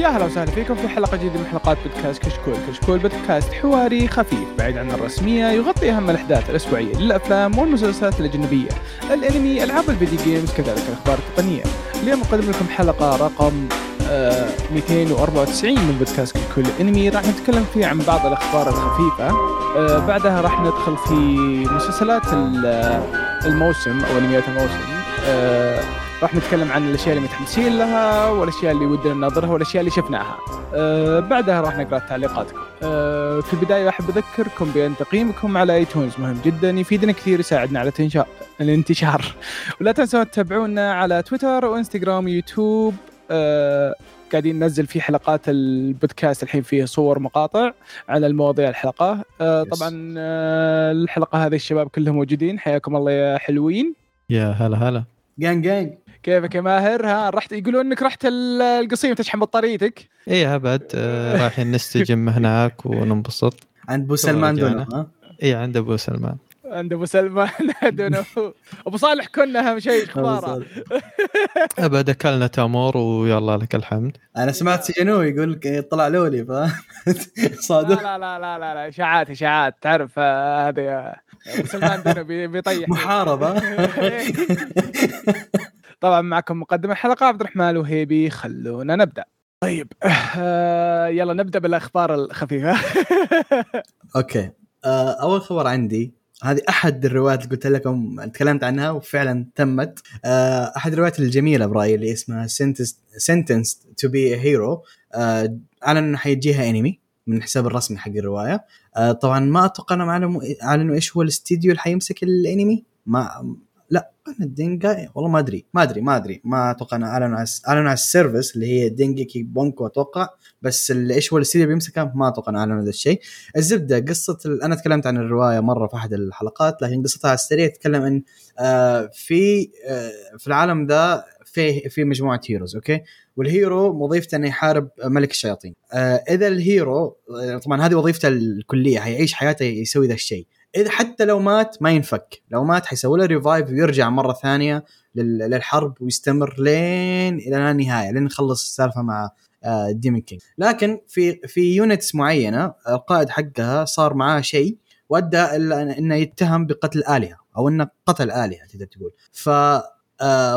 يا هلا وسهلا فيكم في حلقة جديدة من حلقات بودكاست كشكول، كشكول بودكاست حواري خفيف بعيد عن الرسمية يغطي أهم الأحداث الأسبوعية للأفلام والمسلسلات الأجنبية، الأنمي، ألعاب الفيديو جيمز، كذلك الأخبار التقنية. اليوم نقدم لكم حلقة رقم آه 294 من بودكاست كشكول الأنمي راح نتكلم فيه عن بعض الأخبار الخفيفة، آه بعدها راح ندخل في مسلسلات الموسم أو أنميات الموسم. آه راح نتكلم عن الأشياء اللي متحمسين لها والأشياء اللي ودنا نناظرها والأشياء اللي شفناها. أه بعدها راح نقرأ تعليقاتكم. أه في البداية أحب أذكركم بأن تقييمكم على ايتونز مهم جدا يفيدنا كثير يساعدنا على الانتشار الانتشار. ولا تنسوا تتابعونا على تويتر وإنستغرام ويوتيوب أه قاعدين ننزل في حلقات البودكاست الحين فيه صور مقاطع على المواضيع الحلقة. أه طبعا أه الحلقة هذه الشباب كلهم موجودين. حياكم الله يا حلوين. يا هلا هلا. جانج جانج كيفك يا ماهر؟ ها رحت يقولون إنك رحت القصيم تشحن بطاريتك. إيه أبد. آه رايحين نستجم هناك وننبسط. عند أبو سلمان دونه ها؟ إيه عند أبو سلمان. عند أبو سلمان دونه. أبو صالح كنا اهم شيء إخباره. أبد أكلنا تمر ويلا لك الحمد. أنا سمعت سجنوه يقول لك طلع لولي ف صادق. لا لا لا لا لا إشاعات إشاعات. تعرف هذه أبو سلمان دونه بيطيح. محاربة. طبعا معكم مقدم الحلقة عبد الرحمن الوهيبي. خلونا نبدأ. طيب آه يلا نبدأ بالأخبار الخفيفة. Okay. آه أول خبر عندي هذه أحد الروايات اللي قلت لكم تكلمت عنها وفعلا تمت. آه أحد الروايات الجميلة برأيي اللي اسمها Sentenced to Be a Hero أعلن إنه حيجيها انمي من الحساب الرسمي حق الرواية. آه طبعا ما أتوقع إنهم اعلنوا إيش هو الاستديو اللي حيمسك الانمي ما أنا دينجا والله ما أدري ما أدري ما أدري. ما أتوقع أنا أعلنوا على أعلنوا على السيرفس اللي هي دينجيكي بونكو أتوقع. بس إيش هو الاستديو اللي بيمسكه؟ ما أتوقع أعلنوا هذا الشيء. الزبدة قصة ال... أنا تكلمت عن الرواية مرة في أحد الحلقات لكن قصتها على السريع تتكلم عن آه في آه في العالم ذا في في مجموعة heroes okay؟ وال hero وظيفته إنه يحارب ملك الشياطين. آه إذا ال hero طبعا هذه وظيفته الكلية حيعيش حياته يسوي ذا الشيء. إذا حتى لو مات ما ينفك. لو مات حيسوي له revive ويرجع مرة ثانية للحرب ويستمر لين إلى لا نهايه لين يخلص السالفة مع demon king لكن في في units معينة القائد حقها صار معاه شيء وأدى إنه يتهم بقتل آلهة أو إنه قتل آلهة تقدر تقول. ف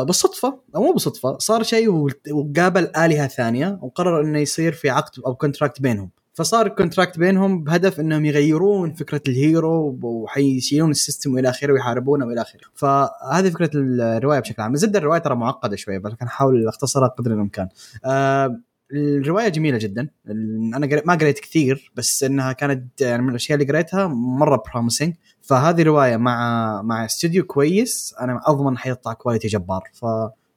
بالصدفة أو مو بالصدفة صار شيء وقابل آلهة ثانية وقرر إنه يصير في عقد أو contract بينهم. فصار ال contract بينهم بهدف إنهم يغيرون فكرة ال hero وحيشيلون ال system وإلى آخره ويحاربونه وإلى آخره. فهذه فكرة الرواية بشكل عام. زبدة الرواية ترى معقدة شوية بس احاول اختصرها قدر الإمكان. آه الرواية جميلة جدا. أنا ما قريت كثير بس إنها كانت يعني من الأشياء اللي قريتها مرة promising فهذه رواية مع مع استوديو كويس. أنا أضمن حيطلع quality جبار. ف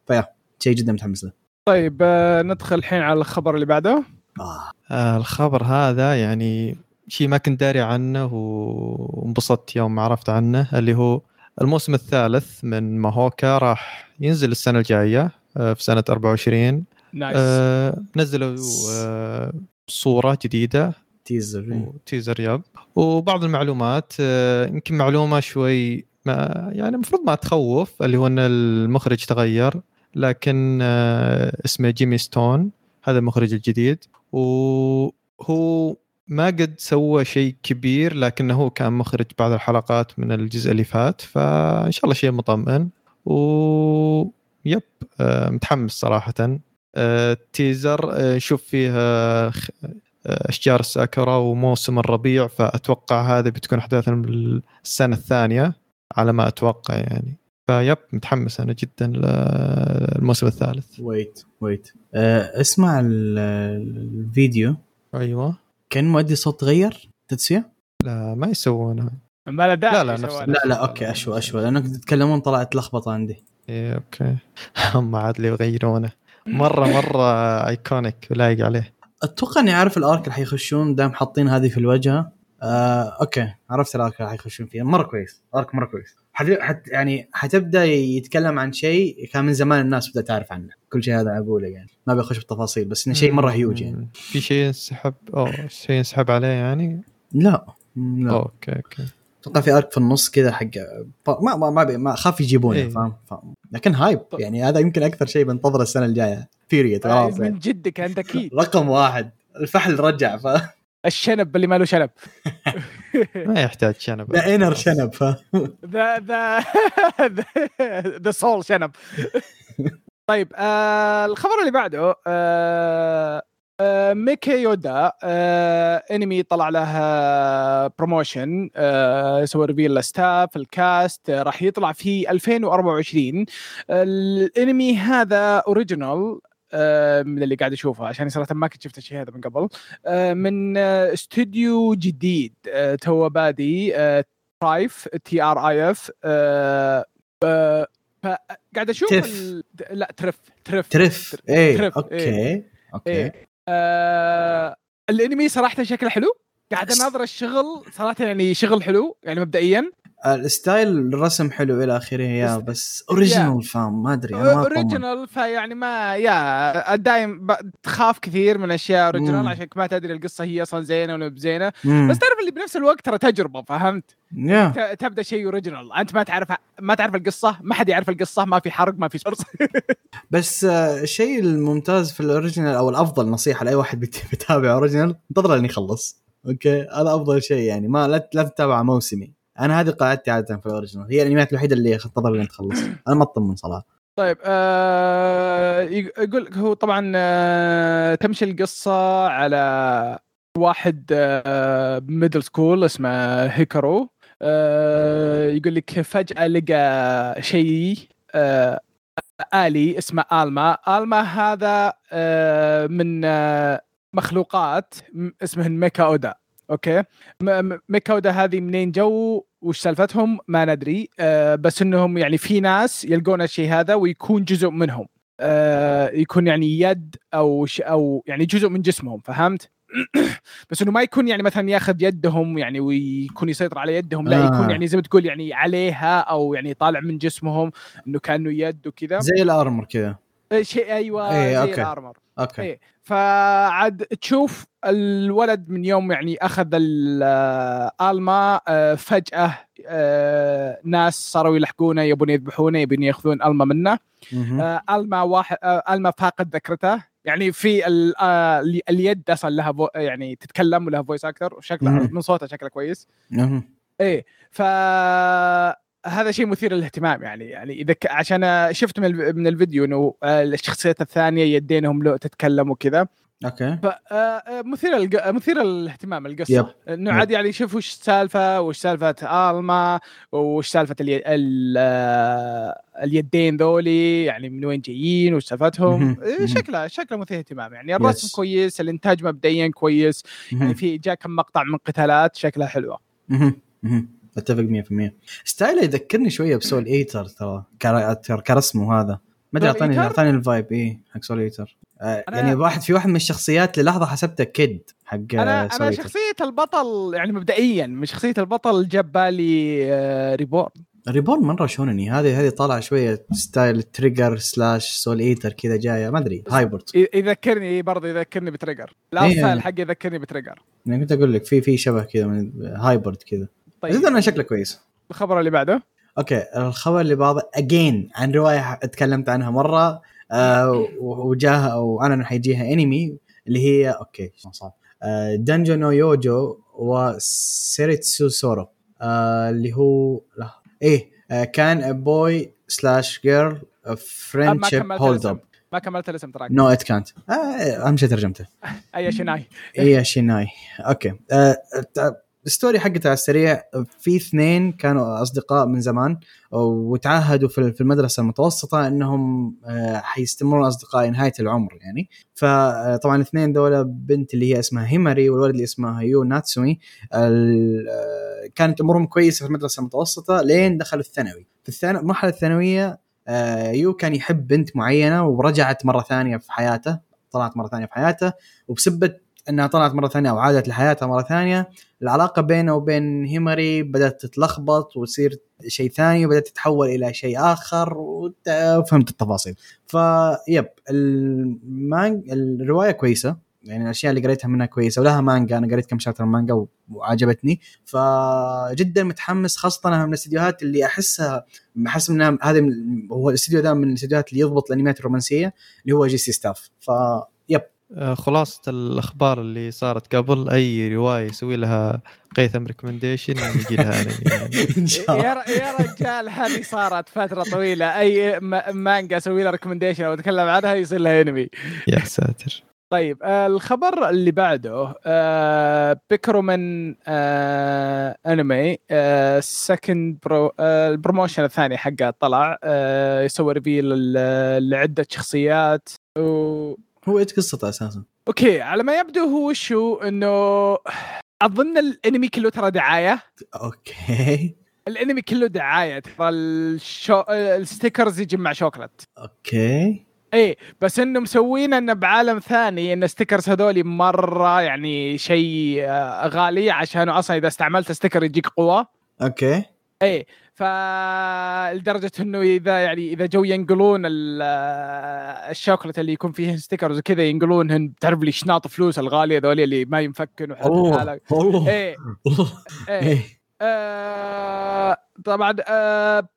فيا شيء جدا متحمس له. طيب آه ندخل الحين على الخبر اللي بعده. آه. آه الخبر هذا يعني شيء ما كنت داري عنه وانبسطت يوم ما عرفت عنه اللي هو الموسم الثالث من ماهوكا راح ينزل السنة الجاية آه في سنة 24 nice آه نزلوا آه صورة جديدة. teaser teaser yep. وبعض المعلومات آه يمكن معلومة شوي ما يعني المفروض ما تخوف اللي هو إن المخرج تغير لكن آه اسمه جيمي ستون. هذا المخرج الجديد. وهو ما قد سوى شيء كبير لكنه هو كان مخرج بعض الحلقات من الجزء اللي فات. فإن شاء الله شيء مطمئن. و yep آه متحمس صراحة. آه تيزر نشوف آه فيه آه أشجار الساكورا وموسم الربيع. فأتوقع هذه بتكون احداث السنة الثانية على ما أتوقع يعني. فيب متحمس أنا جدا للموسم الثالث. ويت ويت أه اسمع الفيديو. أيوه. كان مؤدي صوت تغير تدسية؟ لا ما يسوونها ما لا لا لا نفس لا لا okay اشوى اشوى لانك تتكلمون طلعت لخبطة عندي. إيه okay. هم عاد لي يغيرونه. مرة مرة iconic ولايق عليه. أتوقع إني عارف ال arc اللي حيخشون دام حاطين هذه في الواجهه آه، okay عرفت ال arc اللي حيخشون فيه مرة كويس. arc مرة كويس. حت... حت... يعني حتبدأ يتكلم عن شيء كان من زمان الناس بدأت تعرف عنه. كل شيء هذا أقوله يعني. ما بيخش بالتفاصيل بس إنه شيء مرة هيوج يعني. في شيء ينسحب أو شيء ينسحب عليه يعني؟ لا. لا. okay okay. أتوقع في arc في النص كذا حق ما ما ما, ما خاف يجيبونه إيه. فاهم؟ لكن hype يعني هذا يمكن أكثر شيء بنتظره السنة الجاية. period خلاص من يعني. جدك انت أكيد رقم واحد. الفحل رجع ف الشنب اللي ما له شنب. ما يحتاج شنب. ذا inner شنب ف ذا ذا ذا soul شنب. طيب آه الخبر اللي بعده آه آه ميكي يودا آه انمي طلع لها promotion آه سوى reveal لل staff ال cast آه راح يطلع في 2024 الانمي هذا original آه من اللي قاعد اشوفه عشان صراحة ما كنت شفت الشيء هذا من قبل. آه من آه استوديو جديد آه تو بادي آه ترايف T R I F قاعد أشوف تف. ال... لا ترف ترف. ترف. إيه ترف، okay. إيه. okay. إيه. آه الأنمي صراحة شكله حلو. قاعد أناظر الشغل صراحة يعني شغل حلو يعني مبدئيا. ال style الرسم حلو إلى آخره yeah بس original فام ما أدري أنا ما. اوريجينال فيعني ما yeah دايم تخاف كثير من أشياء original. عشان ما تدري القصة هي أصلا زينة ولا بزينه. بس تعرف اللي بنفس الوقت ترى تجربة فهمت؟ ت- تبدأ شيء original أنت ما تعرف ما تعرف القصة ما حد يعرف القصة ما في حرق ما في source بس آه، الشيء الممتاز في ال original أو الأفضل نصيحة لأي واحد بيتابع original انتظر لين يخلص okay؟ هذا أفضل شيء يعني ما لا لا تتابع موسمي. أنا هذه قاعدتي عادة في ال original. هي الانميات الوحيدة اللي انتظر لين تخلص. أنا ما أطمن صراحة. طيب آه يقول لك هو طبعا آه تمشي القصة على واحد آه middle school اسمه هيكارو. آه يقول لك فجأة لقى شيء آه آلي اسمه آلما. آلما هذا آه من آه مخلوقات اسمهن ميكا أودا okay؟ ميكا أودا هذه منين جو؟ وش سالفتهم؟ ما ندري. آه بس إنهم يعني في ناس يلقون الشيء هذا ويكون جزء منهم. آه يكون يعني يد أو ش أو يعني جزء من جسمهم فهمت؟ بس إنه ما يكون يعني مثلا ياخذ يدهم يعني ويكون يسيطر على يدهم. لا آه. يكون يعني زي ما تقول يعني عليها أو يعني طالع من جسمهم إنه كأنه يد وكذا. زي ال armor كذا. آه، شيء أيوه إيه، زي okay. ال armor. okay إيه. فعاد تشوف الولد من يوم يعني أخذ الالما آه، فجأة آه، ناس صاروا يلحقونه يبون يذبحونه يبون يأخذون ألما منه. آه، ألما واحد آه، ألما فاقد ذاكرته يعني في ال- آه، ال- اليد أصلا لها يعني تتكلم ولها voice actor وشكلها. من صوتها شكله كويس. إيه ف هذا شيء مثير للاهتمام يعني يعني إذا ك... عشان شفت من, ال... من الفيديو إنه آه، الشخصيات الثانية يدينهم لو تتكلم وكذا أوكي ف آه، مثير الج... مثير للاهتمام القصة yep. إنه yep. عاد يعني شوف وش السالفة وش سالفة ألما وش سالفة الي... ال... آه، اليدين ذولي يعني من وين جايين وش سالفتهم. إيه،. شكله شكله مثير اهتمام يعني الرسم yes. كويس الإنتاج مبدئيا كويس يعني. في جاء كم مقطع من قتالات شكلها حلوة. أتفق 100% الـ style ه يذكرني شوية ب Soul Eater ترى. كر- ترى كرسم وهذا ما أدري اعطاني؟ أعطاني ال vibe إيه حق Soul Eater. آه يعني واحد في واحد من الشخصيات للحظة حسبته كيد حق أنا أنا. شخصية البطل يعني مبدئيا من شخصية البطل جاب بالي آه، ريبورن ريبورن مرة شونني. هذه هذه طالعه شوية style Trigger slash Soul Eater كذا جاية. ما أدري hybrid يذكرني برضه يذكرني بتريجر الارت إيه. ستايل حقه يذكرني بتريجر يعني كنت أقول لك في في شبه كذا من هايبرد كذا. طيب. زيد انه شكله كويس. الخبر اللي بعده؟ أوكي الخبر اللي بعده اجين عن رواية تكلمت عنها مرة آه وجاها أو أنا حيجيها انمي اللي هي أوكي صعب آه دانجو نو يوجو وسيريتسو سورو آه اللي هو لا إيه آه كان بوي سلاش جيرل آه، فريندشيب هولد اب ما كملت الاسم تراك. نو ات كانت اهم شيء ترجمته. اي شناي هي شيناي أوكي. آه، الت- الستوري حقتها على السريع في اثنين كانوا أصدقاء من زمان وتعهدوا في المدرسة المتوسطة إنهم آه، حيستمرون أصدقاء نهاية العمر يعني. فطبعا الاثنين دول بنت اللي هي اسمها هيماري والولد اللي اسمه يو ناتسومي آه، كانت أمورهم كويسة في المدرسة المتوسطة لين دخلوا الثانوي. في المرحلة الثانوية آه، يو كان يحب بنت معينة ورجعت مرة ثانية في حياته طلعت مرة ثانية في حياته وبسبه إنها طلعت مرة ثانية أو عادت لحياتها مرة ثانية العلاقة بينه وبين هيماري بدأت تتلخبط وتصير شيء ثاني وبدأت تتحول إلى شيء آخر وفهمت التفاصيل. ف yep المانجا الرواية كويسة يعني الأشياء اللي قريتها منها كويسة ولها مانجا أنا قريت كم chapter مانجا وعجبتني. فجدا متحمس خاصة أنها من الاستديوهات اللي أحسها أحس إنها من- هو الاستديو ده من الاستديوهات اللي يضبط الانميات الرومانسية اللي هو J.C.Staff. آه، خلاصة الأخبار اللي صارت قبل أي رواية يسوي لها قيثم recommendation يجي لها أنمي يعني. إن شاء الله. يا يا رجال هذه صارت فترة طويلة. أي م- مانجا أسوي لها recommendation أو اتكلم عنها يصير لها انمي يا ساتر. طيب آه الخبر اللي بعده آه Bikkuriman آه انمي آه second pro آه ال promotion الثاني حقه طلع آه يسوي reveal لعدة شخصيات و... هو إيش قصته أساسا؟ أوكي على ما يبدو هو شو إنه أظن الأنمي كله ترى دعاية. أوكي. الأنمي كله دعاية ترى الشو... ال stickers يجي مع شوكلت. أوكي. إيه بس إنه مسوين إنه بعالم ثاني إن stickers هذولي مرة يعني شيء آه، غالي عشان أصلا إذا استعملت sticker يجيك قوة. أوكي. إيه ف لدرجه إنه إذا يعني إذا جو ينقلون آه، الشوكولاتة اللي يكون فيها stickers وكذا ينقلونهن تعرف لي شناط فلوس الغالية ذولي اللي ما ينفكن وحالك الله الله إيه إيه آه طبعا آه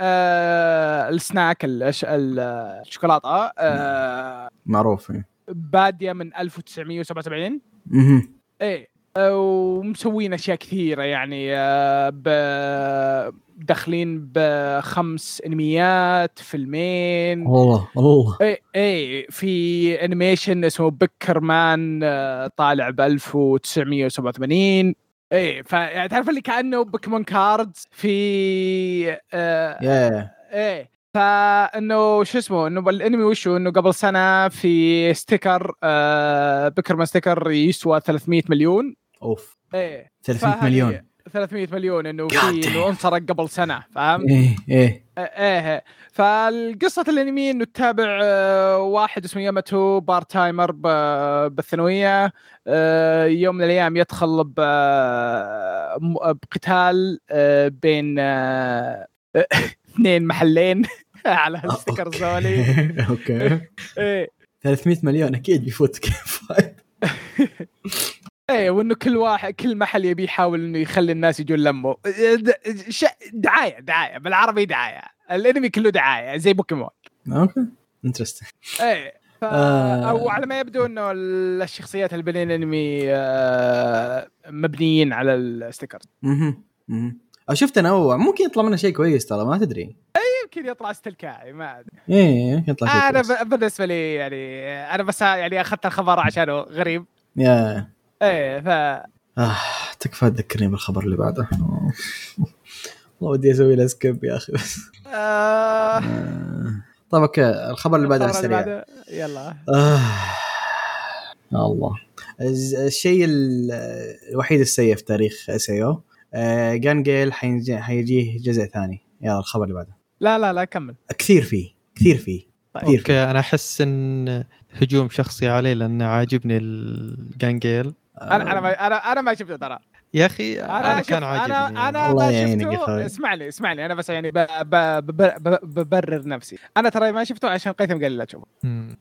آه السناك الش- ال- الشوكولاتة آه معروف إيه. بادية من 1977 مهم. إيه. ومسوين أشياء كثيرة يعني آه داخلين بخمس أنميات فيلمين. الله الله إيه إيه في animation اسمه Bikkuriman آه، طالع ب 1987 إيه فيعني تعرف اللي كأنه بوكيمون cards في آه يا إيه فإنه شو اسمه إنه الأنمي وشو؟ إنه قبل سنة في sticker آه Bikkuriman sticker يسوى 300 مليون. أوف. إيه. 300 فهذه مليون. 300 مليون إنه في إنه. انسرق قبل سنة فاهم؟ إيه إيه. إيه فالقصة الأنمي إنه تتابع آه، واحد اسمه ياماتو part-timer ب- بالثانوية آه، يوم من الأيام يدخل ب- م- بقتال آه، بين آه، اثنين محلين. على ال sticker ذولي. أوكي. إيه. 300 مليون أكيد بيفوت كيف. إيه وإنه كل واحد كل محل يبي يحاول إنه يخلي الناس يجون ش- دعاية دعاية بالعربي دعاية. الأنمي كله دعاية زي بوكيمون. أوكي interesting إيه ف... آه. أو على ما يبدو إنه الشخصيات اللي بين الأنمي آه، مبنيين على ال sticker. أها أها شفت تنوع ممكن يطلع منه شيء كويس ترى ما تدري. يمكن يطلع استلكائي ما أدري. إيه يمكن يطلع شيء أنا كويس. بالنسبة لي يعني أنا بس يعني أخذت الخبر عشانه غريب. يا. إيه ف آه تكفى تذكرني بالخبر اللي بعده. والله ودي أسوي له سكيب يا أخي بس. آه... آه. طيب أوكي الخبر اللي بعده على الخبر اللي السريع. بعده، يلا. آه. يا الله الشيء ال- الوحيد السيء في تاريخ اس اي أو جان جيل حينجي- حيجيه جزء ثاني. يلا الخبر اللي بعده. لا لا لا كمل. كثير فيه كثير فيه كثير فيه. أوكي أنا أحس إن هجوم شخصي علي لأن عاجبني الجانجيل أنا أنا ما أنا أنا ما شفته ترى. يا أخي أنا, أنا كان عاجبني. أنا أنا ما شفته. اسمعني اسمعني أنا بس يعني ب... ب... ب... ب... ببرر نفسي. أنا ترى ما شفته عشان قيثم قال لي لا تشوفه. مم.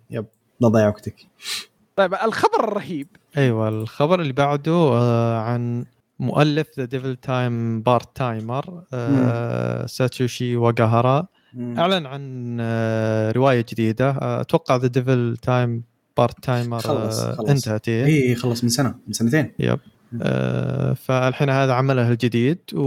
لا ضيع وقتك. طيب الخبر الرهيب. أيوه الخبر اللي بعده آه عن مؤلف The Devil Is a Part-Timer ساتوشي واغاهارا. أعلن عن آه رواية جديدة. آه أتوقع The Devil Is a Part-Timer خلص- خلص. انتهت إيه. إي خلص من سنة من سنتين yep آه فالحين هذا عمله الجديد و...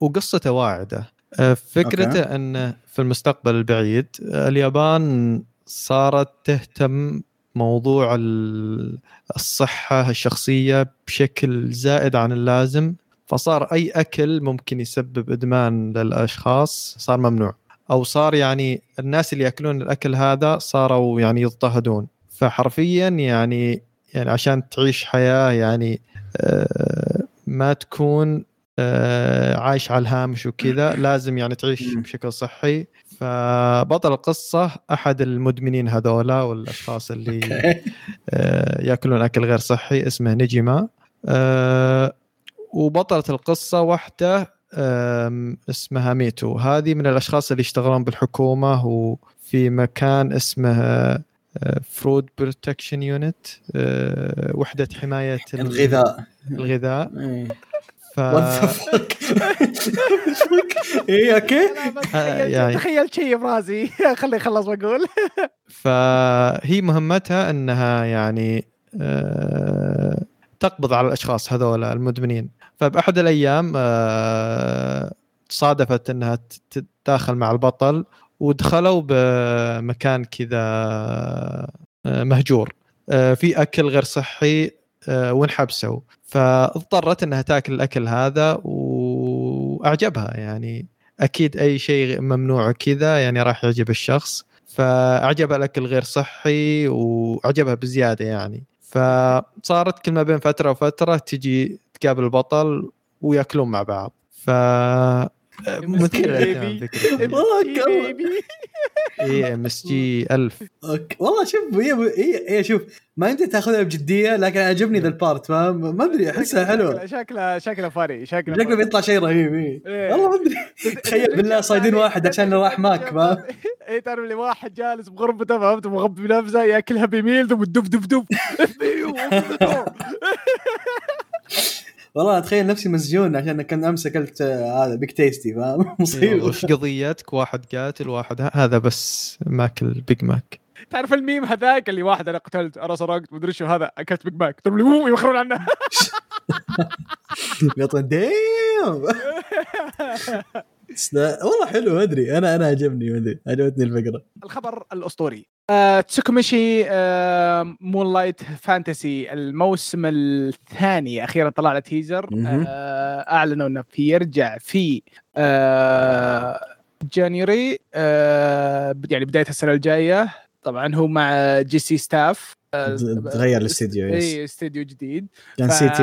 وقصته واعدة آه فكرته okay. انه في المستقبل البعيد اليابان صارت تهتم موضوع ال- الصحة الشخصية بشكل زائد عن اللازم فصار أي أكل ممكن يسبب إدمان للأشخاص صار ممنوع أو صار يعني الناس اللي يأكلون الأكل هذا صاروا يعني يضطهدون. فحرفيا يعني يعني عشان تعيش حياة يعني آه، ما تكون آه، عايش على الهامش وكذا لازم يعني تعيش. بشكل صحي. فبطل القصة أحد المدمنين هذولا والأشخاص اللي آه، يأكلون أكل غير صحي اسمه نجمة وبطلة القصة واحدة آم، اسمها ميتو. هذه من الأشخاص اللي يشتغلون بالحكومة وفي مكان اسمه Food Protection Unit وحدة حماية ال- الغذاء. الغذاء. إيه. ف؟ إيه أوكي. بس آه، تخيل يعني- تخيل شيء براسي خلي يخلص واقول فهي مهمتها إنها يعني آه، تقبض على الأشخاص هذول المدمنين. فبأحد الأيام آه، صادفت إنها تتداخل مع البطل ودخلوا بمكان كذا آه، مهجور. آه، في أكل غير صحي وانحبسوا. فاضطرت إنها تأكل الأكل هذا وأعجبها. يعني أكيد أي شيء ممنوع كذا يعني راح يعجب الشخص. فأعجبها الأكل غير صحي وأعجبها بزيادة يعني. فصارت كل ما بين فترة وفترة تجي تقابل البطل ويأكلون مع بعض. ف للاهتمام فكرة والله. اي MSG 1000 okay. والله شوف هي هي هي شوف ما انت تاخذها بجدية لكن عجبني ذا ال part. فاهم ما أدري أحسها حلوة. شكله شكله فاني شكله شكله بيطلع شيء رهيب إيه. إيه. والله ما أدري. تخيل بالله صايدين واحد عشان راح ماك فاهم؟ اي تعرف اللي واحد جالس بغرفته فهمت؟ مغبي نفسه ياكلها بيميل ثم دب دب. دب والله اتخيل نفسي مسجون عشان كان أمس أكلت آه، هذا بيك تيستي فاهم مصيبة. وش قضيتك؟ واحد قاتل واحد هذا بس ماكل بيج ماك تعرف الميم هذاك اللي واحد أنا قتلت أنا سرقت مدري شو هذا أكلت بيج ماك اللي هو يوخرون عنه. يطلع damn بس لا، والله حلو ما أدري. أنا أنا عجبني ما أدري. عجبتني الفكرة. الخبر الأسطوري. آه، تسوكوميشي آه، Moonlit Fantasy الموسم الثاني أخيرا طلع له teaser. آه، أعلنوا إنه في يرجع في آه، January آه، يعني بداية السنة الجاية. طبعا هو مع J.C.Staff تغير الاستديو اي استديو جديد. كان سيتي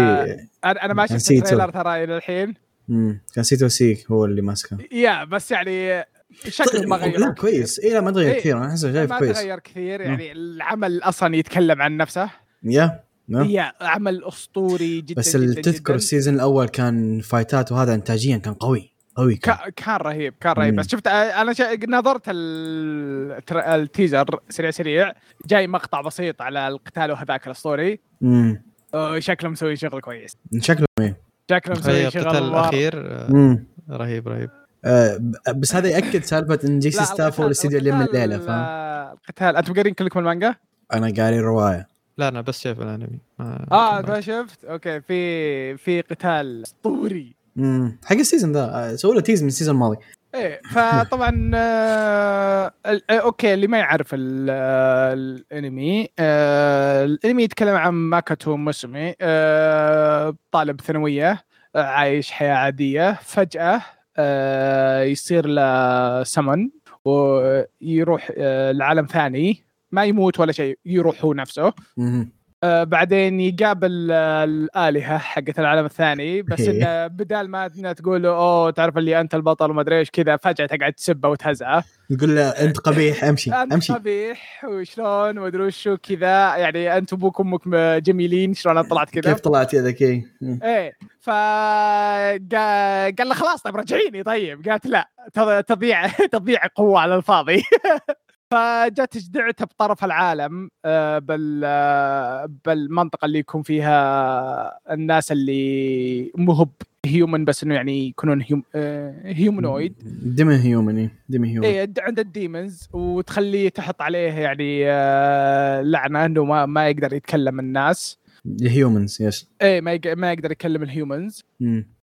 أنا ما شفت. التريلر ترى إلى الحين. مم. كان سيتو سيك هو اللي ماسكه. يا بس يعني شكله ما غير. لا كويس. اي لا ما تغير إيه. كثير. أنا أحسه شايف ما كويس. تغير كثير. يعني العمل أصلا يتكلم عن نفسه. يا يا. عمل أسطوري جدا بس اللي تذكر. السيزون الأول كان فايتات وهذا انتاجيا كان قوي قوي كان. كا- كان رهيب كان رهيب. مم. بس شفت أنا شا... نظرت التر- التيزر سريع سريع. جاي مقطع بسيط على القتال وهذاك الأسطوري. امم شكله مسوي شغل كويس. شكله إيه؟ شكله مسوي شغل. الأخير آه، رهيب رهيب. آه بس هذا ياكد سالفة إن جي سي لا، ستاف هو الاستديو اللي من الليلة فاهم؟ القتال. أنتم قارين كلكم المانجا؟ أنا قاري الرواية. لا أنا بس شايف الأنمي. آه ما شفت؟ أوكي في في قتال أسطوري. حق السيزون ذا آه، سووا له تيز من السيزون الماضي. إيه فطبعا آه آه، أوكي اللي ما يعرف آه، الأنمي آه الأنمي يتكلم عن ماكاتو مسمي آه طالب ثانوية عايش حياة عادية فجأة آه يصير له سمن ويروح آه لعالم ثاني ما يموت ولا شيء يروح هو نفسه. آه بعدين يقابل آه الآلهة حقت العالم الثاني بس إيه. إنه بدال ما تقول له أوه تعرف اللي أنت البطل وما أدري إيش كذا فجأة تقعد تسبه وتهزأه. يقول له أنت قبيح أمشي أنت أمشي. قبيح وشلون وما أدري وشو كذا يعني انت أبوك وأمك جميلين شلون طلعت كذا؟ كيف طلعت يا ذكي. إيه. ف قا- قال له خلاص طيب رجعيني طيب. قالت لا تض- تضيع تضيع قوة على الفاضي. فجت تجدعته بطرف العالم آه، بال آه، بالمنطقة اللي يكون فيها الناس اللي مو هو هيومن بس إنه يعني يكونون هيوم هيومنويد ديمي هيومن ديمي هيومن. إيه د- عند ال demons وتخليه تحط عليه يعني آه، لعنة إنه ما ما يقدر يتكلم الناس. ال humans yes. إيه ما يق- ما يقدر يكلم ال humans.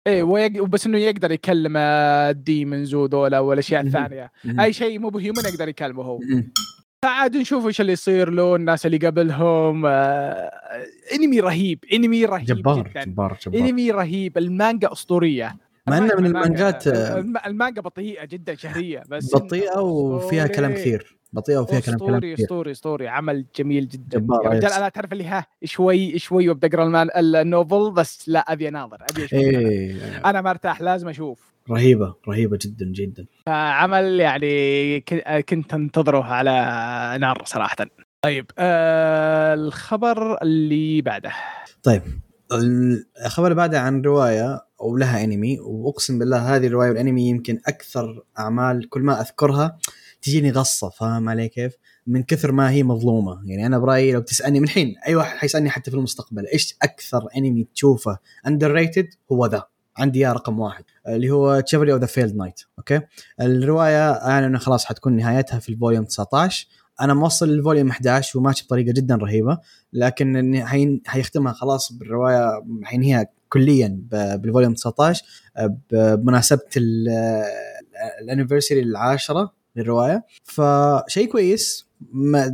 إيه ويق... بس إنه يقدر يكلم آه، ال demons وذولا والاشياء. الثانية. أي شيء مو ب human يقدر يكلمه هو. فعاد نشوف إيش اللي يصير له الناس اللي قبلهم آه... أنمي رهيب أنمي رهيب جبار جدا جبار جبار أنمي رهيب المانجا أسطورية مع إنه من المانجا- المانجات آه، الم- المانجا بطيئة جدا شهرية بس بطيئة وفيها كلام. كثير بطيئه وفيها كلام كلام أسطوري كثير. أسطوري أسطوري. عمل جميل جدا. يا رجال yes. أنا تعرف اللي ها شوي شوي وابدا أقرأ ال novel بس لا أبي أناظر أبي أشوف إيه أنا ما أرتاح لازم أشوف. رهيبة رهيبة جدا جدا. فعمل يعني كنت أنتظره على نار صراحة. طيب آه الخبر اللي بعده. طيب الخبر اللي بعده عن رواية ولها أنمي وأقسم بالله هذه الرواية والأنمي يمكن أكثر أعمال كل ما أذكرها تجيني غصه فاهم علي كيف؟ من كثر ما هي مظلومة. يعني أنا برأيي لو تسألني من الحين أي واحد حيسألني حتى في المستقبل إيش أكثر أنمي تشوفه underrated هو ذا. عندي إياه رقم واحد. اللي هو Chivalry of a Failed Knight okay؟ الرواية اعلنوا إنه خلاص حتكون نهايتها في ال volume 19 أنا موصل لل volume 11 وماشي بطريقة جدا رهيبة لكن حيختمها خلاص بالرواية حينهيها كليا بال volume 19 ب- بمناسبة ال anniversary العاشرة. للرواية. فشيء كويس.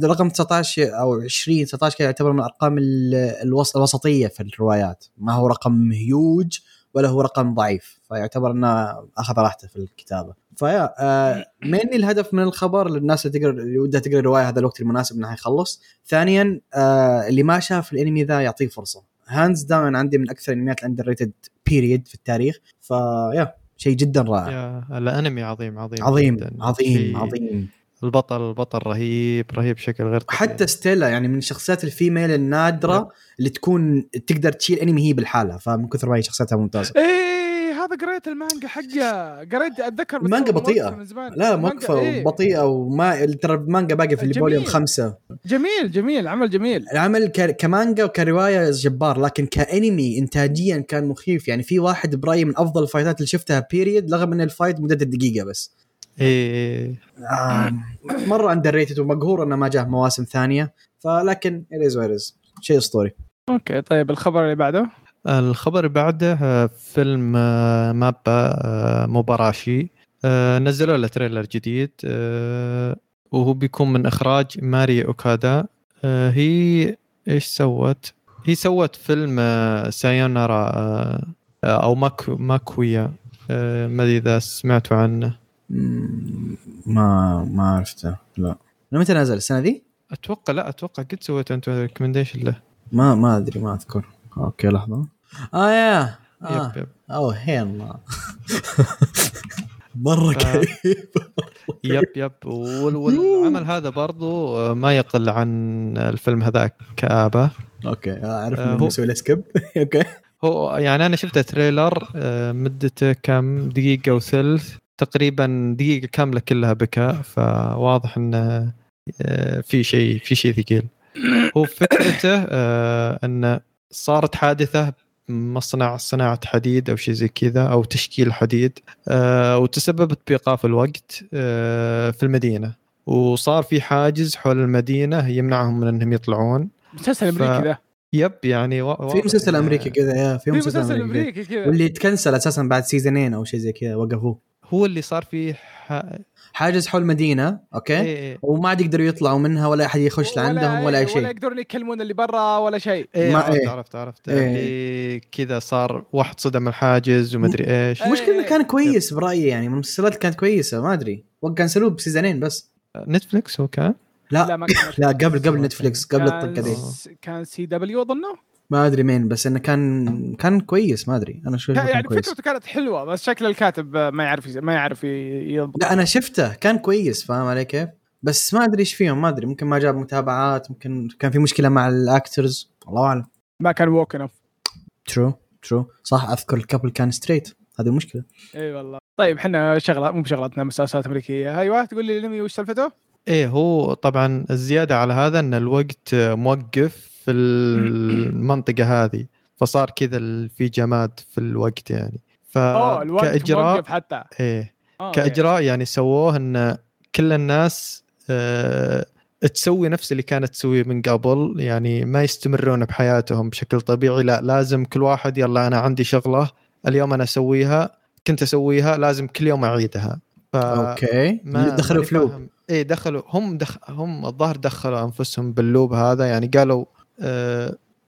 رقم 19 أو 20 19 كذا يعتبر من الارقام ال- الوسط الوسطية في الروايات. ما هو رقم هيوج ولا هو رقم ضعيف. فيعتبر إنه أخذ راحته في الكتابة. ف yeah آه main الهدف من الخبر للناس اللي تقرا اللي ودها تقرأ الرواية هذا الوقت المناسب إنه يخلص. ثانيا آه اللي ما شاف الأنمي ذا يعطيه فرصة. hands down عندي من أكثر الأنميات ال underrated period في التاريخ. ف yeah. شيء جدا رائع. yeah الانمي عظيم عظيم عظيم جداً. عظيم عظيم. البطل البطل رهيب رهيب بشكل غير طبيعي. حتى ستيلا يعني من الشخصيات ال female النادرة اللي تكون تقدر تشيل أنمي هي بالحالة فمن كثر ما هي شخصيتها ممتازة. إيه هذا قريت المانجا حقه. قريت أتذكر المانجا زمان. لا المانجا- موقفه إيه. وبطيئه وما ترى المانجا باقي في. ال volume خمسة. جميل جميل عمل جميل. العمل ك- كمانجا وكرواية جبار لكن كأنمي انتاجيا كان مخيف. يعني في واحد برايي من أفضل ال fight ات اللي شفتها period رغم إن ال fight مدته دقيقة بس. إيه آه مرة underrated ومقهور إنه ما جاه مواسم ثانية. فلكن it is شيء اسطوري أوكي طيب الخبر اللي بعده؟ الخبر بعده فيلم آه، مابا آه، مابوروشي. آه، نزلوا له trailer جديد وهو بيكون من إخراج ماري أوكادا. هي إيش سوت؟ هي سوت فيلم سايونارا أو ماكو ماكيا. ما أدري إذا سمعتوا عنه. ما ما عرفته لا. متى نزل السنة ذي؟ أتوقع لا أتوقع قد سويت انت recommendation له. ما ما أدري ما أذكر. أوكي لحظة. آه yeah آه. yep yep. اوه هين. مرة آه. كئيب. yep yep. وال- والعمل هذا برضو آه، ما يقل عن الفيلم هذاك كآبة. أوكي آه، أعرف آه، إنه مسوي له skip أوكي. هو يعني أنا شفت trailer آه، مدته كم؟ دقيقة وثلث. تقريبا دقيقة كاملة كلها بكاء فواضح إنه آه، في شيء في شيء ثقيل. هو فكرته آه، إنه صارت حادثة مصنع صناعة حديد أو شيء زي كذا أو تشكيل حديد آه، وتسببت بإيقاف الوقت آه، في المدينة. وصار في حاجز حول المدينة يمنعهم من إنهم يطلعون. مسلسل ف- أمريكي ذا. yep يعني وا- في واضح مسلسل إنه- أمريكي كذا يا في في مسلسل, مسلسل أمريكي. كذا. واللي يتكنسل أساسا بعد season ين أو شيء زي كذا وقفوه. هو اللي صار فيه ح... حاجز حول مدينة أوكي؟ إيه وما عاد يقدروا يطلعوا منها ولا أحد يخش لعندهم ولا اي ولا شيء. يقدرون يكلمون اللي برا ولا شيء. إيه ما- عرفت, إيه. عرفت عرفت. إيه. اللي كذا صار واحد صدم الحاجز ومدري إيش. إيه. المشكلة إنه كان كويس برأيي يعني من المسلسلات كانت كويسة ما أدري. كنسلوه ب season ين بس. نتفلكس هو كان؟ لا لا ما كان لا قبل قبل نتفليكس. قبل الطقة دي. كان CW أظنه؟ ما أدري مين بس إنه كان كان كويس ما أدري. أنا شو يعني كويس. فكرته كانت حلوة بس شكل الكاتب ما يعرف ما يعرف يضبط لا أنا شفته كان كويس فاهم علي كيف؟ بس ما أدري إيش فيهم ما أدري ممكن ما جاب متابعات ممكن كان في مشكلة مع ال actors الله أعلم. ما كان woke enough true true صح أذكر ال couple كان straight هذه المشكلة إي والله. طيب إحنا شغلة مو بشغلتنا مسلسلات أمريكية. أيوه تقول لي الانمي وش سالفته؟ إيه هو طبعا الزيادة على هذا إن الوقت موقف في المنطقة هذه فصار كذا في جماد في الوقت يعني. الوقت فكاجراء موقف حتى. إيه. آه، كإجراء يعني سووه إن كل الناس آه، تسوي نفس اللي كانت تسويه من قبل يعني ما يستمرون بحياتهم بشكل طبيعي. لا لازم كل واحد يلا أنا عندي شغلة اليوم أنا أسويها كنت أسويها لازم كل يوم أعيدها. ف أوكي. دخلوا ف loop فاهم. إيه دخلوا هم دخ... هم الظاهر دخلوا أنفسهم بال loop هذا يعني قالوا آه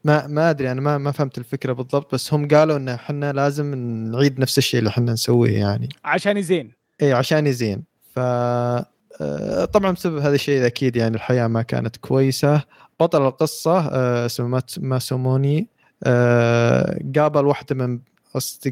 ما ما أدري أنا ما ما فهمت الفكرة بالضبط بس هم قالوا إن إحنا لازم نعيد نفس الشيء اللي إحنا نسويه يعني. عشان يزين. إيه عشان يزين. ف آه، طبعا بسبب هذا الشيء أكيد يعني الحياة ما كانت كويسة. بطل القصة آه، اسمه ماسوموني آه، قابل واحدة من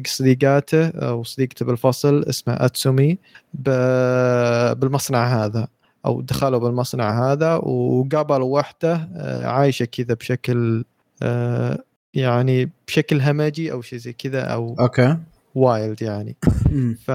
صديقاته أو صديقته بالفصل اسمها أتسومي بالمصنع هذا. أو دخلوا بالمصنع هذا وقابلوا واحدة آه، عايشة كذا بشكل آه، يعني بشكل همجي أو شيء زي كذا أو أوكي. wild يعني. أمم. ف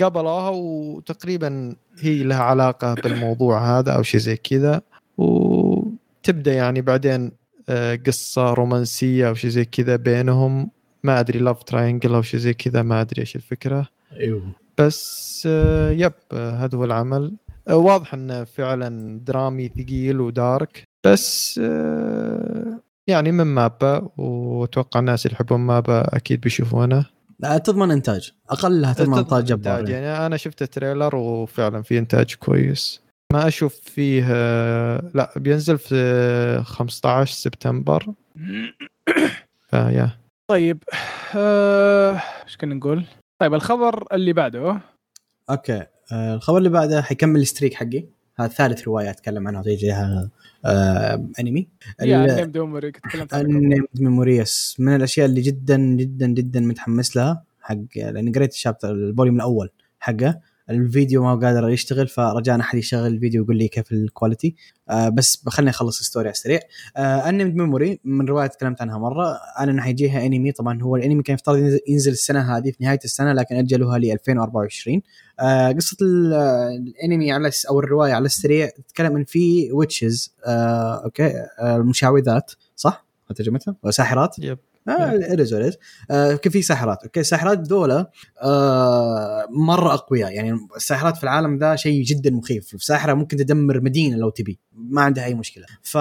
قبلوها وتقريبا هي لها علاقة بالموضوع هذا أو شيء زي كذا. وتبدأ يعني بعدين آه، قصة رومانسية أو شيء زي كذا بينهم. ما أدري love triangle أو شيء زي كذا ما أدري إيش الفكرة. أيوه. بس yep هذا هو العمل. واضح إنه فعلا درامي ثقيل و dark بس آه، يعني من مابا وأتوقع الناس اللي يحبون مابا أكيد بيشوفونه. لا تضمن إنتاج. اقلها تضمن إنتاج جبار يعني أنا شفت ال trailer وفعلا في إنتاج كويس. ما أشوف فيه آه، لا بينزل في 15 سبتمبر. ف yeah. طيب آه، إيش كنا نقول؟ طيب الخبر اللي بعده. أوكي. آه الخبر اللي بعده حيكمل ال streak حقي. هذا ثالث رواية أتكلم عنها زيها آه أنمي. ال Unnamed Memory من الأشياء اللي جدا جدا جدا متحمس لها حق لأني قريت ال chapter ال volume الأول حقه. الفيديو ما هو قادر يشتغل فرجاء أحد يشغل الفيديو ويقول لي كيف ال quality آه بس خليني أخلص ال story على السريع. آه Unnamed Memory من رواية تكلمت عنها مرة. أنا انه حيجيها انمي طبعا هو الانمي كان يفترض ينزل- السنة هذه في نهاية السنة لكن اجلوها ل 2024 آه قصة ال- آه، الانمي على أو الرواية على السريع تتكلم ان في witches آه أوكي. آه المشعوذات صح؟ ترجمتها؟ ساحرات؟ yep it is it is كيف في ساحرات أوكي الساحرات ذولا آه مرة أقوياء. يعني الساحرات في العالم ذا شيء جدا مخيف. ساحره ممكن تدمر مدينة لو تبي. ما عندها أي مشكلة. ف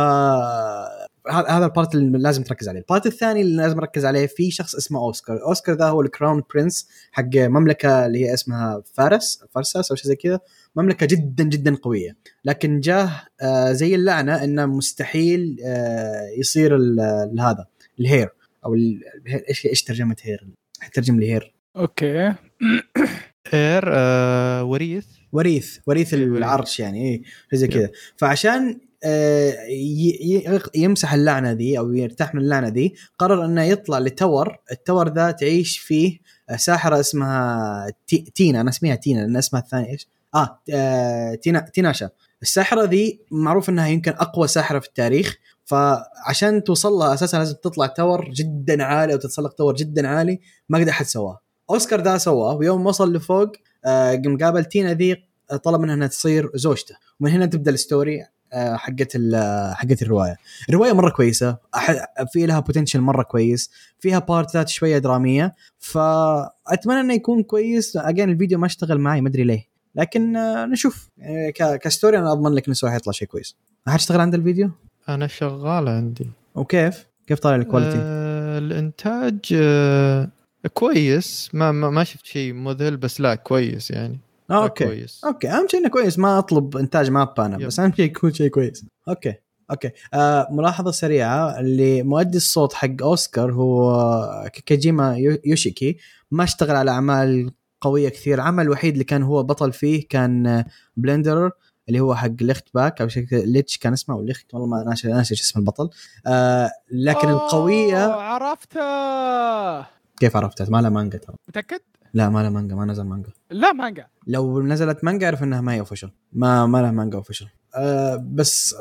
هذا ال part اللي لازم تركز عليه. ال part الثاني اللي لازم أركز عليه في شخص اسمه أوسكار. أوسكار ذا هو ال crown prince حق مملكة اللي هي اسمها فارس فارساس أو شيء زي كذا. مملكة جدا جدا قوية. لكن جاه آه زي اللعنة إنه مستحيل آه يصير هذا ال heir. أو إيش إيش ترجمة heir؟ ترجم لي heir. أوكي. heir آه وريث. وريث وريث إيه، وريث. العرش يعني إيه زي كذا. فعشان آه، ي- ي- يمسح اللعنة ذي أو يرتاح من اللعنة ذي قرر إنه يطلع ل tower. ال tower ذا تعيش فيه آه، ساحرة اسمها تي- تينا. أنا أسميها تينا لأن أسمها الثاني إيش؟ آه آه، تينا تيناشا. الساحرة ذي معروف إنها يمكن أقوى ساحرة في التاريخ. فعشان توصل لها أساسا لازم تطلع tower جدا عالي أو تتسلق tower جدا عالي ما قد أحد سواه. أوسكار ذا سواه ويوم وصل لفوق آه، قام قابل تينا ذي آه، طلب منها إنها تصير زوجته. ومن هنا تبدأ ال story آه، حقت حقت الرواية. الرواية مرة كويسة في لها potential مرة كويس فيها بارتات شوية درامية. فأتمنى إنه يكون كويس. again الفيديو ما اشتغل معي ما أدري ليه. لكن نشوف. ك- ك story أنا أضمن لك إنه سوى حيطلع شيء كويس. احد أشتغل عند الفيديو؟ أنا شغال عندي. وكيف؟ كيف طالع ال quality آه الإنتاج آه كويس. ما ما, ما شفت شيء مذهل بس لا كويس يعني. آه، okay. كويس. okay. أهم شيء إنه كويس. ما أطلب إنتاج مابا أنا yep. بس أهم شيء يكون شيء كويس. okay. okay. آه ملاحظة سريعة. اللي مؤدي الصوت حق أوسكار هو كيجيما يو- يوشيكي. ما اشتغل على أعمال قوية كثير. العمل الوحيد اللي كان هو بطل فيه كان Plunderer اللي هو حق ليخت باك أو شيء ليتش كان اسمه أو ليخت والله ما ناسي ناسي اسم البطل. آه لكن القويه عرفته. كيف عرفتها ما لها مانجا ترى. متأكد؟ لا ما لها مانجا ما نزل مانجا. لا مانجا. لو نزلت مانجا أعرف إنها ما هي official ما ما لها مانجا official أه بس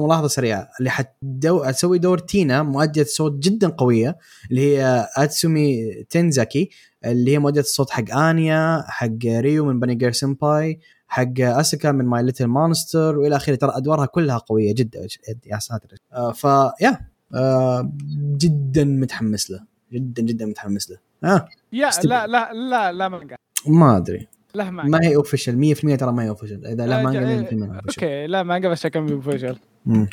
ملاحظة سريعة. اللي حتدو... تسوي دور تينا مؤدية صوت جدا قوية اللي هي أتسومي تنزاكي اللي هي مؤدية الصوت حق آنيا حق ريو من بني جير سمباي حق أسكا من My Little Monster وإلى آخره. ترى أدوارها كلها قوية جدا يا ساتر. أه ف yeah أه جدا متحمس له. جدا جدا متحمس له. آه يا. لا لا لا لا مانجا ما أدري. لا مانجا ما هي official 100% ترى ما هي official إذا لا آه، مانجا جا- 100% ما هي official okay لا مانجا بس official مم.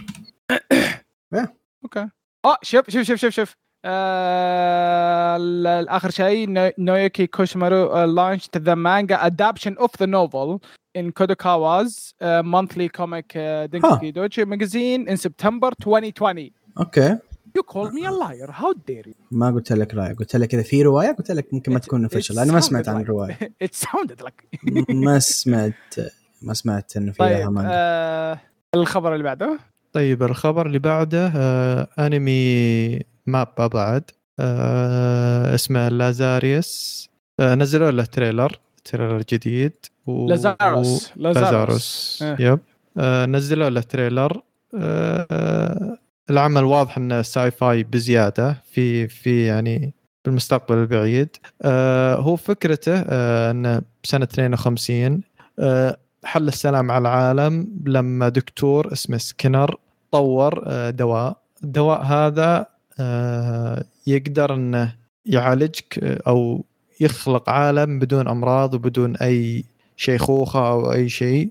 okay. أه شوف شوف شوف شوف شوف. آه ال- الآخر شيء نو- نويوكي كوشيمارو launched the manga adaptation of the novel in Kadokawa's uh, monthly comic uh, Dengeki Daioh magazine in September 2020. okay You call me a liar. How dare you? ما قلت لك رايك قلت لك إذا في رواية قلت لك ممكن ما It- تكون official أنا ما سمعت عن الروايه It sounded like. ما سمعت ما سمعت إنه في طيب آه الخبر اللي بعده. طيب الخبر اللي بعده آه أنمي مابا بعد آه اسمه لازاريوس. آه نزلوا له trailer trailer جديد. و... لازاروس. لازاروس إيه. yep آه نزلوا له trailer. آه العمل واضح إنه sci-fi بزيادة. في في يعني بالمستقبل البعيد. آه هو فكرته آه إنه بسنة 52 آه، حل السلام على العالم لما دكتور اسمه سكينر طور آه، دواء. الدواء هذا آه، يقدر إنه يعالجك أو يخلق عالم بدون أمراض وبدون أي شيخوخة أو أي شيء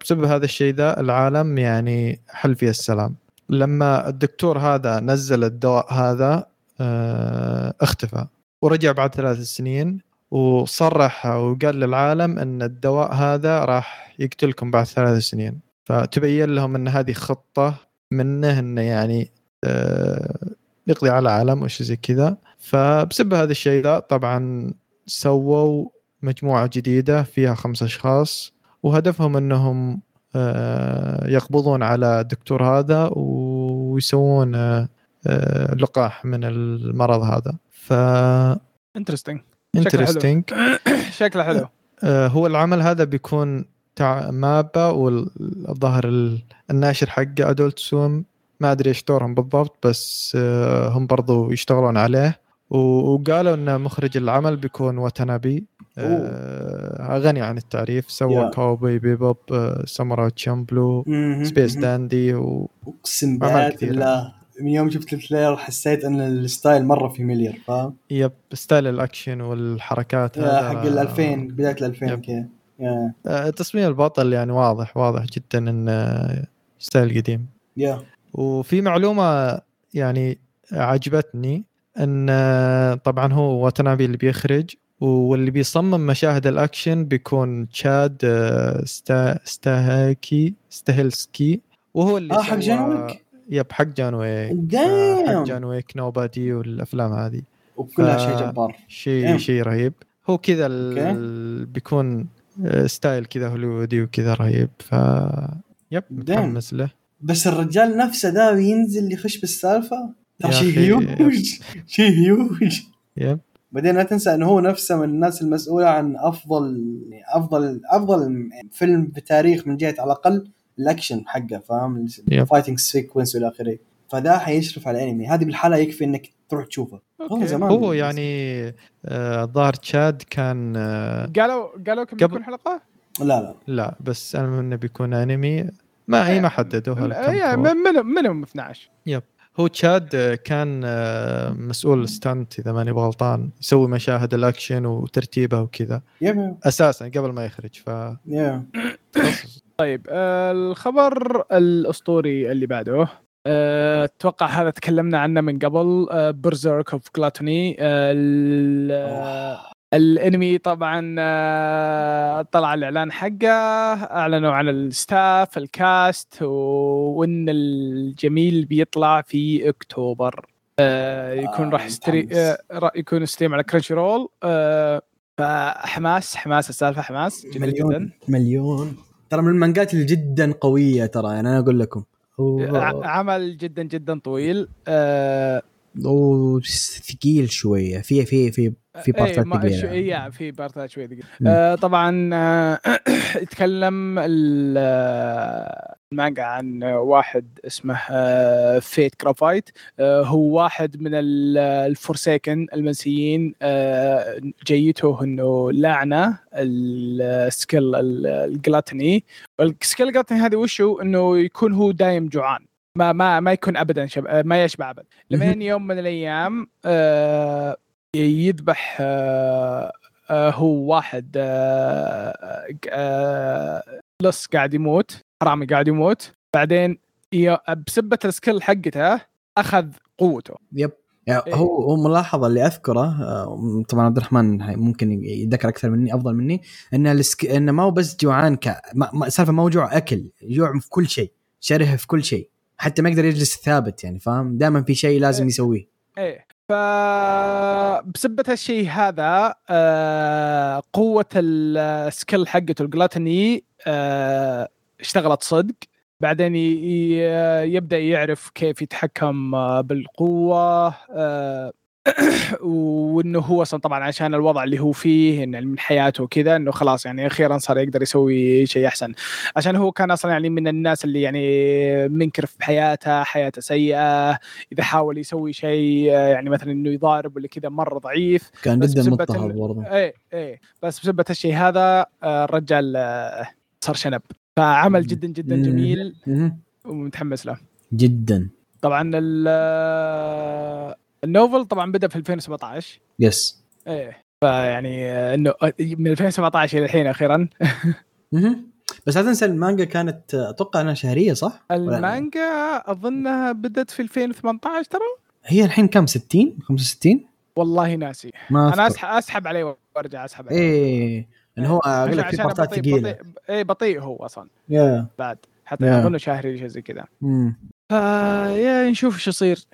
بسبب هذا الشيء ذا العالم يعني حل فيه السلام. لما الدكتور هذا نزل الدواء هذا اختفى. ورجع بعد ثلاث سنين وصرح وقال للعالم إن الدواء هذا راح يقتلكم بعد ثلاث سنين. فتبين لهم إن هذه خطة منه إنه يعني آه، يقضي على العالم وش زي كذا. فبسبب هذا الشيء ذا طبعا سووا مجموعة جديدة فيها خمس أشخاص وهدفهم أنهم آه، يقبضون على الدكتور هذا ويسوون آه، لقاح من المرض هذا. ف interesting interesting شكله حلو. آه، هو العمل هذا بيكون تاع مابا والظاهر الناشر حقه Adult Swim ما أدري إيش دورهم بالضبط بس آه، هم برضو يشتغلون عليه. وقالوا إن مخرج العمل بيكون واتنابي. آه غني عن التعريف سوى yeah. Cowboy Bebop Samurai Champloo Space Dandy و أقسم بالله من يوم شفت ال trailer حسيت إن ال style مرة في مليار فاهم؟ yep style الأكشن والحركات هذا. حق ال 2000 بداية ال 2000 كذا. آه، تصميم البطل يعني واضح واضح جدا انه style قديم. yeah. وفي معلومة يعني عجبتني إن طبعا هو واتنابي اللي بيخرج واللي بيصمم مشاهد الأكشن بيكون تشاد آه، ستا ستاهيكي ستاهلسكي وهو اللي آه حق جون yep حق جان ويك. حق جان ويك Nobody والأفلام هذه. وكلها شيء جبار. شيء شيء رهيب. هو كذا بيكون style كذا هوليوودي وكذا رهيب. ف yep متحمس له. بس الرجال نفسه ده بينزل يخش بالسالفة؟ شيء هيوج شيء huge yep. بعدين لا تنسى انه هو نفسه من الناس المسؤولة عن أفضل أفضل أفضل فيلم بتاريخ من جهة على الأقل الأكشن حقه فاهم؟ ال fighting sequence والى آخره. فده حيشرف على الأنمي. هذه بالحالة يكفي إنك تروح تشوفه. هو زمان هو يعني الظاهر آه تشاد كان آه قالوا قالوا كم بيكون حلقة؟ لا لا. لا بس أنا إنه بيكون أنمي. ما هي ما حددوها هي منهم منهم 12 يب. هو تشاد كان آه، مسؤول ستانت إذا ماني غلطان يسوي مشاهد الأكشن وترتيبه وكذا. أساسا قبل ما يخرج ف طيب آه الخبر الأسطوري اللي بعده آه، أتوقع هذا تكلمنا عنه من قبل Berserk of Gluttony الانمي طبعا آه، طلع الإعلان حقه أعلنوا عن ال staff ال cast وإن الجميل بيطلع في أكتوبر. آه، يكون راح stre- يكون stream على Crunchyroll فحماس حماس السالفة حماس جدا مليون جدا. مليون. ترى من المانجات اللي جدا قوية ترى يعني أنا أقول لكم. عمل جدا جدا طويل. آه وثقيل شوية. في في في في إيه، بارتات ثقيله اي في بارتات شوية ثقيله آه طبعا آه يتكلم المانجا عن واحد اسمه آه فيت كرافايت. آه هو واحد من ال forsaken المنسيين. آه جيته إنه لعنة ال skill ال gluttony. ال skill ال gluttony هذه وشو؟ إنه يكون هو دايم جوعان. ما ما ما يكون ابدا شب... ما يشبع ابدا. لما يوم من الأيام آه يذبح آه آه هو واحد آه آه لص قاعد يموت حرامي قاعد يموت. بعدين بسبة ال skill حقته أخذ قوته. yep. يعني إيه. هو هو ملاحظة اللي أذكره آه، طبعا عبد الرحمن ممكن يتذكر أكثر مني أفضل مني إن السك... انه ما هو بس جوعان ك سالفة ما هو جوع أكل جوع في كل شيء شره في كل شيء. حتى ما يقدر يجلس ثابت يعني فاهم؟ دائما في شيء لازم إيه. يسويه. إيه. فبسبة هالشيء هذا آه قوة السكيل حقته الجلاتني آه اشتغلت صدق. بعدين يبدأ يعرف كيف يتحكم بالقوة آه، وإنه هو أصلا طبعا عشان الوضع اللي هو فيه إن من حياته وكذا إنه خلاص يعني أخيرا صار يقدر يسوي شيء أحسن. عشان هو كان أصلا يعني من الناس اللي يعني منكرف بحياته حياته سيئة إذا حاول يسوي شيء يعني مثلا إنه يضارب ولا كذا مرة ضعيف. كان جدا مضطهد برضه. إيه إيه. بس بسبه الشيء هذا آه، الرجال آه، صار شنب. فعمل جدا جدا. جميل. ومتحمس له. جدا. طبعا آه، ال novel طبعا بدأ في 2017 yes إيه فيعني إنه من 2017 إلى الحين أخيرا. بس لا تنسى المانجا كانت أتوقع إنها شهرية صح؟ المانجا أظنها بدت في 2018 ترى. هي الحين كم؟ 60 65 والله ناسي. ما أنا. اسحب أسحب عليه وأرجع أسحب عليه. إيه انه هو أقول لك في بارتات ثقيلة. بطيء إيه بطيء هو أصلا. يا بعد. حتى Yeah. اظنه شهري شيء زي كذا. مم. آه يا نشوف إيش يصير.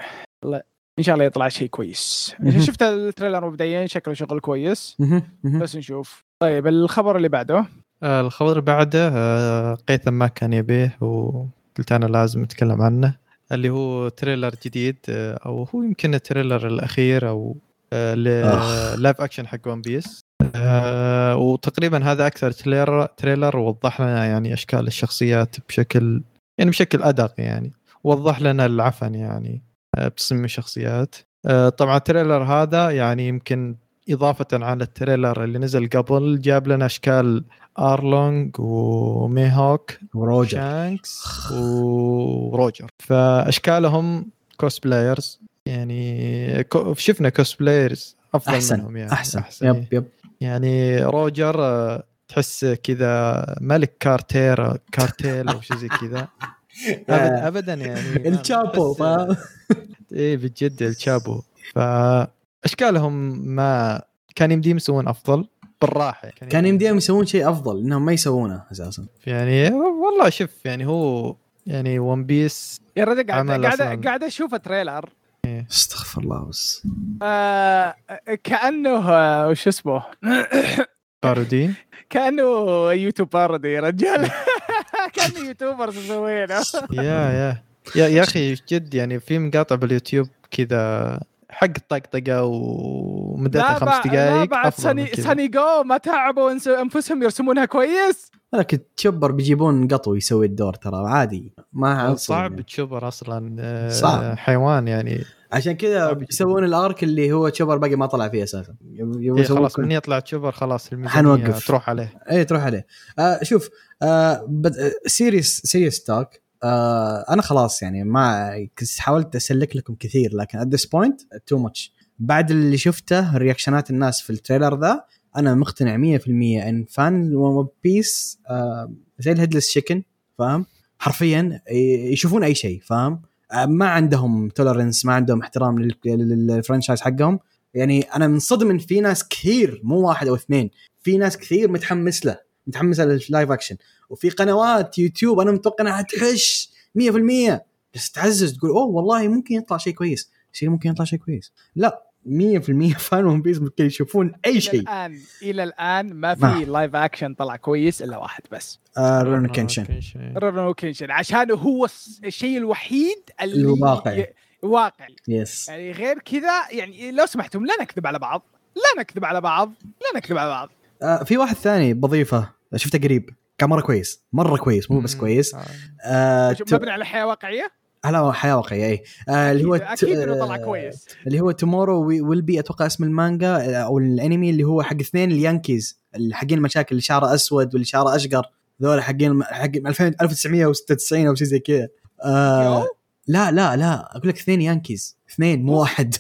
إن شاء الله يطلع شيء كويس. شفت ال trailer مبدئيا؟ شكله شغل كويس. بس نشوف. طيب الخبر اللي بعده؟ آه، الخبر اللي بعده آه، قيثم ما كان يبيه وقلت أنا لازم أتكلم عنه اللي هو trailer جديد آه، أو هو يمكن ال trailer الأخير أو آخ. live action حق One Piece آه، وتقريبا هذا أكثر trailer trailer وضح لنا يعني أشكال الشخصيات بشكل يعني بشكل أدق يعني. وضح لنا العفن يعني. آه، بتصميم الشخصيات آه، طبعا ال trailer هذا يعني يمكن إضافة على ال trailer اللي نزل قبل جاب لنا أشكال أرلونج وميهوك وروجر. شانكس وروجر. فأشكالهم cosplayers يعني شفنا cosplayers أفضل أحسن منهم يعني أحسن, أحسن. yep yep. يعني روجر آه، تحس كذا ملك cartel cartel أو شيء زي كذا. ابدا يعني الشابو تحس- فاهم؟ إيه بجد الشابو فاشكالهم ما كان يمديهم يسوون أفضل؟ بالراحة كان يمديهم يسوون شيء أفضل إنهم ما يسوونه أساسا. يعني والله شوف يعني هو يعني One Piece يا رجل قاعد قاعد. قاعد أشوف trailer. استغفر الله بس. آه كأنه آه وش اسمه؟ parody كأنه يوتيوب parody يا رجال كأنه YouTubers مسوينه. يا يا. يا يا أخي جد يعني في مقاطع باليوتيوب كذا حق طقطقة ومدتها خمس لا دقائق بعد سني. سني جو ما تعبوا انفسهم يرسمونها كويس؟ لكن تشوبر بيجيبون قطو يسوي الدور ترى عادي. ما صعب تشوبر أصلا آه، صعب. حيوان يعني. عشان كذا. يسوون ال arc اللي هو تشوبر باقي ما طلع فيه أساسا. يبغوا إيه خلاص من يطلع تشوبر خلاص الميزانية حنوقف. تروح عليه. إيه تروح عليه. آه شوف آه بد... serious serious talk آه أنا خلاص يعني ما حاولت أسلك لكم كثير لكن at this point too much بعد اللي شفته رياكشنات الناس في ال trailer ذا أنا مقتنع 100% ان fan One Piece آه زي ال headless chicken فاهم؟ حرفيا يشوفون أي شيء فاهم؟ آه ما عندهم tolerance ما عندهم احترام لل- لل- لل franchise حقهم. يعني أنا منصدم إن في ناس كثير مو واحد أو اثنين في ناس كثير متحمس له متحمسه لل live action وفي قنوات يوتيوب أنا متوقع إنها تحش 100% بس تعزز تقول أوه والله ممكن يطلع شيء كويس. شيء ممكن يطلع شيء كويس. لا 100% fan One Piece ممكن يشوفون أي إلى شيء. الآن إلى الآن ما. في live action طلع كويس إلا واحد بس. آه رون كنشن رونو كينشن عشان هو الشيء الوحيد اللي الواقعي. واقعي. yes يعني غير كذا يعني لو سمحتم لا نكذب على بعض. لا نكذب على بعض. لا نكذب على بعض. آه في واحد ثاني بضيفة شفته قريب. كان مره كويس. مرة كويس مو بس كويس. آه. ت- مبني على حياة واقعية؟ على حياة واقعية اي آه اللي هو أكيد, إنه طلع آه، كويس. اللي هو tomorrow will be أتوقع اسم المانجا آه، أو الأنمي اللي هو حق اثنين ال yankees اللي حقين المشاكل اللي شعره أسود واللي شعره أشقر. ذول حقين حق 2000 1996 أو شيء زي كذا. آه؟ لا لا لا أقول لك اثنين yankees اثنين مو واحد.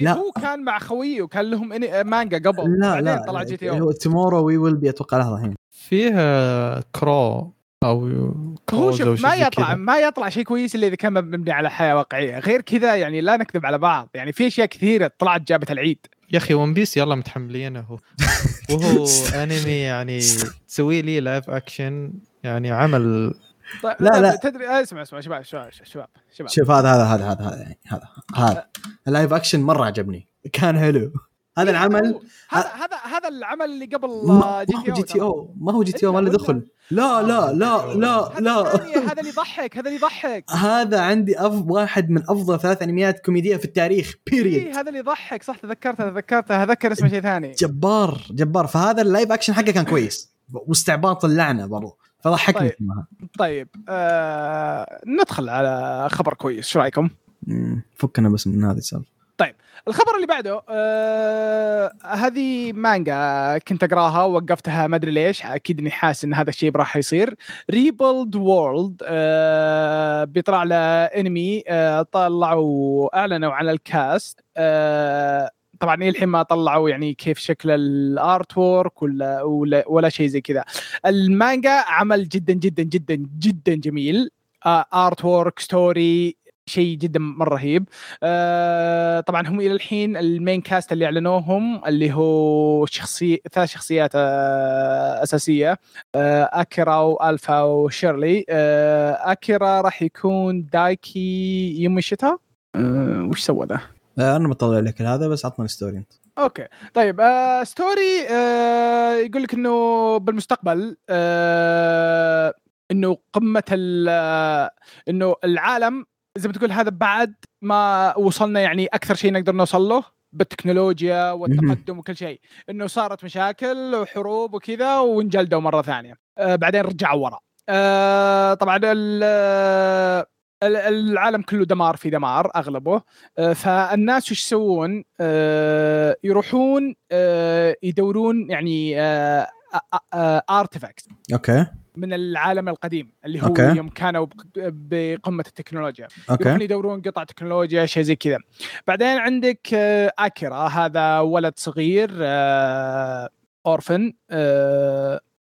لا. هو كان مع خويه وكان لهم إني- مانجا قبل لا بعدين لا طلع GTO. هو tomorrow we will be أتوقع لحظة الحين. فيه آه، Crow أو هو Crows أو شوف ما يطلع. ما يطلع شيء كويس إلا إذا كان مبني على حياة واقعية. غير كذا يعني لا نكذب على بعض. يعني في أشياء كثيرة طلعت جابت العيد. يا أخي One Piece يلا متحملينه وهو انمي يعني تسوي لي live action يعني عمل طيب لا، لا. تدري آه، اسمع اسمع شباب شباب شباب شباب. شوف هذا هذا هذا هذا هذا يعني هذا هذا. ال live action مرة عجبني. كان حلو. هذا العمل هذا هذا هذا العمل اللي قبل ما جي ما تي هو أو جي TO ما هو GTO ما له دخل. لا لا لا لا لا. هذا اللي يضحك هذا اللي يضحك هذا عندي أف واحد من أفضل ثلاث أنميات كوميدية في التاريخ period إيه هذا اللي يضحك صح تذكرته تذكرته ذكر اسمه شيء ثاني. جبار جبار. فهذا ال live action حقه كان كويس. واستعباط اللعنة برضو. فضحكني طيب. طيب آه ندخل على خبر كويس شو رأيكم؟ فكنا بس من هذه السالفة الخبر اللي بعده آه هذه مانجا كنت أقراها ووقفتها ما أدري ليش أكيد إني حاسس إن هذا الشيء راح يصير Rebuild World آه بيطلع له انمي آه طلعوا أعلنوا عن ال cast آه طبعا إيه الحين ما طلعوا يعني كيف شكل ال artwork ولا ولا, ولا شيء زي كذا. المانجا عمل جدا جدا جدا جدا جميل. artwork story شيء جدا مرة رهيب. آه طبعا هم إلى الحين ال main cast اللي أعلنوهم اللي هو شخصي ثلاث شخصيات آه أساسية. آه أكيرا وألفا وشيرلي. آه أكيرا راح يكون دايكي ياماشيتا؟ آه وش سوى ذا؟ آه، أنا بطلع لك هذا بس عطنا story أنت. okay. طيب آه story آه يقول لك إنه بالمستقبل آه إنه قمة آه، إنه العالم زي ما تقول هذا بعد ما وصلنا يعني أكثر شيء نقدر نوصل له بالتكنولوجيا والتقدم وكل شيء. إنه صارت مشاكل وحروب وكذا وانجلدوا مرة ثانية. آه بعدين رجعوا ورا. آه طبعا آه، العالم كله دمار في دمار أغلبه. آه، فالناس وش يسوون؟ آه، يروحون آه، يدورون يعني artifact okay. من العالم القديم اللي هو okay. يوم كانوا بق- بقمة التكنولوجيا. يروحون okay يدورون قطع تكنولوجيا شيء زي كذا. بعدين عندك اكيرا هذا ولد صغير orphan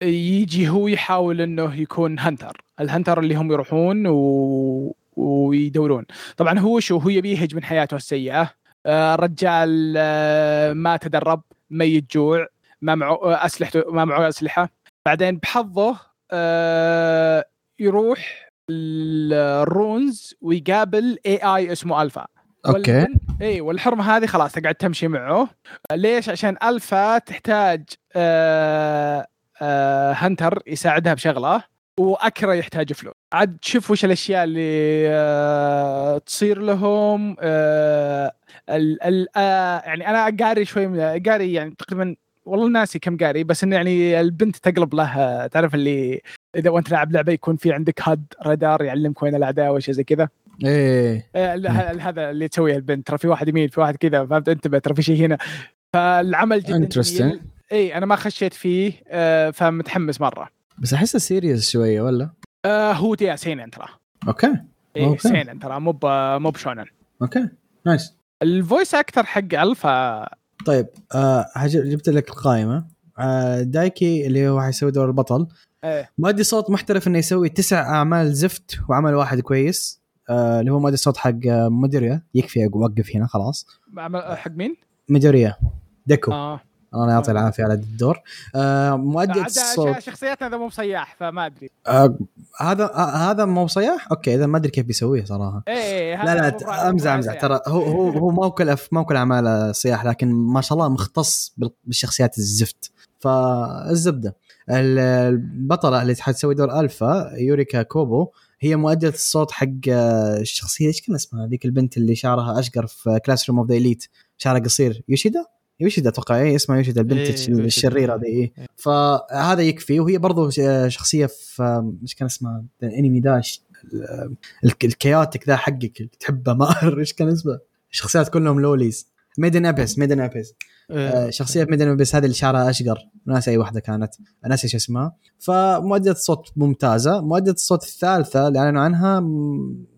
يجي هو يحاول إنه يكون hunter ال hunter اللي هم يروحون و... ويدورون. طبعا هو شو هو يبي يهج من حياته السيئة. آه، الرجال آه، ما تدرب ميت جوع ما معه أسلحته ما معه أسلحة. بعدين بحظه آه، يروح ال ruins ويقابل اي اي اسمه الفا okay. إي والحرمة هذه خلاص تقعد تمشي معه. ليش؟ عشان الفا تحتاج آه آه hunter يساعدها بشغله وأكيرا يحتاج فلوس. عاد شوف وش الأشياء اللي آه تصير لهم آه ال ال آه يعني أنا قاري شوي من قاري يعني تقريبا والله ناسي كم قاري بس إنه يعني البنت تقلب له تعرف اللي إذا وأنت لاعب لعبة يكون في عندك هاد رادار يعلمك وين الأعداء وشيء زي كذا. إيه. آه، هذا اللي تسويه البنت ترى في واحد يمين في واحد كذا فهمت؟ انتبه ترى في شيء هنا. فالعمل جدا Interesting. إي أنا ما خشيت فيه آه، فمتحمس مرة. بس أحسه serious شوية ولا؟ آه، هو تيا seinen ترى okay. إي. seinen ترى مو مو ب shonen. okay. nice ال voice actor حق ألفا. طيب آه جبت لك القائمة. آه دايكي اللي هو حيسوي دور البطل. إيه مؤدي صوت محترف إنه يسوي تسع أعمال زفت وعمل واحد كويس. آه اللي هو مؤدي الصوت حق آه، ميدوريا يكفي أوقف هنا خلاص. عمل- حق مين؟ ميدوريا ديكو. آه. الله يعطيه العافية على الدور. آه الصوت شخصيتنا هذا مو بصياح فما أدري. آه هذا آه هذا مو صياح okay إذا ما أدري كيف بيسويه صراحة. إيه لا لا مو- أمزح أمزح. ترى هو هو هو ما كل ما كل أعماله صياح لكن ما شاء الله مختص بال- بالشخصيات الزفت. فالزبدة. ال- البطلة اللي حتسوي دور ألفا يوريكا كوبو هي مؤدية الصوت حق آه، الشخصية إيش كان اسمها؟ ذيك البنت اللي شعرها أشقر في Classroom of the Elite شعرها قصير. يوشيدا؟ يوشيدا أتوقع اي اسمها يوشيدا البنت إيه،. الشريرة ذي إيه. فهذا يكفي وهي برضو شخصية في إيش كان اسمها؟ الأنمي داش ال- الك- الكياتك ذا حقك تحبه ما إيش كان اسمه. الشخصيات كلهم lolis. Made in Abyss Made in Abyss آه، شخصية Made in Abyss هذه اللي شعرها اشقر ناسي أي واحدة كانت. ناسي إيش اسمها. فمؤدية الصوت ممتازة. مؤدية الصوت الثالثة اللي أعلنوا عنها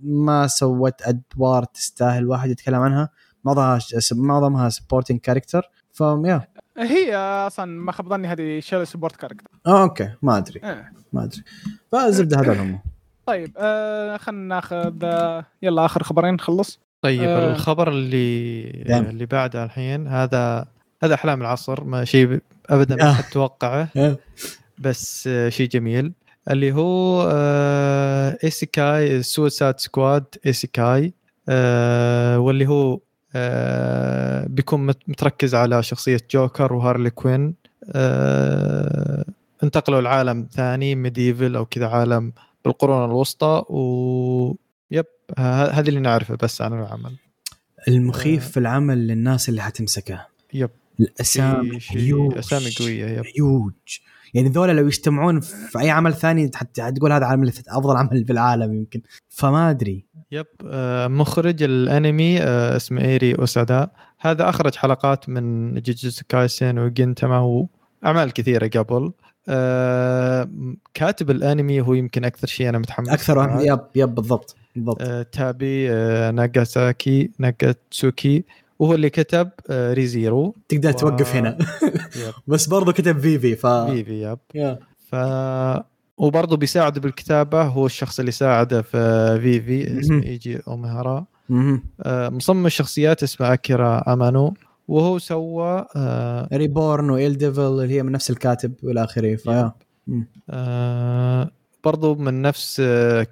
ما سوت أدوار تستاهل واحد يتكلم عنها. معظمها معظمها supporting character فيا هي أصلا ما خاب ظني هذه شيل support character آه okay. ما أدري. إيه. ما أدري. فالزبده هذا هم. طيب آه خلينا ناخذ آه، يلا آخر خبرين نخلص طيب آه. الخبر اللي دام. اللي بعده الحين هذا هذا أحلام العصر ما شيء ابدا ما آه. حد توقعه بس آه، شيء جميل. اللي هو Isekai Suicide Squad Isekai واللي هو آه، بيكون مت- متركز على شخصية جوكر وهارلي كوين. آه انتقلوا لعالم ثاني medieval أو كذا عالم بالقرون الوسطى و yep هذه اللي نعرفه بس عن العمل. المخيف آه. في العمل للناس اللي حتمسكه. yep. الأسامي huge أسامي قوية yep. huge يعني ذولا لو يجتمعون في أي عمل ثاني حت- حتقول هذا عمل أفضل عمل في العالم يمكن. فما أدري. yep آه، مخرج الانمي آه، اسمه إيري أوسادا. هذا أخرج حلقات من جوجوتسو كايسن وجنتاما واعمال كثيرة قبل. آه، كاتب الانمي هو يمكن أكثر شيء أنا متحمس أكثر. yep yep بالضبط بالضبط. تابي آه، ناغاساكي ناغاتسوكي وهو اللي كتب Re:Zero. تقدر و- توقف هنا بس برضو كتب فيفي ف فيفي yep. ف وبرضه بيساعده بالكتابة هو الشخص اللي ساعده في فيفي اسمه مهم. ايجي اومهارا. آه، مصمم الشخصيات اسمه أكيرا أمانو. وهو سوى آه، ريبورن و eldLIVE اللي هي من نفس الكاتب والى اخره ف yeah مم. آه، برضو من نفس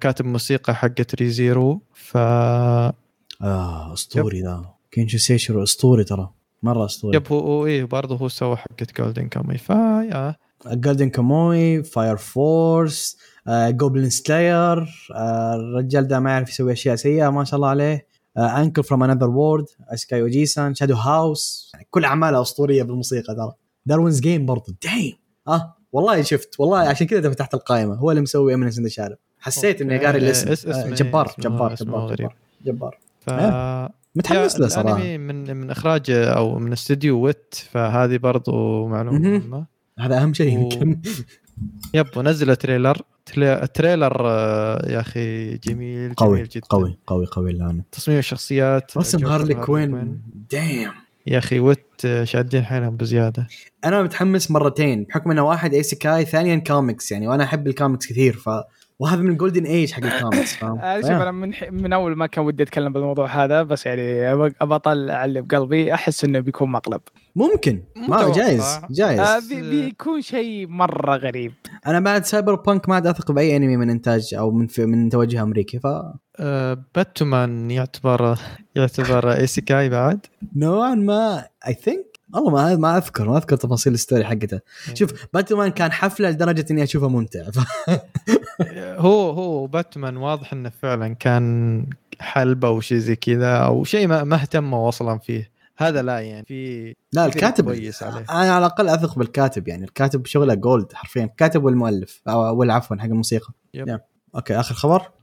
كاتب موسيقى حقت Re:Zero ف آه أسطوري ذا. كينيتشيرو سويهيرو أسطوري ترى. مرة أسطوري. yep هو هو إيه برضه هو سوى حقت Golden Kamuy ف yeah. Golden Kamuy Fire Force Goblin Slayer آه، الرجال ده ما يعرف يسوي أشياء سيئة ما شاء الله عليه. Uncle from Another World Isekai Ojisan Shadow House يعني كل أعماله أسطورية بالموسيقى ترى. Darwin's Game برضه دايم آه والله شفت والله عشان كذا فتحت القائمة. هو اللي مسوي Eminence in Shadow حسيت إني. قاري الاسم. آه، إيه؟ جبار اسمه- جبار جبار غريب. جبار جبار. ف متحمس يا له صراحة الأنمي من من إخراج أو من استوديو Wit فهذه برضو معلومة مهم. مهمة. هذا أهم شيء و- يمكن yep ونزل trailer tre- ال trailer آه، يا أخي جميل قوي جميل جدا. قوي قوي قوي الآن. تصميم الشخصيات رسم هارلي كوين. دايم يا أخي Wit آه، شادين حيلهم بزيادة. أنا متحمس مرتين بحكم إنه واحد isekai ثانيا كوميكس يعني وأنا أحب الكوميكس كثير ف وهذا من ال golden age حق الكوميكس فاهم آه، شوف. أنا من ح- من أول ما كان ودي أتكلم بالموضوع هذا بس يعني ابى أطلع اللي بقلبي. أحس إنه بيكون مقلب. ممكن. ما. جايز جايز. آه بي بيكون شيء مرة غريب. أنا بعد Cyberpunk ما عاد أثق بأي أنمي من إنتاج أو من في من توجه أمريكي ف آه، باتمان يعتبر يعتبر isekai بعد. نوعا ما I think والله ما ما أذكر ما أذكر تفاصيل ال story حقته. شوف باتمان كان حفلة لدرجة إني أشوفه ممتع. ف... هو هو باتمان واضح إنه فعلا كان حلبة أو شيء زي كذا أو شيء ما ما اهتموا أصلا فيه. هذا لا يعني في لا الكاتب كويس عليه. أنا على الأقل أثق بالكاتب يعني. الكاتب شغله gold حرفيا. الكاتب والمؤلف أو عفوا حق الموسيقى. yep. yep. okay آخر خبر؟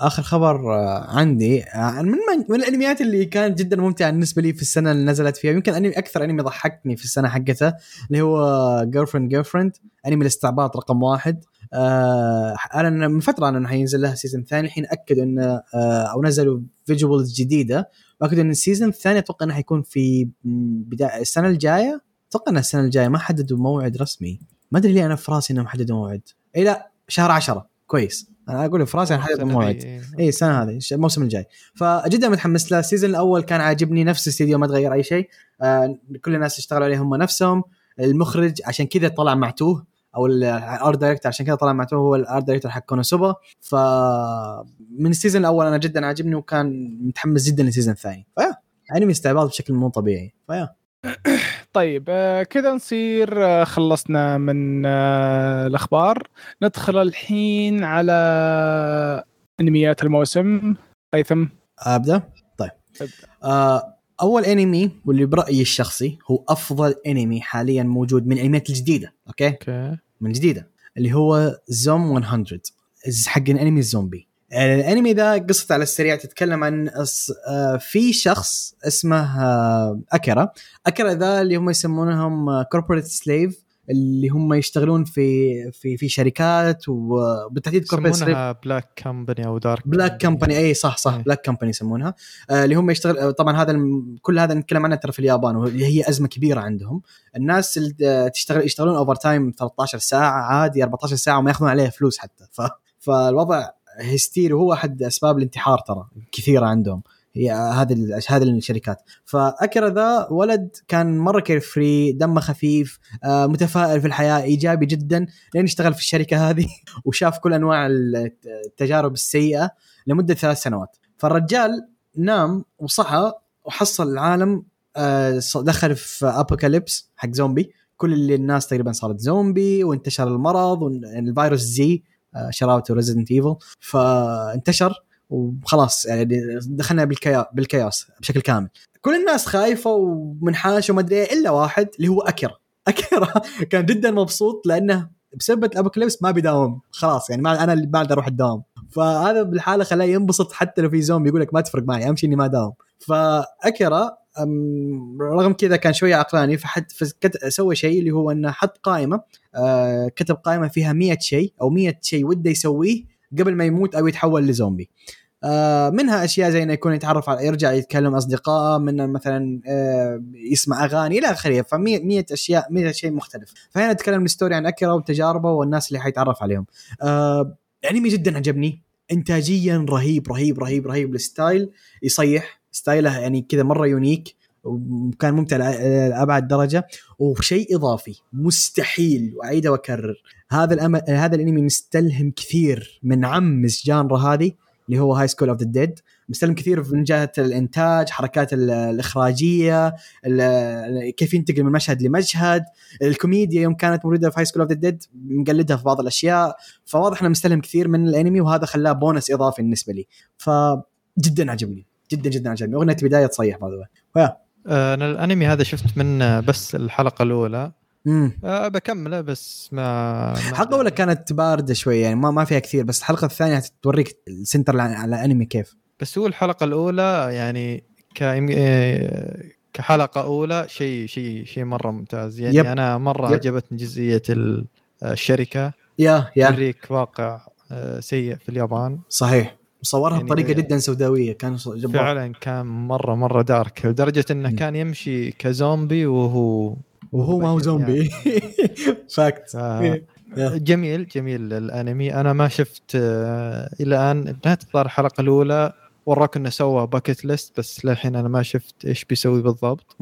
آخر خبر آه عندي آه من, من الأنميات اللي كانت جدا ممتعة بالنسبة لي في السنة اللي نزلت فيها. يمكن أنمي أكثر أنمي ضحكني في السنة حقته اللي هو Girlfriend Girlfriend أنمي الاستعباط رقم واحد. آه أنا من فترة انه حينزل لها season ثاني. الحين أكدوا انه آه أو نزلوا visuals جديدة. وأكدوا إن ال season الثاني أتوقع إنه حيكون في بداية السنة الجاية. أتوقع ان السنة الجاية. ما حددوا موعد رسمي. ما أدري ليه أنا في راسي إنهم حددوا موعد. إي لا شهر عشرة. كويس. أنا أقول في راسي حددوا السنة موعد اي السنة هذه الموسم الجاي. فجدا متحمس له. ال season الأول كان عاجبني نفس الاستديو ما تغير أي شيء. آه كل الناس اشتغلوا عليه هم نفسهم. المخرج عشان كذا طلع معتوه أو ال art director عشان كذا طلع معتوه هو ال art director حق KonoSuba. ف من ال season الأول أنا جدا عاجبني وكان متحمس جدا لل season الثاني. ف yeah أنمي استعباط بشكل مو طبيعي. ف yeah. طيب آه كذا نصير آه خلصنا من آه الأخبار. ندخل الحين على أنميات الموسم. هيثم أبدأ؟ طيب. ابدأ. آه أول أنمي واللي برأيي الشخصي هو أفضل أنمي حاليا موجود من الأنميات الجديدة okay؟ okay. من جديدة اللي هو Zom 100 إز- حق انمي الزومبي. الأنمي ذا قصته على السريع تتكلم عن آه، في شخص اسمه آه، اكيرا اكيرا ذا اللي هم يسمونهم corporate slave اللي هم يشتغلون في في في شركات وبالتحديد corporate slave يسمونها black company أو dark black company اي صح صح إيه. black company يسمونها. آه اللي هم يشتغل آه، طبعا هذا الم... كل هذا نتكلم عنه ترى في اليابان واللي هي أزمة كبيرة عندهم. الناس اللي آه، تشتغل يشتغلون overtime 13 ساعة عادي 14 ساعة وما ياخذون عليها فلوس حتى. ف... فالوضع هستيري وهو أحد أسباب الانتحار ترى كثيرة عندهم. هي هذه هذه الشركات. فأكيرا ذا ولد كان مرة carefree دمه خفيف آه، متفائل في الحياة إيجابي جدا. لين اشتغل في الشركة هذه وشاف كل أنواع التجارب السيئة لمدة ثلاث سنوات. فالرجال نام وصحى وحصل العالم آه، دخل في apocalypse حق زومبي. كل اللي الناس تقريبا صارت زومبي وانتشر المرض والفيروس زي شروات Resident Evil فانتشر وخلاص يعني دخلنا بال chao- بال chaos بشكل كامل. كل الناس خايفة ومنحاشة وما أدري إيه إلا واحد اللي هو أكيرا. أكيرا كان جدا مبسوط لأنه بسبب ال apocalypse ما بيداوم. خلاص يعني ما أنا اللي بعد أروح الدوام. فهذا بالحالة خلاه ينبسط حتى لو في زومبي يقول لك ما تفرق معي أهم شيء إني ما داوم فأكيرا رغم كذا كان شوية عقلاني فحد سوى شيء اللي هو إنه حط قائمة آه، كتب قائمة فيها 100 شيء أو 100 شيء وده يسويه قبل ما يموت أو يتحول لزومبي. آه، منها أشياء زي إنه يكون يتعرف على يرجع يتكلم اصدقائه منها مثلا آه، يسمع أغاني إلى آخره. ف 100 أشياء 100 شيء مختلف. فهنا نتكلم ال story عن اكيرا وتجاربه والناس اللي حيتعرف عليهم. آه، الانمي جدا عجبني. انتاجيا رهيب رهيب رهيب رهيب. ال style يصيح. style ه يعني كذا مرة unique وكان ممتع لأبعد درجة وشيء إضافي مستحيل وأعيده وأكرر. هذا الأم... هذا الأنمي مستلهم كثير من عمس genre هذه اللي هو High School of the Dead مستلهم كثير من جهة الإنتاج حركات ال- الإخراجية ال- كيف ينتقل من مشهد لمشهد. الكوميديا يو كان موجودة في High School of the Dead مقلدها في بعض الأشياء. فواضح إنه مستلهم كثير من الأنمي وهذا خلاه بونس إضافي بالنسبة لي. فجدا عجبني. جدا جدا عجبني. أغنية بداية تصيح بعد آه، أنا الأنمي هذا شفت منه بس الحلقة الأولى. امم أه بكمله بس ما, ما الحلقة الأولى كانت باردة شوية يعني ما ما فيها كثير بس الحلقة الثانية هتوريك ال center على على انمي كيف. بس هو الحلقة الأولى يعني ك آه، كحلقة أولى شيء شيء شيء مرة ممتاز. يعني yep. أنا مرة يب. عجبتني جزئية ال- الشركة. yeah yeah. توريك واقع آه، سيء في اليابان. صحيح. وصورها يعني- بطريقة جدا سوداوية. كان جبار. فعلا كان مرة مرة dark لدرجة إنه. كان يمشي كزومبي وهو وهو ما هو زومبي. fact yeah. جميل جميل الأنمي. أنا ما شفت آه، إلى الآن. نهايه الظاهر الحلقة الأولى. وراك إنه سوى باكيت ليست بس للحين أنا ما شفت إيش بيسوي بالضبط.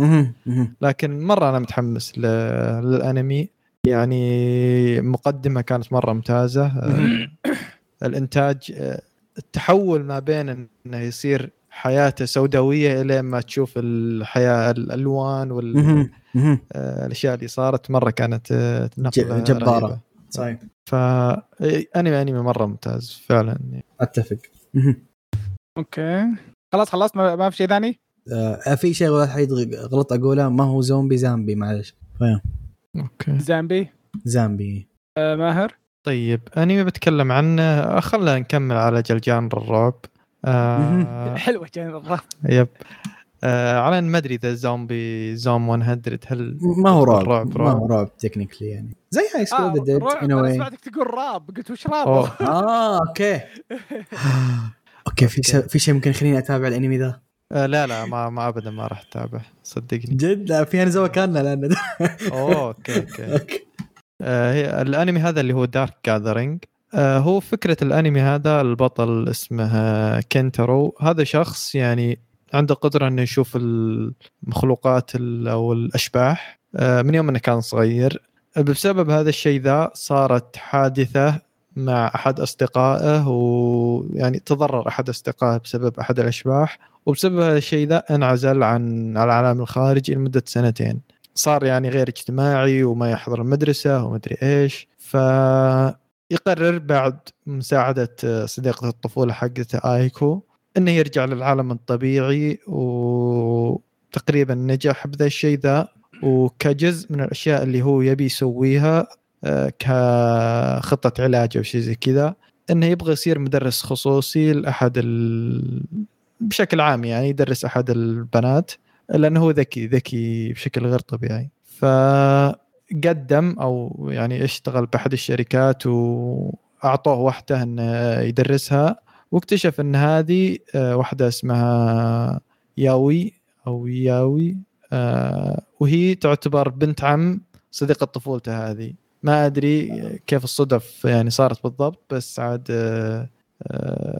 لكن مرة أنا متحمس للأنمي. يعني مقدمة كانت مرة ممتازة. آه، الإنتاج آه، التحول ما بين إنه يصير حياته سوداوية إلى ما تشوف الحياة الألوان. والاشياء اللي صارت. مرة كانت آه، نقلة ج- جبارة. رهيبة. صحيح. فانمي أنمي مرة ممتاز فعلا. أتفق. okay. خلاص خلصت. ما ما في شيء ثاني؟ آه في شيء واحد غلط أقوله. ما هو زومبي زامبي معلش. فاهم okay. زامبي. زامبي. آه ماهر؟ طيب أنمي بتكلم عنه. خلينا نكمل على ال genre الرعب. آه حلوة كان الرف yep. آه على ما أدري إذا zombie Zom 100 هل ما هو رعب رعب؟ ما هو رعب. رعب technically يعني. زي High آه School the Dead رعب، ان أنا سمعتك تقول راب. قلت وش راب؟ آه okay. أوكي في شيء في شيء ممكن يخليني أتابع الأنمي ذا؟ آه لا لا ما ما ابدا ما راح أتابع. صدقني. جد؟ لا في نزوه كاننا لأن أوه أوكي. أوكي. آه الانمي هذا اللي هو دارك جاذرينج آه هو فكرة الانمي هذا البطل اسمه كنترو هذا شخص يعني عنده قدرة إنه يشوف المخلوقات ال- أو الأشباح آه من يوم إنه كان صغير. بسبب هذا الشيء ذا صارت حادثة مع أحد أصدقائه ويعني تضرر أحد أصدقائه بسبب أحد الأشباح. وبسبب هذا الشيء ذا انعزل عن العالم الخارجي لمدة سنتين. صار يعني غير اجتماعي وما يحضر المدرسة ومدري إيش. فيقرر بعد مساعدة صديقة الطفولة حقته آيكو إنه يرجع للعالم الطبيعي وتقريبا نجح بذا الشيء ذا. وكجزء من الأشياء اللي هو يبي يسويها آه، كخطة علاج أو شيء زي كذا إنه يبغى يصير مدرس خصوصي لأحد ال... بشكل عام يعني يدرس أحد البنات. لأنه هو ذكي ذكي بشكل غير طبيعي. فقدم أو يعني اشتغل بأحد الشركات وأعطوه واحدة إنه يدرسها واكتشف إن هذه آه، واحدة اسمها ياوي أو ياوي آه، وهي تعتبر بنت عم صديقة طفولته هذه. ما أدري كيف الصدف يعني صارت بالضبط بس عاد آه،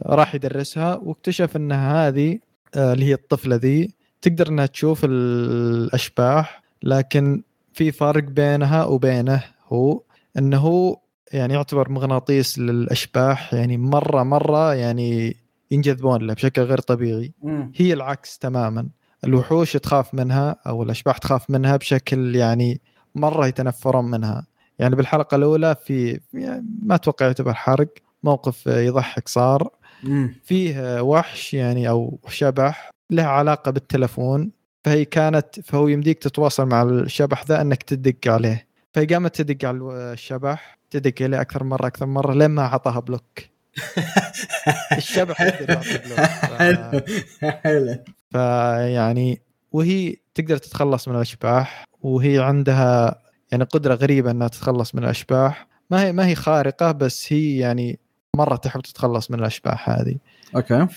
راح يدرسها واكتشف إن هذه اللي هي الطفلة ذي تقدر إنها تشوف الأشباح لكن في فرق بينها وبينه هو إنه هو يعني يعتبر مغناطيس للأشباح يعني مرة مرة يعني ينجذبون له بشكل غير طبيعي. هي العكس تماما. الوحوش تخاف منها أو الأشباح تخاف منها بشكل يعني مرة يتنفرون منها. يعني بالحلقة الأولى في يعني ما أتوقع يعتبر حرق موقف يضحك صار. مم. فيه وحش يعني أو شبح. له علاقة بالتلفون فهي كانت فهو يمديك تتواصل مع الشبح ذا إنك تدق عليه. فهي قامت تدق على الشبح تدق عليه أكثر مرة أكثر مرة لين ما أعطاها block. الشبح يقدر حلو حلو. فيعني وهي تقدر تتخلص من الأشباح وهي عندها يعني قدرة غريبة إنها تتخلص من الأشباح. ما هي ما هي خارقة بس هي يعني مرة تحب تتخلص من الأشباح هذه. أوكي.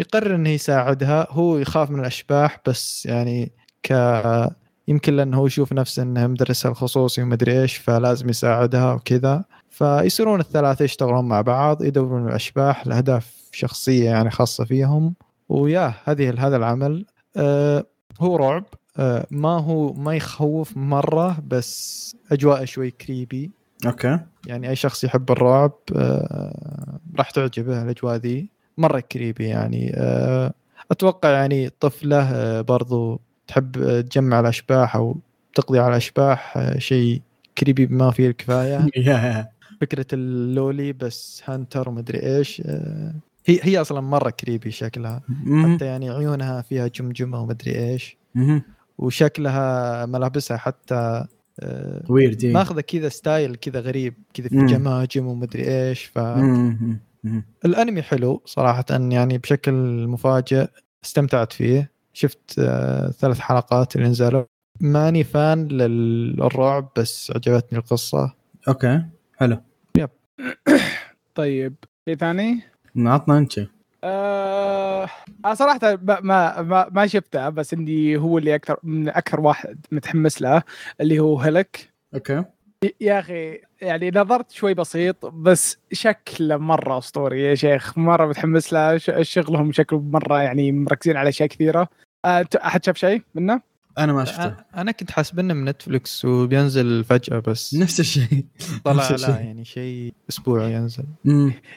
فيقرر إنه يساعدها. هو يخاف من الأشباح بس يعني ك يمكن لأنه هو يشوف نفسه إنه مدرسها الخصوصي ومدري إيش فلازم يساعدها وكذا. فيصيرون الثلاثة يشتغلون مع بعض يدورون الأشباح لأهداف شخصية يعني خاصة فيهم. و yeah هذه هذا العمل. آه هو رعب. آه ما هو ما يخوف مرة بس اجواء شوي creepy okay. يعني أي شخص يحب الرعب آه راح تعجبه الأجواء ذي. مرة creepy يعني آه أتوقع يعني طفلة آه برضو تحب تجمع الاشباح أو تقضي على الاشباح آه شيء creepy بما فيه الكفاية فكرة ال loli ghost hunter ومدري إيش هي هي أصلا مرة creepy شكلها. حتى يعني عيونها فيها جمجمة ومدري إيش. وشكلها ملابسها حتى weird. ماخذة كذا style كذا غريب كذا في. جماجم ومدري إيش فالانمي مم. حلو صراحة يعني بشكل مفاجئ استمتعت فيه. شفت آه، ثلاث حلقات اللي نزلوا. ماني fan للرعب بس عجبتني القصة. okay حلو. طيب شيء ثاني؟ عطنا أنت. شيء. آه صراحة ما ما, ما شفته بس إني هو اللي أكثر من أكثر واحد متحمس له اللي هو هلك. okay. يا أخي يعني نظرت شوي بسيط بس شكله مرة أسطوري يا شيخ مرة متحمس له ش- شغلهم شكله مرة يعني مركزين على أشياء كثيرة آه، أحد شاف شيء منه؟ أنا ما شفته أنا كنت حاسب انه من نتفلكس وبينزل فجأة بس نفس الشيء طلع نفس لا. يعني شيء أسبوع ينزل.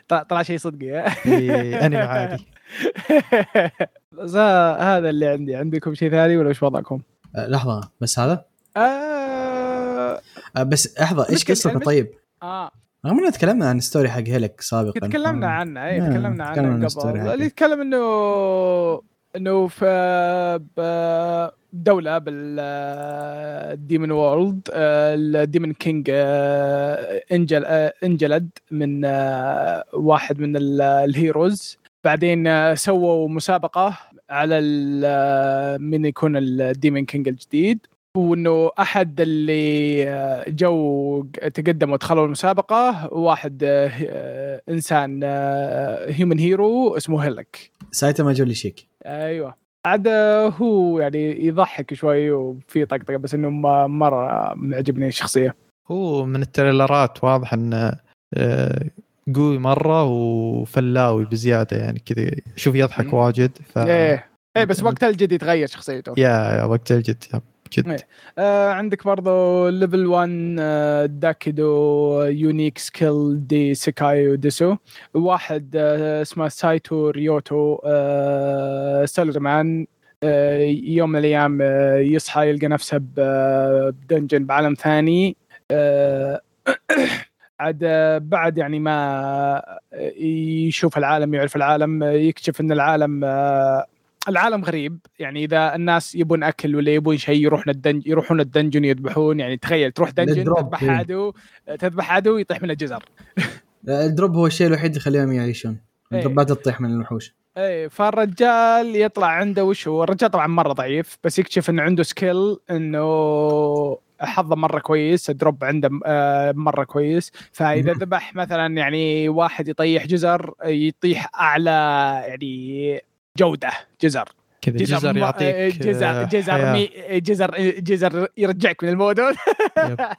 طلع, شيء صدقي؟ إيه، أنمي عادي هذا اللي عندي عندكم شيء ثاني ولا وش وضعكم؟ آه، لحظة بس هذا آه، بس لحظة إيش قصته طيب؟ آه. رغم اننا تكلمنا عن story حق هيلك سابقا. تكلمنا عنه اي آه، تكلمنا تكلمنا عن عنه قبل. اللي يتكلم إنه إنه في دولة بال demon world ال demon king انجلد آه، انجلد من آه، واحد من ال- ال heroes بعدين آه، سووا مسابقة على آه، من يكون ال demon king الجديد. وانه احد اللي آه، جو تقدموا ودخلوا المسابقة واحد آه، آه، انسان human hero اسمه هيلك. سايتاما جولي شيك أيوه. عاد هو يعني يضحك شوي وفي طقطقة بس إنه ما مرة معجبني الشخصية. هو من ال trailerات واضح انه قوي مرة وفلاوي بزيادة يعني كذا شوف يضحك. واجد ف إيه. إيه بس وقت الجد يتغير شخصيته. yeah yeah وقت الجد yep، جد إيه. آه عندك برضو level 1 آه だけど unique skill で 最強です. واحد آه اسمه سايتو ريوتو آه salaryman آه يوم من الأيام آه يصحى يلقى نفسه ب- ب dungeon بعالم ثاني. آه عاد آه، بعد يعني ما يشوف العالم يعرف العالم آه، يكتشف إن العالم آه، العالم غريب. يعني إذا الناس يبون أكل ولا يبون شيء يروحون ال dunge- يروحون ال dungeon يذبحون. يعني تخيل تروح dungeon تذبح إيه. عدو تذبح عدو يطيح من الجزر. الدروب هو الشيء الوحيد اللي يخليهم يعيشون. إيه. الدروبات تطيح من الوحوش. اي فالرجال يطلع عنده وش هو؟ الرجال طبعا مرة ضعيف بس يكتشف إنه عنده skill إنه حظه مرة كويس الدروب عنده آه، مرة كويس. فإذا. ذبح مثلا يعني واحد يطيح جزر يطيح أعلى يعني جودة جزر كذا جزر ما- يعطيك جزر آه، جزر. مي جزر جزر يرجعك من يب.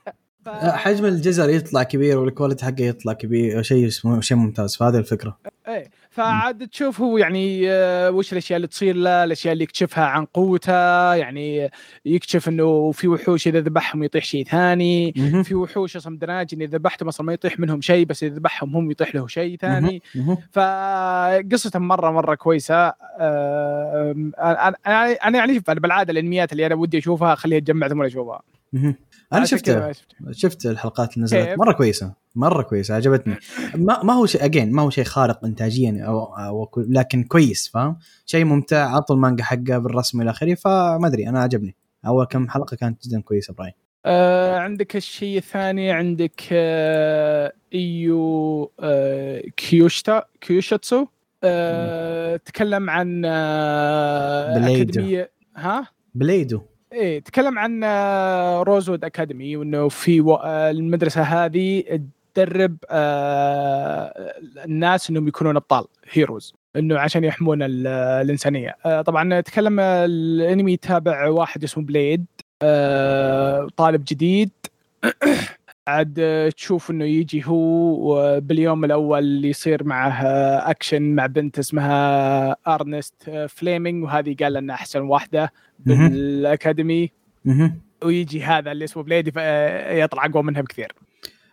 آه، حجم الجزر يطلع كبير والكواليتي حقه يطلع كبير شيء اسمه شيء ممتاز فهذه الفكرة إيه فعاد تشوف هو يعني آه، وش الاشياء اللي تصير له الاشياء اللي يكتشفها عن قوته يعني يكتشف انه في وحوش اذا ذبحهم يطيح شيء ثاني. في وحوش أصلا دناجن اذا ذبحتهم أصلا ما يطيح منهم شيء بس اذا ذبحهم هم يطيح له شيء ثاني. فقصته مره مره كويسه آه، أنا يعني بالعاده الانميات اللي أنا ودي اشوفها اخليها تجمع ثم اشوفها. أنا شفته. شفت الحلقات اللي نزلت. كيف؟ مرة كويسة مرة كويسة عجبتني. ما, ما هو شيء اجين ما هو شيء خارق انتاجيا أو كو- لكن كويس فاهم؟ شيء ممتع عطوا المانجا حقه بالرسم إلى آخره فما أدري أنا عجبني. أول كم حلقة كانت جدا كويسة براي آه عندك الشيء الثاني عندك آه إيو آه كيوشتا كيوشاتسو. آه تكلم عن آه بليدو. اكاديميه ها؟ بليدو. إيه تكلم عن آه، روزوود academy وإنه في و- آه، المدرسة هذه تدرب آه، الناس إنهم يكونون أبطال heroes إنه عشان يحمون ال- الإنسانية. طبعا تكلم الأنمي يتابع واحد اسمه بليد طالب جديد. عاد تشوف إنه يجي هو باليوم الأول اللي يصير معه أكشن مع بنت اسمها أرنست فليمينج وهذه قال انها أحسن واحدة. بالأكاديمي. ويجي هذا اللي اسمه بليدي ف- يطلع أقوى منها بكثير.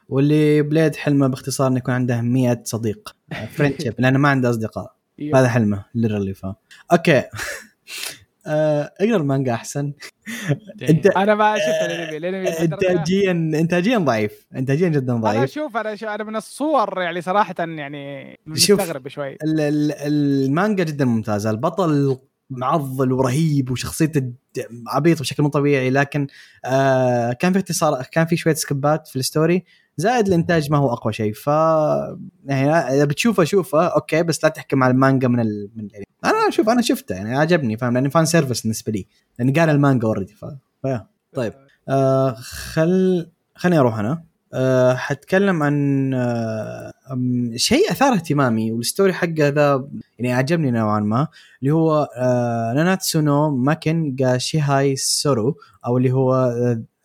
واللي بليد حلمه باختصار إنه يكون عنده 100 صديق. friendship لأنه ما عنده أصدقاء. هذا حلمه ليرلي ف. أوكي. اقرأ المانجا أحسن. انت أنا ما شفت الأنمي الأنمي انتاجيا انتاجيا ضعيف. انتاجيا جدا أنا ضعيف. أشوف أنا شوف أنا من الصور يعني صراحة يعني. مستغرب شوي. ال- ال- المانجا جدا ممتازة. البطل معضل ورهيب وشخصيته عبيط بشكل مو طبيعي لكن آه كان في اختصار كان في شوية skip ات في ال story. زائد الإنتاج ما هو أقوى شيء. ف يعني إذا بتشوفه شوفه. أوكي بس لا تحكم على المانجا من ال... من الأنمي. أنا شوف أنا شفته يعني عجبني فاهم؟ لأنه fan service بالنسبة لي لأني قاري المانجا already ف... طيب. آه خل خليني أروح أنا. آه حتكلم عن آه أم- شيء أثار اهتمامي وال story حقه ذا يعني عجبني نوعا ما اللي هو آه nanatsu no maken ga shihai suru أو اللي هو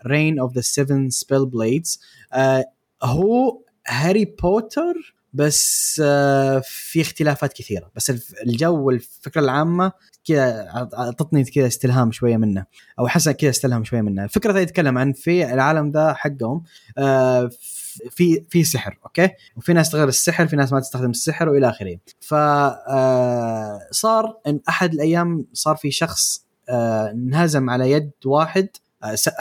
Reign of the Seven Spellblades هو هاري بوتر بس آه في اختلافات كثيرة. بس الجو والفكرة العامة كذا أعطتني كذا استلهام شوية منه أو حسن كذا استلهم شوية منه. الفكرة يتكلم عن في العالم ذا حقهم آه في في سحر أوكي؟ وفي ناس تغير السحر في ناس ما تستخدم السحر وإلى آخره. ف آه، صار إن أحد الأيام صار في شخص انهزم على يد واحد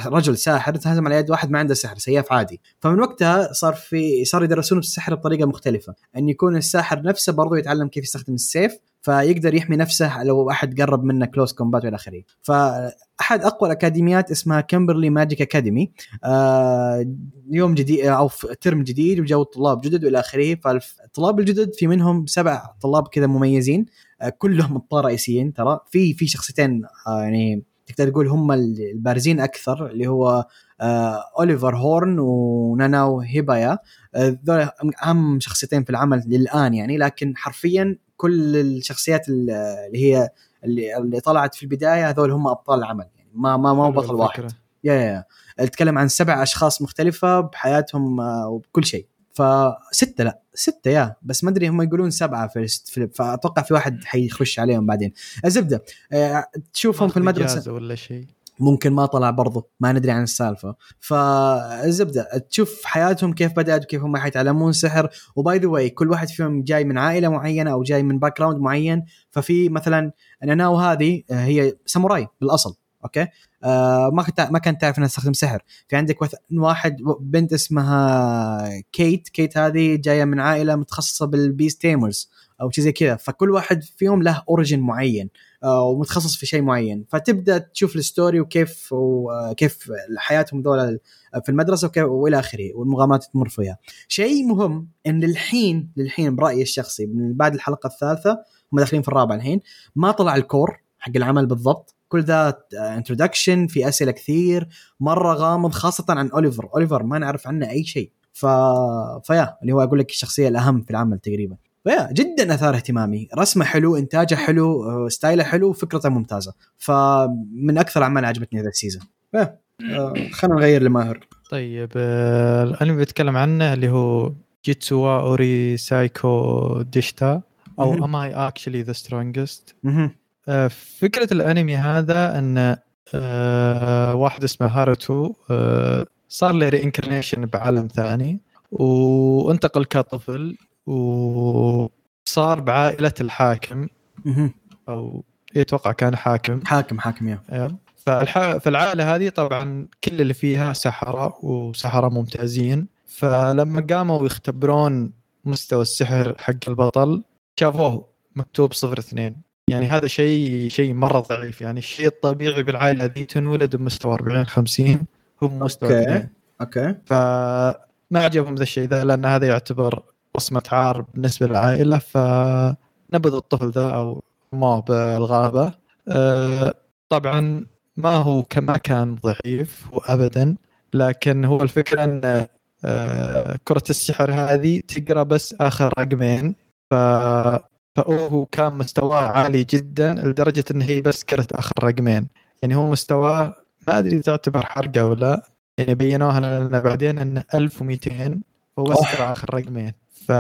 رجل ساحر انهزم على يد واحد ما عنده سحر سياف عادي. فمن وقتها صار في صار يدرسون السحر بطريقة مختلفة. أن يكون الساحر نفسه برضه يتعلم كيف يستخدم السيف فيقدر يحمي نفسه لو احد قرب منه close combat وإلى آخره. فأحد أقوى الأكاديميات اسمها كيمبرلي magic academy آه، يوم جديد أو في ترم جديد وجو طلاب جدد وإلى آخره. فالطلاب الجدد في منهم سبع طلاب كذا مميزين آه، كلهم ابطال رئيسيين ترى. في في شخصيتين آه، يعني تقدر تقول هم البارزين أكثر اللي هو آه، أوليفر هورن وناناو هيبايا. آه، ذول أهم شخصيتين في العمل للآن يعني لكن حرفيا كل الشخصيات ال- اللي هي اللي, اللي طلعت في البداية هذول هم أبطال العمل يعني ما ما ما هو بطل واحد. yeah yeah. أتكلم عن سبع أشخاص مختلفة بحياتهم آه، وبكل شيء. فستة لا ستة yeah. بس ما أدري هم يقولون سبعة في, في فأتوقع في واحد حيخش عليهم بعدين. الزبدة آه، تشوفهم في المدرسة. ولا شيء. ممكن ما طلع برضه ما ندري عن السالفة. فالزبدة تشوف حياتهم كيف بدأت وكيف هم حيتعلمون سحر. و by the way كل واحد فيهم جاي من عائلة معينة أو جاي من background معين. ففي مثلا ناناو هذه آه، هي ساموراي بالأصل. أوكي؟ آه ما كنت ما كانت تعرف انها تستخدم سحر. في عندك واحد بنت اسمها كيت كيت هذه جاية من عائلة متخصصة بال beast tamers أو شيء زي كذا. فكل واحد فيهم له origin معين آه، ومتخصص في شيء معين. فتبدأ تشوف ال story وكيف وكيف حياتهم ذولا في المدرسة وكيف وإلى آخره والمغامرات اللي تمر فيها. شيء مهم إن للحين للحين برأيي الشخصي من بعد الحلقة الثالثة هم داخلين في الرابعه الحين ما طلع ال core حق العمل بالضبط. كل ذا introduction في أسئلة كثير مرة غامض خاصة عن أوليفر. أوليفر ما نعرف عنه أي شيء. ف فيا اللي هو أقول لك الشخصية الأهم في العمل تقريبا. فيا جدا أثار اهتمامي. رسمه حلو إنتاجه حلو آه، ستايله حلو فكرته ممتازة. فمن أكثر الاعمال عجبتني هذا ال season. فيا آه، خلينا نغير لماهر طيب آه، الانمي بيتكلم عنه اللي هو jitsu wa ore saikyou deshita أو. am I actually the strongest. فكرة الأنمي هذا أن آه، واحد اسمه هاروتو آه، صار له reincarnation بعالم ثاني وانتقل كطفل وصار بعائلة الحاكم. أو يتوقع كان حاكم. حاكم حاكم yeah. آه، فالح... فالعائلة هذه طبعا كل اللي فيها سحرة وسحرة ممتازين. فلما قاموا يختبرون مستوى السحر حق البطل شافوه مكتوب صفر اثنين. يعني هذا شيء شيء مرة ضعيف. يعني الشيء الطبيعي بالعائلة ذي تنولد بمستوى 40 50 هو بمستوى okay. okay. فما عجبهم ذا الشيء ذا لأن هذا يعتبر وصمة عار بالنسبة للعائلة. فنبذوا الطفل ذا أو رموه بالغابة. أه، طبعا ما هو كما كان ضعيف وابدا لكن هو الفكرة إن أه، كرة السحر هذه تقرأ بس آخر رقمين. ف فهو كان مستواه عالي جدا لدرجة إن هي بس كرت آخر رقمين. يعني هو مستواه ما أدري تعتبر حرقة ولا يعني بينوها لنا بعدين انه 1200 هو بس. كرا آخر رقمين. ف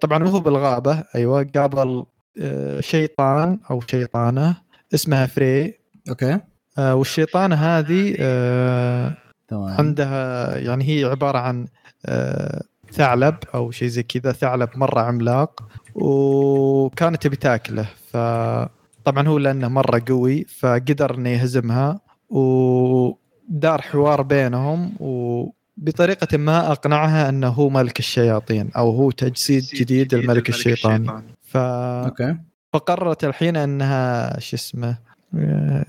طبعا هو بالغابة أيوه قابل آه، شيطان أو شيطانة اسمها فري. okay. آه، والشيطانة هذه آه، تمام. عندها يعني هي عبارة عن آه، ثعلب أو شيء زي كذا ثعلب مرة عملاق. وكانت تبي تاكله فطبعا هو لأنه مرة قوي فقدر إنه يهزمها ودار حوار بينهم وبطريقة ما أقنعها إنه هو ملك الشياطين أو هو تجسيد جديد للملك الشيطاني. ف... okay. فقررت الحين إنها شو اسمه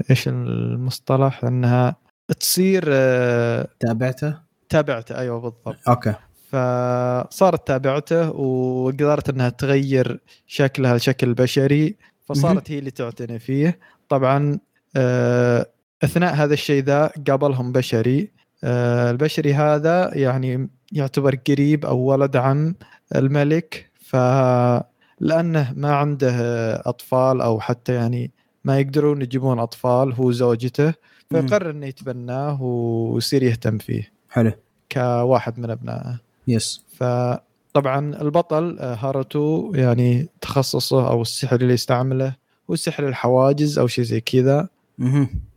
إيش المصطلح؟ إنها تصير آه، تابعته؟ تابعته أيوه بالضبط. okay. فصارت تابعته وقدرت إنها تغير شكلها لشكل بشري فصارت هي اللي تعتني فيه. طبعا آه، أثناء هذا الشيء ذا قابلهم بشري. آه، البشري هذا يعني يعتبر قريب أو ولد عم الملك فلأنه ما عنده أطفال أو حتى يعني ما يقدرون يجيبون أطفال هو زوجته. فيقرر إنه يتبناه ويصير يهتم فيه. حلو. كواحد من أبنائه. yes فطبعا البطل آه، هاروتو يعني تخصصه أو السحر اللي يستعمله هو سحر الحواجز أو شيء زي كذا.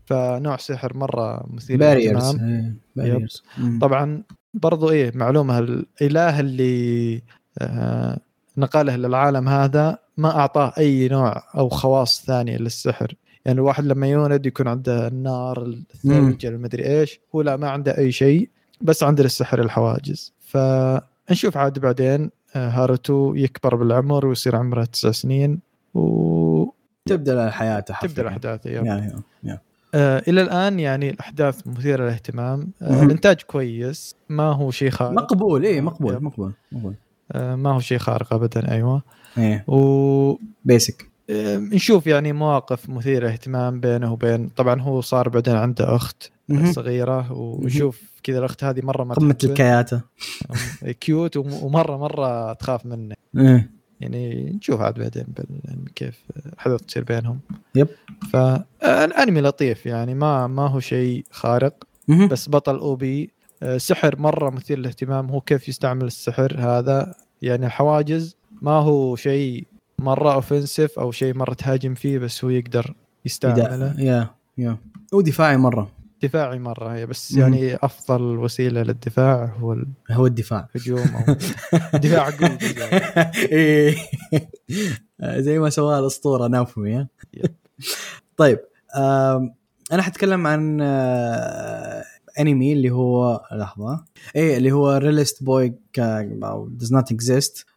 فنوع سحر مرة مثير barriers للاهتمام. barriers طبعا برضو إيه معلومة الاله اللي آه، نقله للعالم هذا ما أعطاه أي نوع أو خواص ثانية للسحر. يعني الواحد لما يولد يكون عنده النار الثلج المدري إيش هو لا ما عنده أي شيء بس عنده السحر الحواجز. فنشوف عاد بعدين آه، هاروتو يكبر بالعمر ويصير عمره تسع سنين وتبدا تبدأ حياته حرفياً. الاحداث يا آه إلى الآن يعني الأحداث مثيرة للاهتمام. آه. الإنتاج كويس ما هو شيء خارق. مقبول إيه مقبول. مقبول مقبول. آه ما هو شيء خارق ابدا أيوه. إيه. و basically نشوف يعني مواقف مثيرة اهتمام بينه وبين طبعا هو صار بعدين عنده أخت. صغيرة ونشوف كذا الأخت هذه مرة ما قمة. الكياتة cute وم- ومرة مرة تخاف منه إيه يعني نشوف عاد بعدين كيف الاحداث تصير بينهم yep. فالانمي لطيف يعني ما ما هو شيء خارق. بس بطل OP آه، سحر مرة مثير للاهتمام هو كيف يستعمل السحر هذا يعني الحواجز ما هو شيء مرة offensive أو شيء مرة تهاجم فيه بس هو يقدر يستعمله yeah yeah. ودفاعي مرة. دفاعي مرة هي بس مم. يعني أفضل وسيلة للدفاع هو هو الدفاع. الهجوم أو دفاع قوي. إيه. زي ما سواها الأسطورة ناوفومي. طيب أنا حتكلم عن آه، انمي اللي هو لحظة. إيه اللي هو realist boy أو not exist. آه،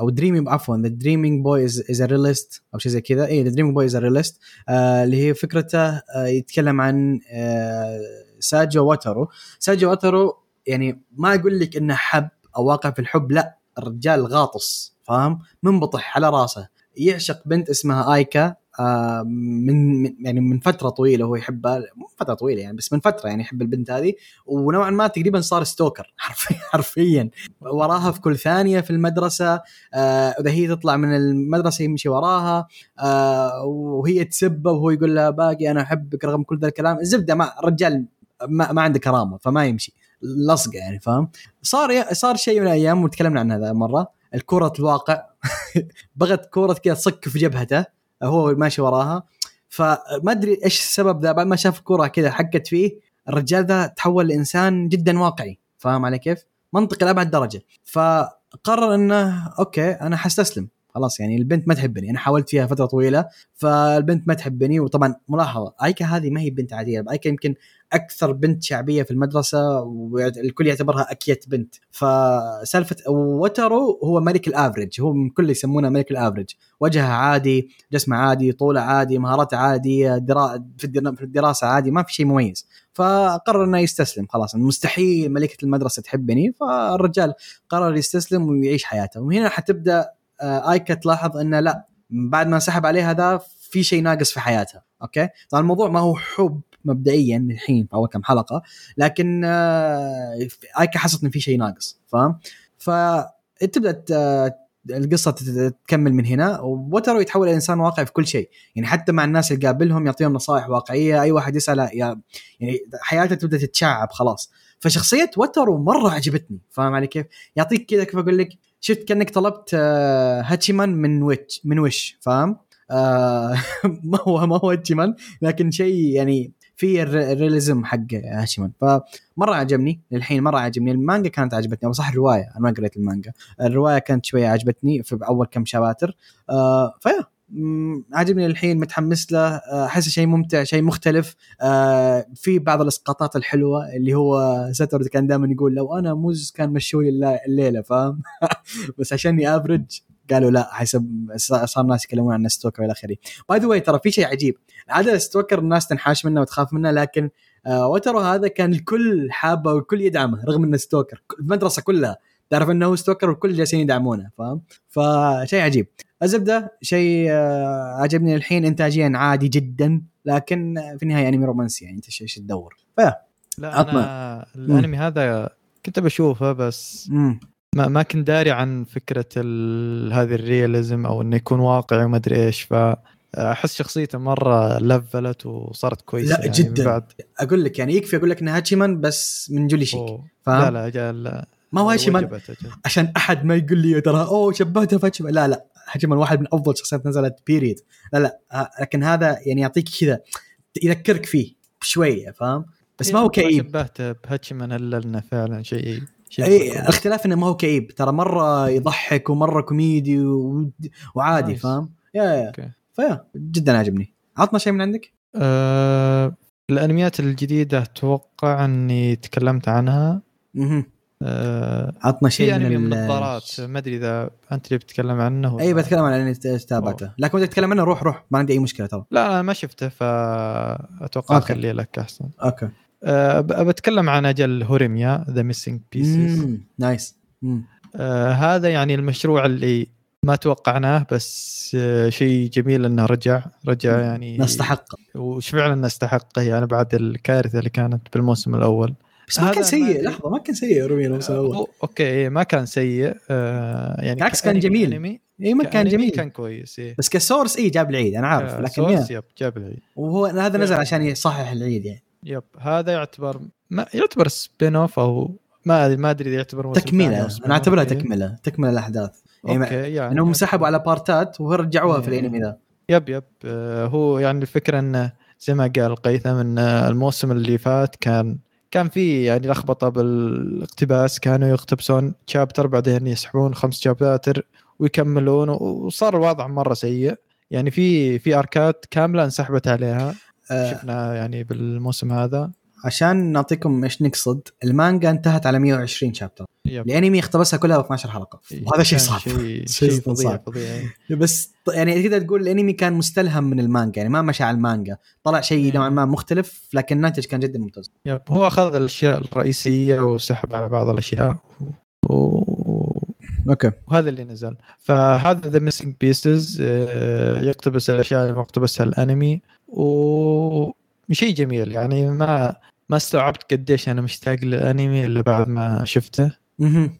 أو dreaming عفوا the dreaming boy is a realist أو شيء زي كذا. إيه the dreaming boy is a realist اللي هي فكرته آه، يتكلم عن آه، ساجو واترو. ساجو واترو يعني ما أقول لك إنه حب أو واقع في الحب لا الرجال غاطس فاهم؟ منبطح على راسه. يعشق بنت اسمها آيكا. من من- يعني من فترة طويلة هو يحبها. مو فترة طويلة يعني بس من فترة يعني يحب البنت هذه. ونوعا ما تقريبا صار stalker حرفيا حرفيا. وراها في كل ثانية في المدرسة آه، إذا هي تطلع من المدرسة يمشي وراها آه، وهي تسبه وهو يقول لها باقي أنا أحبك رغم كل ذا الكلام. الزبدة ما الرجال ما, ما عنده كرامة فما يمشي. لصقة يعني فاهم؟ صار صار شيء من الأيام وتكلمنا عن هذا مرة. الكرة الواقع. بغت كرة كذا تصك في جبهته. هو ماشي وراها. فما أدري إيش السبب ذا بعد ما شاف الكرة كذا حقت فيه الرجال ذا تحول لإنسان جدا واقعي. فاهم علي كيف؟ منطقي لأبعد درجة. فقرر إنه أوكي أنا حستسلم خلاص يعني البنت ما تحبني. أنا حاولت فيها فترة طويلة فالبنت ما تحبني. وطبعا ملاحظة أيكا هذه ما هي بنت عادية. أيكا يمكن أكثر بنت شعبية في المدرسة والكل يعتبرها أكيت بنت. فسالفة وترو هو ملك ال average هو من كل يسمونه ملك ال average وجهه عادي جسمه عادي طوله عادي مهاراته عاديه درا... في الدراسة عادي ما في شيء مميز. فقرر إنه يستسلم خلاص. مستحيل ملكة المدرسة تحبني. فالرجال قرر يستسلم ويعيش حياته. وهنا حتبدأ آه، آيكا تلاحظ إنه لا بعد ما سحب عليه هذا في شيء ناقص في حياتها okay؟ طبعا الموضوع ما هو حب مبدئيا الحين في أول كم حلقة لكن آه، آيكا حست إن في شيء ناقص فاهم؟ فتبدا القصة تكمل من هنا ووترو يتحول إلى إنسان واقعي في كل شيء. يعني حتى مع الناس اللي قابلهم يعطيهم نصائح واقعية أي واحد يساله يعني حياته تبدأ تتشعب خلاص. فشخصية وترو مرة عجبتني فاهم علي كيف؟ يعطيك كذا كيف أقول لك شفت كأنك طلبت آه، هاتشيمان من Wish من Wish فاهم؟ آه ما هو ما هو هاتشيمان لكن شيء يعني في ال realism حق هاتشيمان فمرة عجبني للحين مرة عجبني. المانجا كانت عجبتني صح الرواية أنا ما قريت المانجا. الرواية كانت شوية عجبتني في أول كم chapters آه ف yeah عاجبني الحين متحمس له. آه، أحس شيء ممتع شيء مختلف. آه في بعض الإسقاطات الحلوة اللي هو ساتورد كان دائما يقول لو أنا مز كان مشوا لي الليلة فاهم؟ بس عشاني average. قالوا لا حسب صار الناس يتكلمون عن stalker إلى آخره. by the way ترى في شيء عجيب. عادة stalker الناس تنحاش منه وتخاف منه لكن آه وترو هذا كان الكل حابه والكل يدعمه رغم إنه stalker المدرسة كلها تعرف إنه هو stalker والكل جالسين يدعمونه فاهم؟ فشيء عجيب. الزبدة شيء آه عجبني الحين انتاجيا عادي جدا لكن في النهاية أنمي رومانسي يعني أنت إيش تدور؟ لا أنا الأنمي هذا كنت بشوفه بس مم. ما ما كنت داري عن فكرة هذه الرياليزم أو إنه يكون واقعي وما أدري إيش ف أحس شخصيته مرة لفلت وصارت كويسة لا يعني جدا. بعد. أقول لك يعني يكفي أقول لك انها هاتشيمان بس من جولي شيك فاهم؟ لا لا لا. ما هو هاتشيمان عشان أحد ما يقول لي ترى أوه شبهته في هاتشيمان. لا لا هاتشيمان واحد من أفضل شخصيات نزلت بيريد لا لا لكن هذا يعني يعطيك كذا يذكرك فيه بشوية فاهم؟ بس إيه، ما هو كئيب. شبهته بهاتشيمان إلا إنه فعلا شيء اي الاختلاف إنه ما هو كئيب. ترى مرة يضحك ومرة كوميدي و... وعادي فاهم؟ يا يا. okay. ف yeah جدا عجبني عطنا شيء من عندك؟ أه... الأنميات الجديدة أتوقع إني تكلمت عنها. أها أه... عطنا شيء من النظارات ما أدري إذا أنت اللي بتتكلم عنه اي بتكلم عن اني تابعته لكن بدك تتكلم عنه روح روح. ما عندي أي مشكلة ترى. لا أنا ما شفته فأتوقع أخليه لك أحسن. okay. أه بتكلم عن أجل هوريميا the missing pieces nice أه هذا يعني المشروع اللي ما توقعناه بس أه شيء جميل إنه رجع رجع يعني نستحق. وش فعلا نستحقه يعني بعد الكارثة اللي كانت بالموسم الأول. بس ما كان سيء لحظة ما كان سيء رومي الموسم الأول. okay ما كان سيء آه يعني بالعكس كان جميل. اي ما كان جميل. كان كويس إيه. بس ك source اي جاب العيد أنا عارف لكن source yep جاب العيد. وهو هذا نزل عشان يصحح العيد يعني. yep هذا يعتبر ما يعتبر spin off أو ما ما أدري إذا يعتبر تكملة. أنا أعتبرها تكملة. تكملة الأحداث. يعني okay يعني إنهم سحبوا على بارتات ورجعوها في إيه. الأنمي ذا. yep yep. آه هو يعني الفكرة انه زي ما قال هيثم إن الموسم اللي فات كان كان في يعني لخبطة بالاقتباس. كانوا يقتبسون chapter بعدين يسحبون خمس chapter ويكملون وصار الوضع مرة سيء. يعني في في اركات كاملة انسحبت عليها. آه شفنا يعني بالموسم هذا. عشان نعطيكم إيش نقصد المانجا انتهت على 120 شابتر. الانمي اقتبسها كلها ب 12 حلقة. وهذا شيء صعب. شيء شيء فظيع فظيع. بس يعني تقدر تقول الانمي كان مستلهم من المانجا يعني ما مشى على المانجا. طلع شيء نوعا ما مختلف لكن الناتج كان جدا ممتاز. هو أخذ الأشياء الرئيسية وسحب على بعض الأشياء. و... okay. وهذا اللي نزل. فهذا the missing pieces يقتبس الأشياء اللي مقتبسها الأنمي. وشيء جميل. يعني ما ما استوعبت قديش أنا مشتاق للأنمي إلا بعد ما شفته.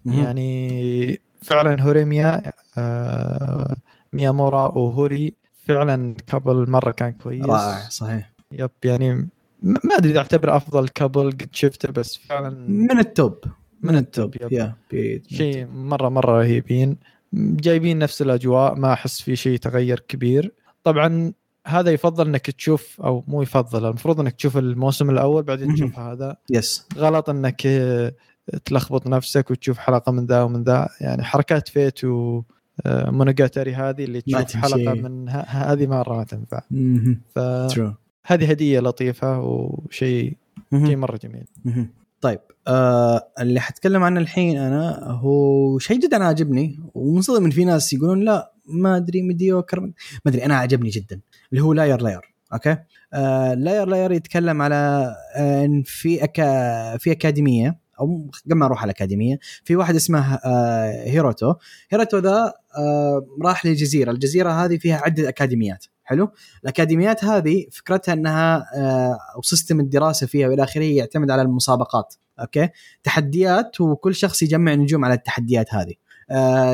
يعني فعلا هوريميا آه ميامورا وهوري فعلا couple مرة كان كويس. رائع صحيح. yep يعني ما أدري إذا أعتبره أفضل couple قد شفته بس فعلا من ال top من ال top. yep. شيء مرة مرة رهيبين. جايبين نفس الأجواء ما أحس في شيء تغير كبير. طبعا هذا يفضل إنك تشوف أو مو يفضل المفروض إنك تشوف الموسم الأول بعدين تشوف هذا. yes غلط إنك تلخبط نفسك وتشوف حلقة من ذا ومن ذا. يعني حركات فيت و آه، مونوجاتري هذه اللي تشوف حلقة. من هذه مره ما تنفع. فهذه true هدية لطيفة وشيء شيء مرة جميل. طيب آه اللي حتكلم عنه الحين أنا هو شيء جدا عاجبني ومنصدم إن في ناس يقولون لا ما أدري mediocre ما أدري. أنا عجبني جدا. اللي هو Liar Liar okay؟ آه Liar Liar يتكلم على آه إن في أكا في أكاديمية أو قبل ما أروح على الأكاديمية في واحد اسمه آه هيروتو. هيروتو ذا آه راح للجزيرة. الجزيرة هذه فيها عدة أكاديميات. حلو؟ الأكاديميات هذه فكرتها إنها آه، system الدراسة فيها وإلى آخره يعتمد على المسابقات okay؟ تحديات وكل شخص يجمع نجوم على التحديات هذه.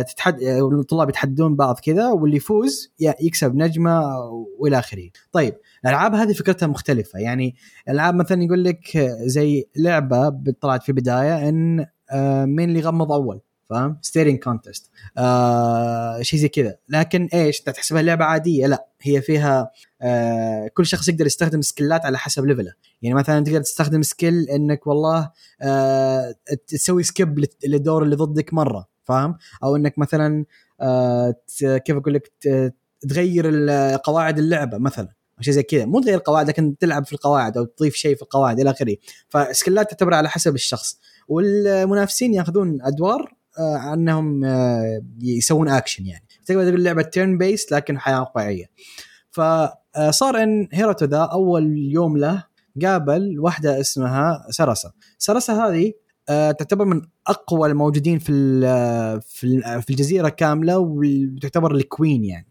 تتحد آه، الطلاب يتحدون بعض كذا واللي يفوز يكسب نجمة وإلى آخره. طيب الألعاب هذه فكرتها مختلفة. يعني العاب مثلا يقول لك آه، زي لعبة طلعت في البداية إن آه، مين اللي يغمض أول فاهم؟ staring contest آه شيء زي كذا. لكن إيش أنت تحسبها لعبة عادية؟ لا هي فيها آه كل شخص يقدر يستخدم سكيلات على حسب ليفله يعني مثلا تقدر تستخدم skill إنك والله آه تسوي skip للدور اللي ضدك مرة. فاهم؟ أو إنك مثلا آه كيف أقول لك؟ تغير قواعد اللعبة مثلا أو شيء زي كذا. مو تغير القواعد لكن تلعب في القواعد أو تضيف شيء في القواعد إلى آخره. فسكيلات تعتبر على حسب الشخص. والمنافسين يأخذون أدوار آه، عنهم آه، يسوون اكشن يعني. تقدر تقول لعبه turn based لكن حياة واقعية. فصار إن هيروتو ذا أول يوم له قابل واحدة اسمها سرسة سرسة هذه تعتبر من أقوى الموجودين في في ال- في الجزيرة كاملة وتعتبر ال queen يعني.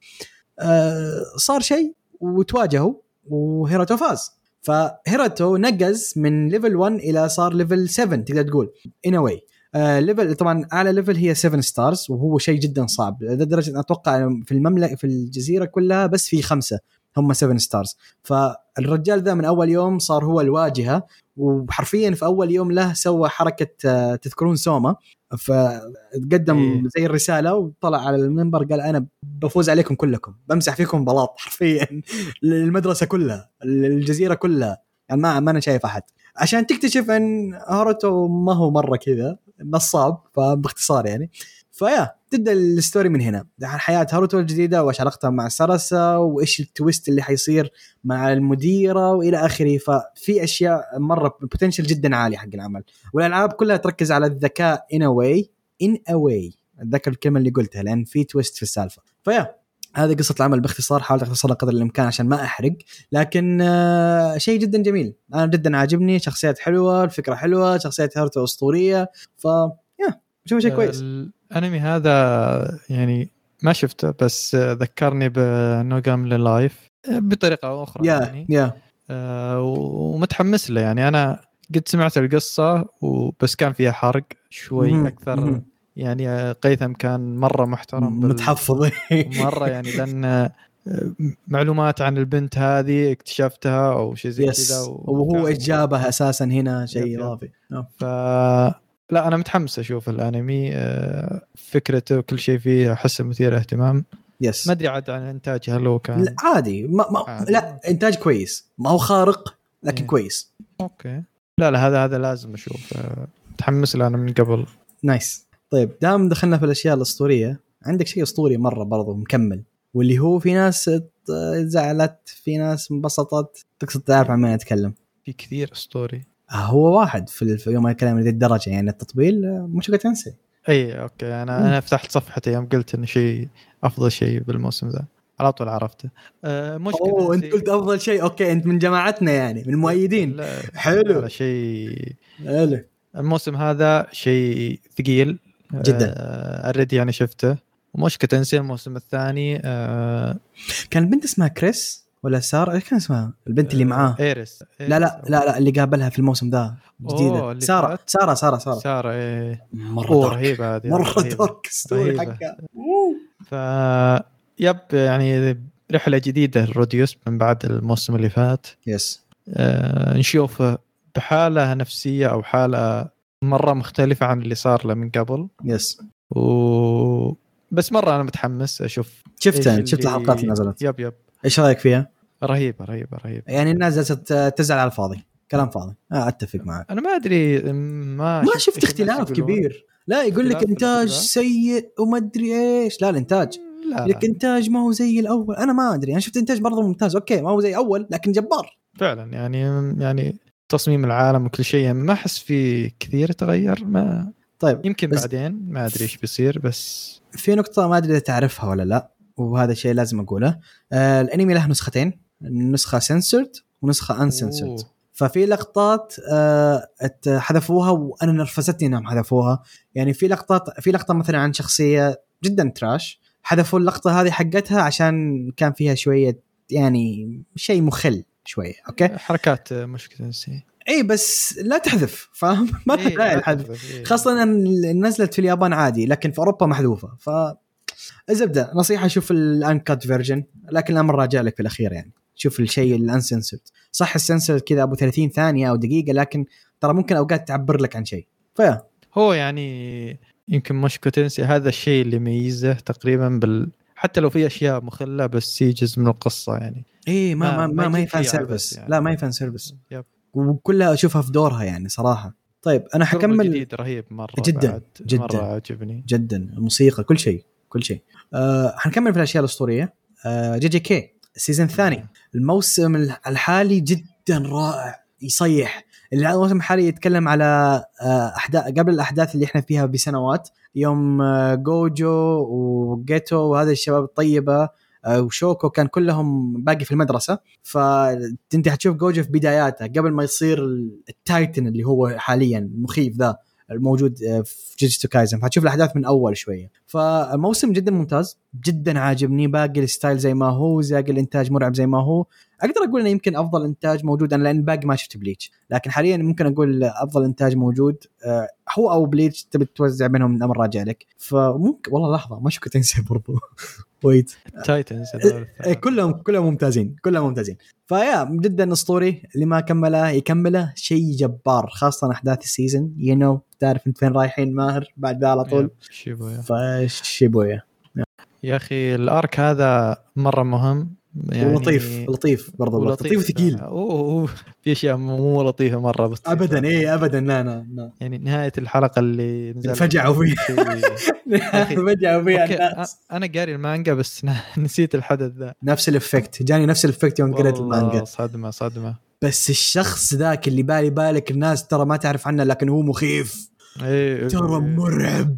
آه، صار شيء وتواجهوا وهيروتو فاز. فهيروتو نقز من level 1 إلى صار level 7 تقدر تقول. ان واي level طبعا أعلى level هي 7 stars وهو شيء جدا صعب. لدرجة أتوقع في المملكة في الجزيرة كلها بس في خمسة. هم 7 stars فالرجال ذا من أول يوم صار هو الواجهة وحرفيا في أول يوم له سوى حركة آه، تذكرون سوما؟ فتقدم إيه. زي الرسالة وطلع على المنبر قال أنا بفوز عليكم كلكم بمسح فيكم بلاط حرفيا المدرسة كلها الجزيره كلها. يعني ما ما أنا شايف أحد. عشان تكتشف إن هاروتو ما هو مرة كذا نصاب فباختصار يعني. ف yeah تبدأ ال story من هنا. حياة هاروتو الجديدة وإيش علاقتها مع سارسا وإيش ال twist اللي حيصير مع المديرة وإلى آخره. ففي أشياء مرة potential جدا عالي حق العمل. والألعاب كلها تركز على الذكاء in a way in a way أتذكر الكلمة اللي قلتها لأن في twist في السالفة. ف yeah هذه قصة العمل. باختصار حاولت اختصرها قدر الإمكان عشان ما أحرق. لكن آه، شيء جدا جميل. أنا جدا عاجبني شخصيات حلوة الفكرة حلوة شخصيات هارتو أسطورية. ف yeah شوف شيء كويس. الانمي هذا يعني ما شفته بس ذكرني ب No Game No Life بطريقة أخرى yeah يعني yeah آه، ومتحمس له يعني أنا قد سمعت القصة وبس كان فيها حرق شوي مهم. أكثر مهم. يعني قيثم كان مرة محترم بال- متحفظ مرة يعني لأن آه، معلومات عن البنت هذه اكتشفتها أو شيء زي كذا و- وهو إيش جابه أساسا هنا شيء. إضافي آه. ف لا أنا متحمس أشوف الأنمي آه، فكرته وكل شيء فيه أحسه مثير اهتمام. yes ما أدري عاد عن انتاجه هل هو كان لا عادي. ما ما عادي. لا إنتاج كويس. ما هو خارق لكن إيه. كويس. okay. لا لا هذا هذا لازم أشوف. آه، متحمس له أنا من قبل. nice. طيب دام دخلنا في الأشياء الأسطورية عندك شيء أسطوري مرة برضو مكمل واللي هو في ناس زعلت في ناس انبسطت. تقصد تعرف عن مين أتكلم؟ في كثير أسطوري. هو واحد في يوم الكلام لذي الدرجة يعني التطبيل آه، موشوكو تنسي إي okay. أنا مم. أنا فتحت صفحتي يوم قلت إنه شيء أفضل شيء بالموسم ذا. على طول عرفته. آه مشكلة أوه أنت قلت أفضل شيء okay أنت من جماعتنا يعني من المؤيدين لا حلو. لا شيء حلو. الموسم هذا شيء ثقيل. جداً. already يعني شفته. وموشوكو تنسي الموسم الثاني آه كان البنت اسمها كريس. ولا سارة؟ إيش كان اسمها؟ البنت اللي معاه. إيريس. لا لا لا لا اللي قابلها في الموسم ذا جديدة. سارة؟ سارة سارة سارة. سارة إيه. مرة رهيبة هذه مرة. dark story. حقها. ف yep يعني رحلة جديدة لروديوس من بعد الموسم اللي فات. yes آه نشوفه بحالة نفسية أو حالة مرة مختلفة عن اللي صار له من قبل. yes و بس مرة أنا متحمس إيش شفت اللي- الحلقات اللي نزلت؟ yep yep. إيش رأيك فيها؟ رهيبة رهيبة رهيبة. يعني الناس جالسة تزعل على الفاضي. كلام فاضي. آه أتفق معك. أنا ما أدري ما ما شفت اختلاف. كبير. لا يقول لك إنتاج. سيء وما أدري إيش. لا الإنتاج. لا, لك إنتاج ما هو زي الأول. أنا ما أدري. أنا شفت إنتاج برضه ممتاز. okay ما هو زي أول لكن جبار. فعلا يعني يعني تصميم العالم وكل شيء. يعني ما أحس في كثير تغير. ما طيب يمكن بس- بعدين ما أدري إيش بيصير بس في نقطة ما أدري إذا تعرفها ولا لا وهذا شيء لازم أقوله. آه الأنمي له نسختين. نسخة سنسورد ونسخة uncensored أوه. ففي لقطات آه حذفوها وأنا نرفزتني إنهم حذفوها. يعني في لقطات في لقطة مثلا عن شخصية جدا trash حذفوا اللقطة هذه حقتها عشان كان فيها شوية يعني شيء مخل شوية okay؟ حركات موشوكو تنسي إي بس لا تحذف فاهم؟ ما إيه، لا الحذف إيه. خاصة إن نزلت في اليابان عادي لكن في أوروبا محذوفة. ف الزبدة نصيحة شوف ال uncut version لكن الأمر راجع لك في الأخير يعني. شوف الشيء ال uncensored صح السنسورد كذا أبو 30 ثانية أو دقيقة لكن ترى ممكن أوقات تعبر لك عن شيء. ف yeah هو يعني يمكن موشوكو تنسي هذا الشيء اللي يميزه تقريبا بال حتى لو في أشياء مخلة بس هي جزء من القصة يعني. اي ما ما ما- ما, ما هي fan service يعني. لا ما هي fan service yep. وكلها أشوفها في دورها يعني صراحة. طيب أنا حكمل الجديد رهيب مرة جداً، بعد. جداً. مره عجبني جدا. الموسيقى كل شيء كل شيء. آه حنكمل في الأشياء الأسطورية. آه JJK. ال season الثاني الموسم الحالي جدا رائع يصيح. الموسم الحالي يتكلم على آه أحداث قبل الأحداث اللي إحنا فيها بسنوات. يوم آه جوجو وجيتو وهذا الشباب الطيبة آه وشوكو كان كلهم باقي في المدرسة. فأنت حتشوف جوجو في بداياته قبل ما يصير ال titan اللي هو حاليا المخيف ذا. الموجود آه، في جوجيتسو كايزن. فهتشوف الأحداث من أول شوية. فالموسم جدا ممتاز جدا عاجبني. باقي ال style زي ما هو باقي الإنتاج مرعب زي ما هو. أقدر أقول إنه يمكن أفضل إنتاج موجود أنا لأن باقي ما شفت بليتش. لكن حاليا ممكن أقول أفضل إنتاج موجود آه، هو أو بليتش تبي توزع بينهم الامر راجع لك. فممكن والله لحظة موشوكو تنسي برضو. ويت تايتنز إيه الثلاثة. كلهم كلهم ممتازين كلهم ممتازين. ف yeah جدا اسطوري اللي ما كمله يكمله شيء جبار خاصة أحداث ال season. you know تعرف أنت فين رايحين ماهر بعد ذا على طول. yep، شيبويا. فشيبويا يا أخي ال arc هذا مرة مهم. يعني ولطيف لطيف برضه ولطيف. لطيف وثقيل. أوه. في أشياء مو لطيفة مرة بس ابدا اي ابدا. لا لا لا. يعني نهاية الحلقة اللي نزل فجعوا فيها. فجعوا فيها الناس. أنا قاري المانجا بس نسيت الحدث ذا. نفس ال effect. جاني نفس ال effect يوم قريت المانجا. صدمة صدمة. بس الشخص ذاك اللي بالي بالك الناس ترى ما تعرف عنه لكن هو مخيف. إيه، ترى. مرعب.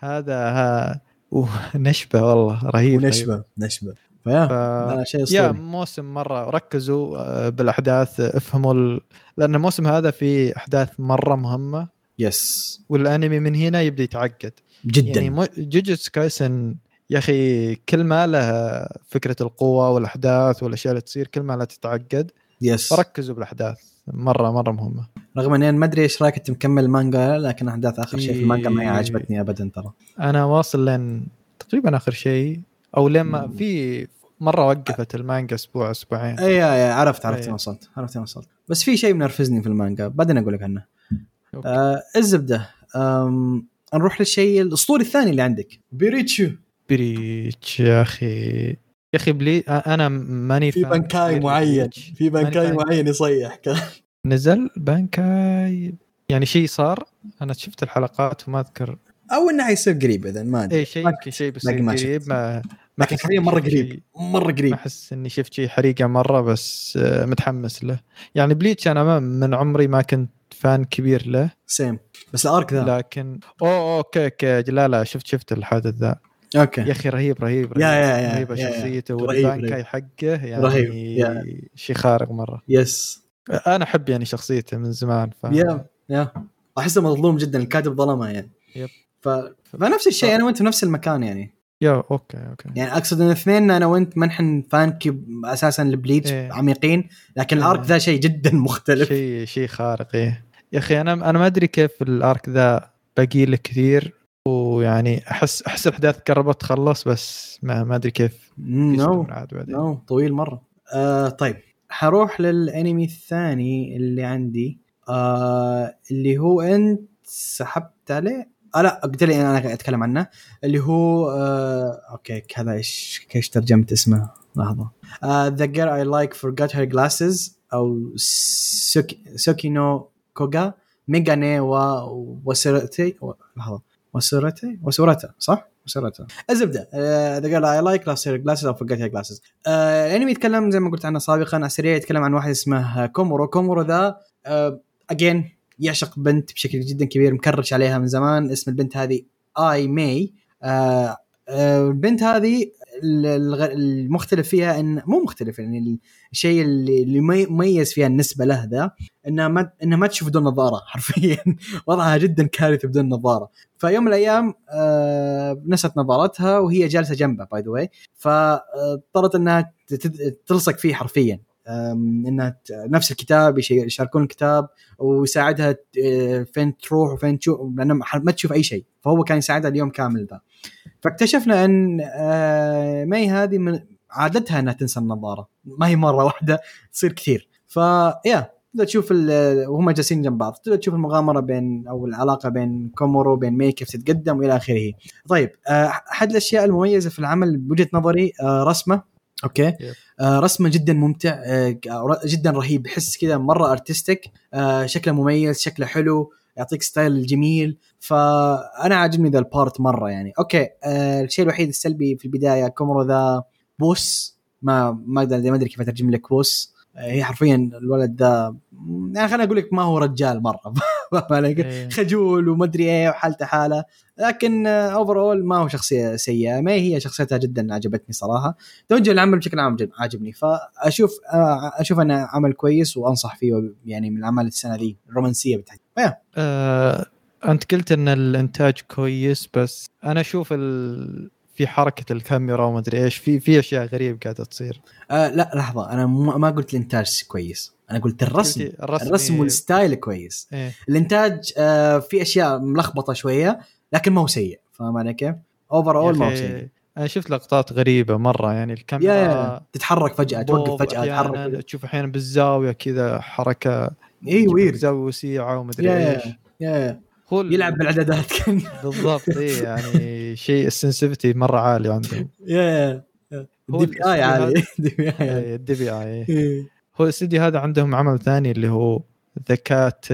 هذا ها أوه، نشبة والله رهيب رهيب. ونشبة نشبة. ف yeah شيء يا موسم مرة ركزوا آه، بالأحداث افهموا ال... لأن الموسم هذا فيه أحداث مرة مهمة. يس. والأنمي من هنا يبدأ يتعقد. جدا. يعني جوجوتسو كايسن يا أخي كل ما له فكرة القوة والأحداث والأشياء اللي تصير كل ما لا تتعقد. yes. فركزوا بالأحداث. مرة مرة مهمة. رغم إني ما أدري إيش رأيك أنت مكمل المانجا لكن أحداث آخر شيء في المانجا ما. عجبتني ابدا ترى. أنا واصل لين تقريبا آخر شيء أو لين ما مم. في مرة وقفت المانجا أسبوع أسبوعين. اي اي عرفت عرفت. فين وصلت عرفت وصلت. بس في شيء منرفزني في المانجا بعدين أقول لك عنه. okay. آه الزبدة. آم نروح للشيء الأسطوري الثاني اللي عندك. بليتش بليتش يا أخي. يا أخي بلي أنا ماني في بنكاي معين. في بنكاي. معين يصيح. كان نزل بانكاي يعني شيء صار؟ أنا شفت الحلقات وما أذكر. أو إنه حيصير قريب اذا ما أدري. اي شيء يمكن شيء بيصير قريب ما لكن حاليا مرة قريب مرة قريب. أحس إني شفت شيء حريقة مرة بس آه، متحمس له. يعني بليتش أنا ما من عمري ما كنت fan كبير له. same. بس ال arc ذا. لكن أوه okay okay. لا لا شفت شفت الحدث ذا. okay. يا أخي رهيب رهيب رهيب. يا- يا- يا- رهيبة. شخصيته والبانكاي حقه يعني رهيب،. شيء خارق مرة. yes. أنا أحب يعني شخصيته من زمان ف... yeah yeah. أحسه مظلوم جدا الكاتب ظلمه يعني. yep. ف... فنفس الشيء أنا وأنت في نفس المكان يعني. yeah okay okay. يعني أقصد إن اثنين أنا وأنت ما نحن fan كب أساسا لبليتش إيه. عميقين لكن إيه. ال arc ذا شيء جدا مختلف. شيء شيء خارق إيه. يا أخي أنا أنا ما أدري كيف ال arc ذا باقي له كثير ويعني أحس أحس الأحداث قربت تخلص بس ما ما أدري كيف no no طويل مرة. آه طيب. حروح للأنمي الثاني اللي عندي. آه اللي هو أنت سحبت عليه؟ آه لا قلت لي أنا أتكلم عنه اللي هو آه okay هذا إيش إيش ترجمت اسمه؟ لحظة. The Girl I Like forgot her glasses أو سوكي نو كوغا ميغاني و وسيرتي و- لحظة. وسورته وسورته صح؟ وسورته الزبدة. آه، اذا قال اي لايك جلاسز أو فورجيت جلاسز الأنمي يتكلم زي ما قلت عنه سابقا على السريع يتكلم عن واحد اسمه كومورو. كومورو ذا اجين يعشق بنت بشكل جدا كبير مكرش عليها من زمان اسم البنت هذه آي ماي. آه، آه، البنت هذه المختلف فيها ان مو مختلف يعني الشيء اللي اللي مي- مميز فيها النسبة له ذا انها ما انها ما تشوف بدون نظارة حرفيا. وضعها جدا كارثي بدون نظارة. فيوم من الأيام آه، نست نظارتها وهي جالسة جنبه by the way فاضطرت إنها تلصق فيه حرفيا. إنها نفس الكتاب يش- يشاركون الكتاب ويساعدها آه، فين تروح وفين تشوف لانها ما تشوف أي شيء. فهو كان يساعدها اليوم كامل ذا. فاكتشفنا إن آه، ماي هذه من عادتها إنها تنسى النظارة. ما هي مرة واحدة تصير كثير. ف yeah تبدا تشوف وهم جالسين جنب بعض. تبدا تشوف المغامرة بين أو العلاقة بين كومورو وبين ماي كيف تتقدم وإلى آخره. طيب آه، أحد الأشياء المميزة في العمل بوجهة نظري رسمة. okay؟ آه، رسمه جدا ممتع آه، جدا رهيب. يحس كذا مرة artistic آه، شكله مميز شكله حلو يعطيك style جميل. فأنا عاجبني ذا ال part مرة يعني. okay آه الشيء الوحيد السلبي في البداية كومورو ذا pussy. ما ما أقدر ما أدري كيف أترجم لك pussy. هي حرفيا الولد ذا يعني خليني أقول لك ما هو رجال مرة؟ إيه. خجول ومدري إيه وحالته حالة. لكن overall ما هو شخصية سيئة ما هي شخصيتها جدا عجبتني صراحة. توجه العمل بشكل عام عاجبني. فأشوف آه، أشوف أنه عمل كويس وأنصح فيه يعني من الأعمال السنة دي الرومانسية بتاعتي. آه، أنت قلت إن الإنتاج كويس بس أنا أشوف ال... في حركة الكاميرا وما أدري إيش في في أشياء غريبة قاعدة تصير. آه لا لحظة أنا ما قلت الإنتاج كويس. أنا قلت الرسم. الرسم الرسم وال style كويس. إيه. الإنتاج آه في أشياء ملخبطة شوية لكن ما هو سيء. فاهم علي كيف؟ overall ما هو سيء. أنا شفت لقطات غريبة مرة يعني يا الكاميرا يا تتحرك فجأة توقف فجأة تتحرك تشوف أحيانا بالزاوية كذا حركة اي weird زاويه وسيعة وما أدري يا إيش. يا. هو يلعب بالاعدادات كان بالضبط اي يعني شيء السنسيفتي مرة عالي عندهم. يا هو دي بي آي عالي. دي بي آي. إيه، الدي بي آي إيه. هو الاستديو هذا عندهم عمل ثاني اللي هو ذا كات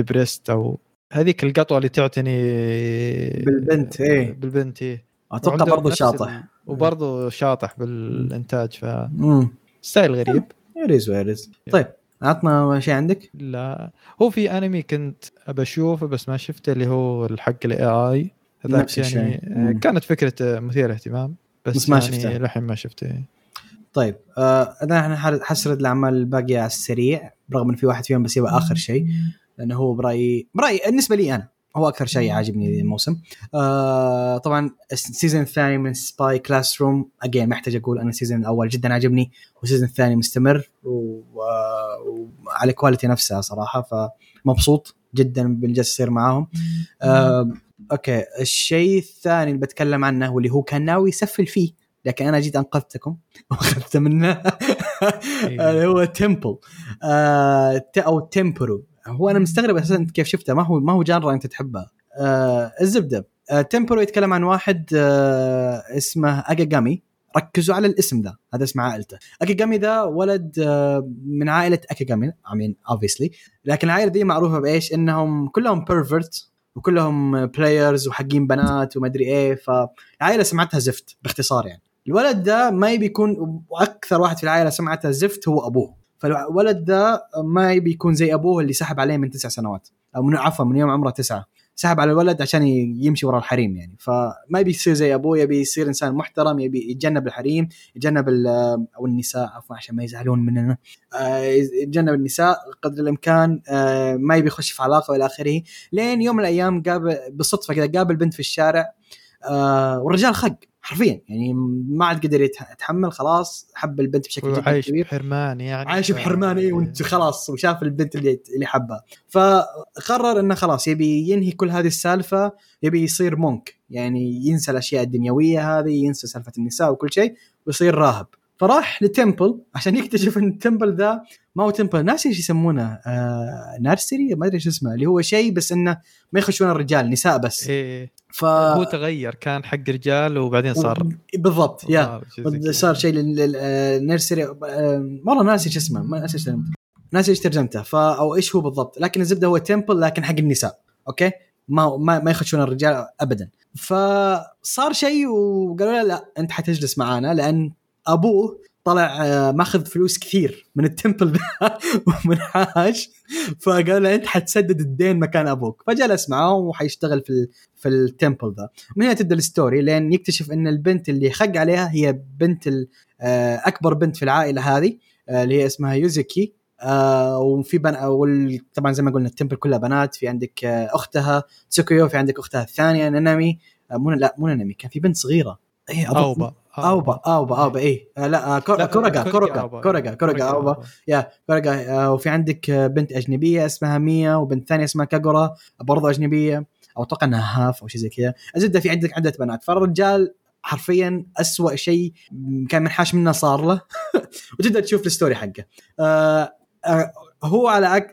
بريست أو هذيك القطوة اللي تعتني بالبنت، إيه. بالبنت إيه. أتوقع برضه شاطح. وبرضه شاطح بالإنتاج امم فستايل غريب. يريز ويريز طيب. عطنا شيء عندك لا هو في انمي كنت ابى اشوفه بس ما شفته اللي هو الحق ال AI نفس الشيء. يعني مم. كانت فكرة مثيرة اهتمام بس, بس ما يعني شفته. للحين ما شفته طيب آه أنا حسرد الأعمال الباقية على السريع برغم إن في واحد فيهم بس يبقى آخر شيء لأنه هو برايي برايي بالنسبة لي أنا هو أكثر شيء عاجبني الموسم. آه طبعا ال season الثاني من Spy Classroom again ما أحتاج أقول أنا ال season الأول جدا عجبني وال season الثاني مستمر و- وعلى quality نفسها صراحة فمبسوط جدا باللي جالس يصير معاهم. آه okay الشيء الثاني اللي بتكلم عنه واللي هو كان ناوي يسفل فيه لكن أنا جيت أنقذتكم واخذت منه اللي هو Temple آه أو تمبرو هو أنا مستغرب أساسا أنت كيف شفته. ما هو ما هو genre أنت تحبها آه الزبدة. آه تمبرو يتكلم عن واحد آه اسمه أكاغامي. ركزوا على الاسم ذا. هذا اسم عائلته. أكاغامي ذا ولد آه من عائلة أكاغامي. I mean obviously. لكن العائلة دي معروفة بإيش؟ إنهم كلهم pervert وكلهم players وحقين بنات وما أدري إيه. فالعائله سمعتها زفت باختصار يعني. الولد ده ما يبي يكون وأكثر واحد في العائلة سمعته زفت هو أبوه. فالولد ده ما يبي يكون زي أبوه اللي سحب عليه من تسع سنوات. أو من عفوا من يوم عمره تسعة. سحب على الولد عشان يمشي ورا الحريم يعني. فما يبي يصير زي أبوه يبي يصير إنسان محترم يبي يتجنب الحريم يتجنب أو النساء عفوا عشان ما يزعلون مننا. آه، يتجنب النساء قدر الإمكان. آه، ما يبي يخش في علاقة وإلى آخره. لين يوم من الأيام قابل بالصدفه كذا قابل بنت في الشارع. آه، والرجال خق. حرفيا يعني ما عاد قدر يتح- يتحمل خلاص حب البنت بشكل جدا عايش كبير. بحرمان يعني. عايش بحرمان اي وانت خلاص وشاف البنت اللي اللي حبها فقرر إنه خلاص يبي ينهي كل هذه السالفة يبي يصير مونك يعني ينسى الأشياء الدنيوية هذه ينسى سالفة النساء وكل شيء ويصير راهب. فراح ل temple عشان يكتشف إن ال temple ذا ما هو temple. ناسي إيش يسمونه. آه nursery؟ ما أدري إيش اسمه. اللي هو شيء بس إنه ما يخشون الرجال نساء بس. إيه ف هو تغير. كان حق رجال وبعدين صار بالضبط yeah. صار شيء زي كذا. صار شيء لل nursery والله ناسي إيش اسمه. ما ناسي إيش ترجمته. ناسي إيش ترجمته. فا أو إيش هو بالضبط. لكن الزبدة هو temple لكن حق النساء. أوكي؟ ما ما, ما يخشون الرجال ابدا. فصار شيء وقالوا له لا أنت حتجلس معانا لأن أبوه طلع آه، ماخذ فلوس كثير من ال temple ذا ومن فقال له أنت حتسدد الدين مكان أبوك. فجلس معاه وحيشتغل في في ال temple ذا من هنا تبدأ ال story لين يكتشف إن البنت اللي خق عليها هي بنت آه، أكبر بنت في العائلة هذه آه، اللي هي اسمها يوزيكي وفي بن... طبعا زي ما قلنا ال temple كلها بنات. في عندك أختها تسوكيو في عندك أختها الثانية نانامي. مو لا مو نانامي كان في بنت صغيرة. إيه أوبا. أوبا أوبا. أوبا إيه. آه لا آه كور- لا، كورغا كورغا كورغا أوبا. كورغا كورغا أوبا. yeah كورغا آه وفي عندك آه بنت أجنبية اسمها ميا وبنت ثانية اسمها كاغورا برضو أجنبية. أو أتوقع إنها half أو شيء زي كذا. الزبده في عندك عدة بنات. فالرجال حرفيا أسوأ شيء كان منحاش منه صار له. وتبدا تشوف ال story حقه. آه آه هو على أك...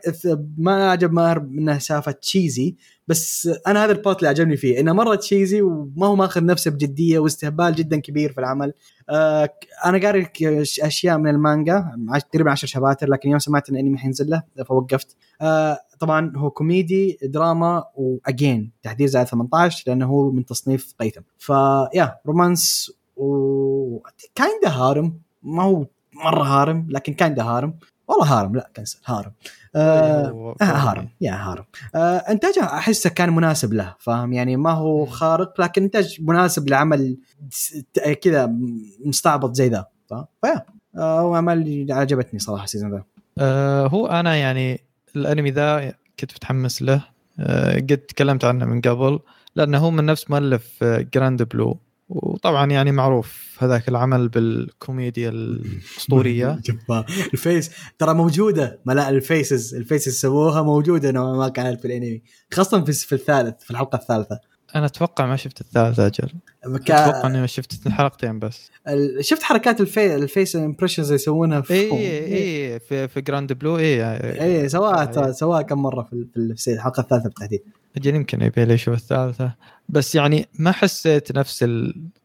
ما عجب ماهر إنه سالفه cheesy. بس أنا هذا ال part اللي عجبني فيه إنه مرة cheesy وما هو ماخذ نفسه بجدية واستهبال جدا كبير في العمل. آه أنا قاري أشياء من المانجا تقريبا 10 chapters لكن يوم سمعت إن الانمي حينزل له فوقفت. آه طبعا هو كوميدي دراما و again تحديد زائد 18 لأنه هو من تصنيف قيثم. ف yeah romance و kinda harem ما هو مرة harem لكن kinda harem. والله harem لا cancel harem. آه آه harem. yeah harem. آه إنتاجه أحسه كان مناسب له فاهم؟ يعني ما هو. خارق لكن إنتاج مناسب لعمل كذا مستعبط زي ذا ف yeah. آه واعمال عجبتني صراحة ال season ذا. آه هو أنا يعني الأنمي ذا كنت متحمس له. آه قد تكلمت عنه من قبل لأنه هو من نفس مؤلف آه، جراند بلو وطبعا يعني معروف هذاك العمل بالكوميديا الأسطورية. ال face ترى موجودة. ملاء ال faces ال faces سووها موجودة نوعا ما كانت في الأنمي خاصة في الثالث في الحلقة الثالثة. أنا أتوقع ما شفت الثالث أجل. كا- أتوقع إني ما شفت حلقتين بس. ال- شفت حركات الفي... ال face expressions يسوونها في اي اي في في جراند بلو اي اي سواها ترى سواها كم مرة في في الحلقة الثالثة بالتحديد. أجل يمكن يبي لي أشوف الثالثة. بس يعني ما حسيت نفس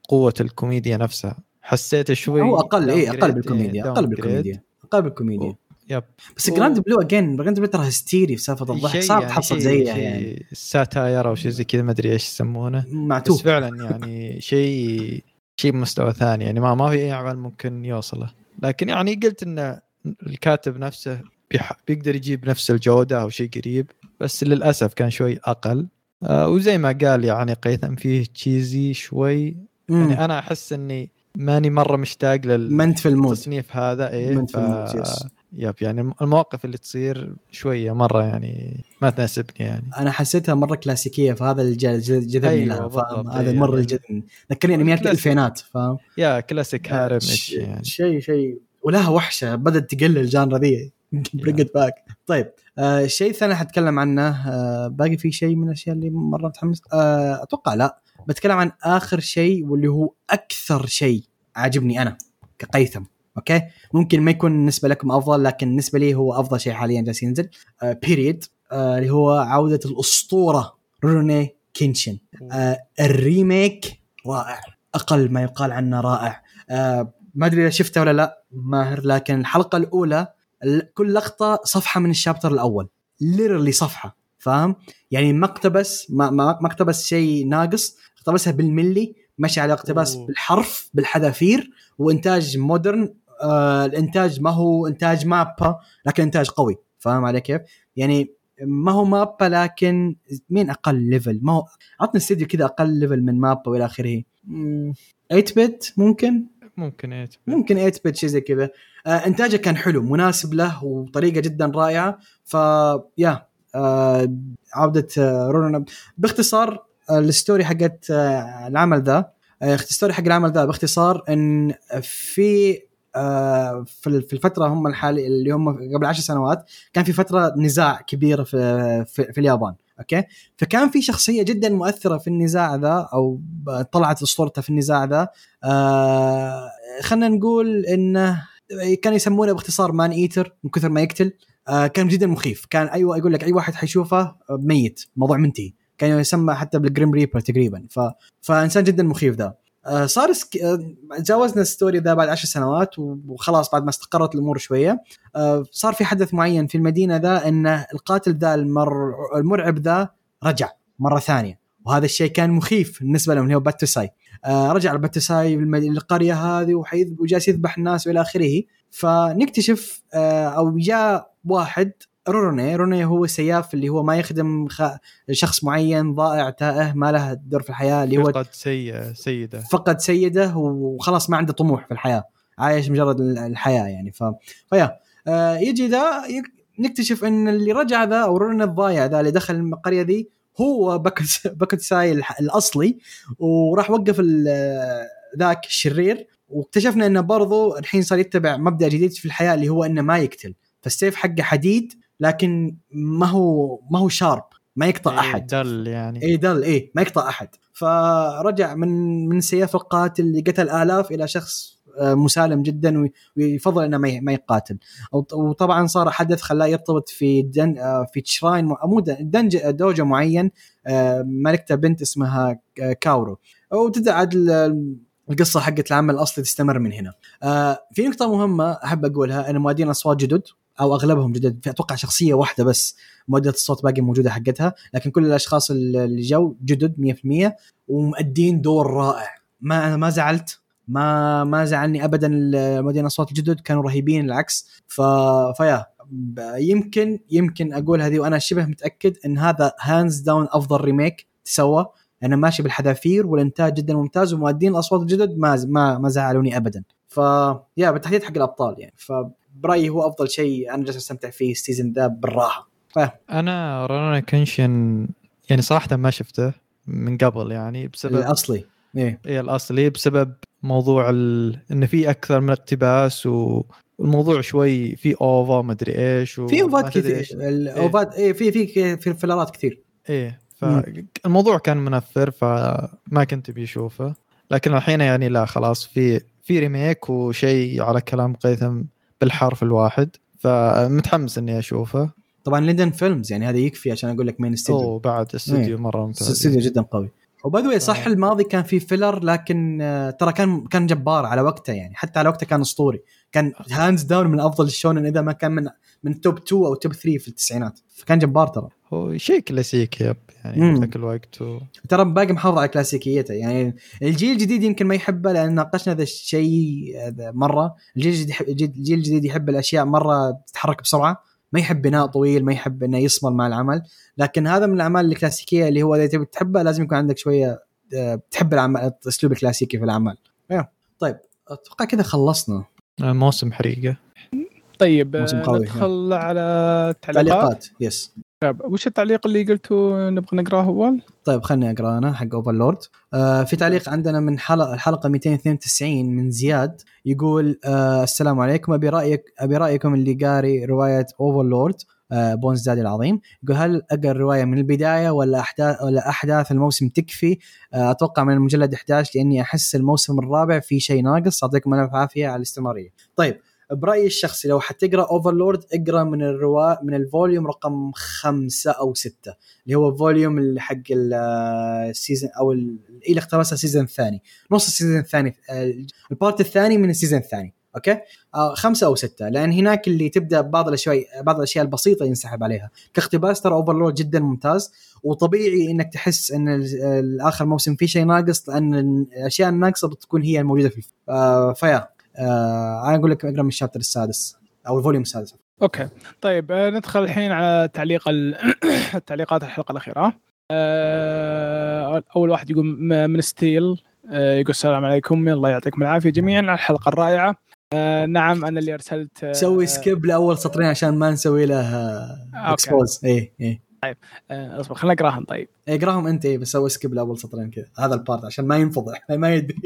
قوة الكوميديا نفسها. حسيت شوي هو أقل اي downgrade، أقل بالكوميديا إيه، أقل. بالكوميديا أقل بالكوميديا. yep. بس و- جراند بلو again جراند بلو ترى هستيري في سالفه الضحك صعب يعني تحصل زيها يعني. satire أو شيء زي كذا ما أدري إيش يسمونه. بس معتوه فعلا يعني شيء شيء بمستوى ثاني يعني ما ما في أي عمل ممكن يوصله. لكن يعني قلت إن الكاتب نفسه بيح- بيقدر يجيب نفس الجودة أو شيء قريب بس للأسف كان شوي أقل. آه وزي ما قال يعني قيثم فيه cheesy شوي. مم. يعني أنا أحس إني ماني مرة مشتاق منت في ال mood. للتصنيف هذا إيه منت في. ال mood، yes. yep يعني المواقف اللي تصير شوية مرة يعني ما تناسبني يعني. أنا حسيتها مرة كلاسيكية فهذا اللي جذبني أيوة، لها فاهم؟ هذا أيوة. مره اللي جذبني ذكرني انميات كلاسيك. الألفينات فاهم؟ yeah classic harem ش- إتش يعني. شيء شيء. ولها وحشة بدأت تقل ال genre ذي. bring it back طيب آه الشيء الثاني حتكلم عنه آه باقي في شيء من الأشياء اللي مرة متحمس؟ آه أتوقع لا. بتكلم عن آخر شيء واللي هو أكثر شيء عاجبني أنا كقيثم. okay؟ ممكن ما يكون بالنسبة لكم أفضل لكن بالنسبة لي هو أفضل شيء حاليا جالس ينزل. آه period آه اللي هو عودة الأسطورة روني كينشن. آه ال remake رائع. أقل ما يقال عنه رائع. آه ما أدري إذا شفته ولا لا ماهر لكن الحلقة الأولى ال- كل لقطة صفحة من ال chapter الأول. ليرلي صفحة فاهم؟ يعني ما اقتبس ما ما ما اقتبس شيء ناقص اقتبسها بالملي مشى على اقتباس أوه. بالحرف بالحذافير وإنتاج modern آه الإنتاج ما هو إنتاج مابا لكن إنتاج قوي. فاهم علي كيف؟ يعني ما هو مابا لكن مين أقل level؟ ما هو عطنا استديو كذا أقل level من مابا وإلى آخره. 8 بت ممكن؟ ممكن إيه ممكن 8 بت شيء زي كذا. آه إنتاجه كان حلو مناسب له وطريقة جدا رائعة. ف yeah آه عودة آه رونا باختصار آه ال story حقت آه العمل ذا ال story حق العمل ذا باختصار إن في في في الفترة هم الحالي اللي هم قبل عشر سنوات كان في فترة نزاع كبيره في في, في اليابان okay؟ فكان في شخصية جدا مؤثرة في النزاع ذا أو طلعت اسطورتها في النزاع ذا. آه خلينا نقول إنه كان يسمونه باختصار man eater من كثر ما يقتل. آه كان جدا مخيف. كان أيوه يقول لك أي واحد حيشوفه آه، ميت موضوع منتهي. كان يسمى حتى بال grim reaper تقريبا. ف... فإنسان جدا مخيف ذا. آه صار سك... آه تجاوزنا ال story ذا بعد عشر سنوات وخلاص بعد ما استقرت الأمور شوية. آه صار في حدث معين في المدينة ذا إن القاتل ذا المر... المرعب ذا رجع مرة ثانية. وهذا الشيء كان مخيف بالنسبة لهم اللي هو باتوساي. آه رجع الباتوساي بالم- للقرية هذه وجالس يذبح الناس وإلى آخره. فنكتشف آه أو جاء واحد ronin ronin هو سياف اللي هو ما يخدم خ... شخص معين ضائع تائه ما له دور في الحياة اللي هو يفقد سي سيده. فقد سيده وخلاص ما عنده طموح في الحياة. عايش مجرد الحياة يعني. ف... فيا. آه يجي ذا يك- نكتشف إن اللي رجع ذا أو ronin الضايع ذا اللي دخل القريه ذي هو باتو باتوساي الأصلي وراح وقف ذاك الشرير واكتشفنا إنه برضو الحين صار يتبع مبدأ جديد في الحياة اللي هو إنه ما يقتل. فالسيف حقه حديد لكن ما هو ما هو شارب ما يقطع أحد. dull يعني. اي dull اي ما يقطع أحد. فرجع من من سياف القاتل اللي قتل آلاف إلى شخص آه، مسالم جدا وي- ويفضل إنه ما يقاتل. وط- وطبعا صار حدث خلاه يرتبط في دن آه، في shrine م- مو دن- دنج dojo معين آه، ملكته بنت اسمها كاورو. وتبدا عاد ال- القصة حقت العمل الأصلي تستمر من هنا. آه، في نقطة مهمة أحب أقولها إن مؤدين اصوات جدد. أو أغلبهم جدد. أتوقع شخصية واحدة بس مؤدية الصوت باقي موجودة حقتها. لكن كل الأشخاص اللي جو جدد 100% ومؤدين دور رائع. ما أنا ما زعلت. ما ما زعلني ابدا مؤدين الاصوات الجدد. كانوا رهيبين العكس. ف فيا. يمكن يمكن أقول هذه وأنا شبه متأكد إن هذا hands down أفضل remake تسوى. أنا ماشي بالحذافير والإنتاج جدا ممتاز ومؤدين الأصوات الجدد ما ما ما زعلوني ابدا. ف يا بالتحديد حق الأبطال يعني. فبرايي هو أفضل شيء أنا جالس أستمتع فيه ال season ذا بالراحة. أنا روروني كنشن يعني صراحة ما شفته من قبل يعني بسبب الأصلي. إيه. إيه الأصلي بسبب موضوع ال... انه في أكثر من اقتباس و... والموضوع شوي في OVA ما أدري إيش و... في OVA ات كثير. إيش. ال OVA ات إيه في في في filler ات كثير. إيه. فالموضوع كان منفر فما كنت بيشوفه لكن الحين يعني لا خلاص في في remake وشيء على كلام قيثم بالحرف الواحد فمتحمس إني أشوفه. طبعا ليندن فيلمز يعني هذا يكفي عشان أقول لك مين استديو اوه بعد استوديو مرة ممتاز. استديو جدا قوي. وباي صح آه. الماضي كان في filler لكن آه، ترى كان كان جبار على وقته يعني. حتى على وقته كان أسطوري. كان hands down من أفضل ال shonen إذا ما كان من من top 2 أو top 3 في التسعينات. فكان جبار ترى. هو شيء كلاسيكي yep يعني. ذاك الوقت و... ترى باقي محافظ على كلاسيكيته. يعني الجيل الجديد يمكن ما يحبه لأن ناقشنا ذا الشيء مرة. الجيل الجديد الجيل الجديد يحب الأشياء مرة تتحرك بسرعة. ما يحب بناء طويل ما يحب إنه يصمل مع العمل. لكن هذا من الأعمال الكلاسيكية اللي هو إذا تبي تحبه لازم يكون عندك شوية آه، تحب العمل الاسلوب الكلاسيكي في الاعمال أيوه. طيب أتوقع كذا خلصنا. موسم حريقة. طيب موسم آه، قوي، ندخل على التعليقات. تعليقات yes طيب وش التعليق اللي قلتوا نبغى نقراه أول؟ طيب خليني أقرأ أنا حق اوفرلورد آه في تعليق عندنا من حلقه الحلقة 292 من زياد يقول آه السلام عليكم. أبي رايك أبي رأيكم اللي قاري رواية اوفرلورد آه bones daddy العظيم. يقول هل أقرأ الرواية من البداية ولا احداث ولا أحداث الموسم تكفي؟ آه أتوقع من المجلد 11 لأني أحس الموسم الرابع في شيء ناقص. يعطيكم ألف عافية على الاستمراريه طيب برأيي الشخصي لو حتقرأ اوفرلورد اقرأ من الروايه من ال volume رقم خمسة أو ستة اللي هو volume اللي حق ال- ال season أو ال- اللي اقتبسها ال season الثاني نص ال season الثاني آه، ال part الثاني من ال season الثاني okay؟ آه خمسة أو ستة. لأن هناك اللي تبدأ بعض الأشياء بعض الأشياء البسيطة ينسحب عليها. كاقتباس ترى اوفرلورد جدا ممتاز. وطبيعي إنك تحس إن ال- الآخر موسم فيه شيء ناقص لأن الأشياء الناقصة بتكون هي الموجودة في الف- آه فيا. آه أنا أقول لك أقرأ من ال chapter السادس أو ال volume السادس. okay. طيب آه، ندخل الحين على تعليق ال... التعليقات الحلقة الأخيرة. آه، أول واحد يقول من ستيل آه، يقول السلام عليكم الله يعطيكم العافية جميعا على الحلقة الرائعة. آه، نعم أنا اللي أرسلت آه، سوي skip لأول سطرين عشان ما نسوي له. expose اي اي آه، اصبر خلينا نقراهم طيب. اقرأهم أنت بس سوي skip لأول سطرين كذا. هذا ال part عشان ما ينفضح. ما يدري.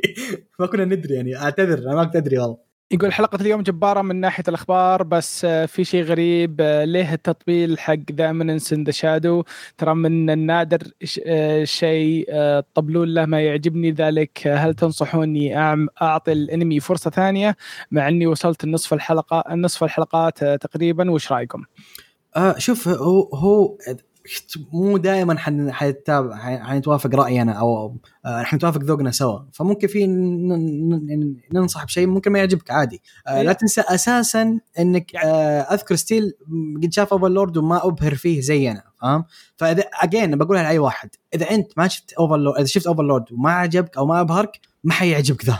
ما كنا ندري يعني. أعتذر أنا ما كنت أدري والله. يقول حلقة اليوم جبارة من ناحية الأخبار بس آه، في شيء غريب آه، ليه التطبيل حق The Eminence in the Shadow ترى من النادر ش- شيء طبلون له ما يعجبني ذلك. هل تنصحوني أعطي الأنمي فرصة ثانية؟ مع أني وصلت النصف الحلقة النصف الحلقات تقريبا. وش رأيكم؟ آه شوف هو هو مو دائما حن- حنتابع حن- حنتوافق راينا أو آه، حنتوافق ذوقنا سوا. فممكن في ن- ننصح بشيء ممكن ما يعجبك عادي. آه، لا تنسى أساسا إنك آه، أذكر ستيل قد شاف اوفرلورد وما أبهر فيه زينا فاهم؟ فإذا again بقولها لأي واحد إذا أنت ما شفت اوفرلود إذا شفت اوفرلود وما عجبك أو ما أبهرك ما حيعجبك ذا.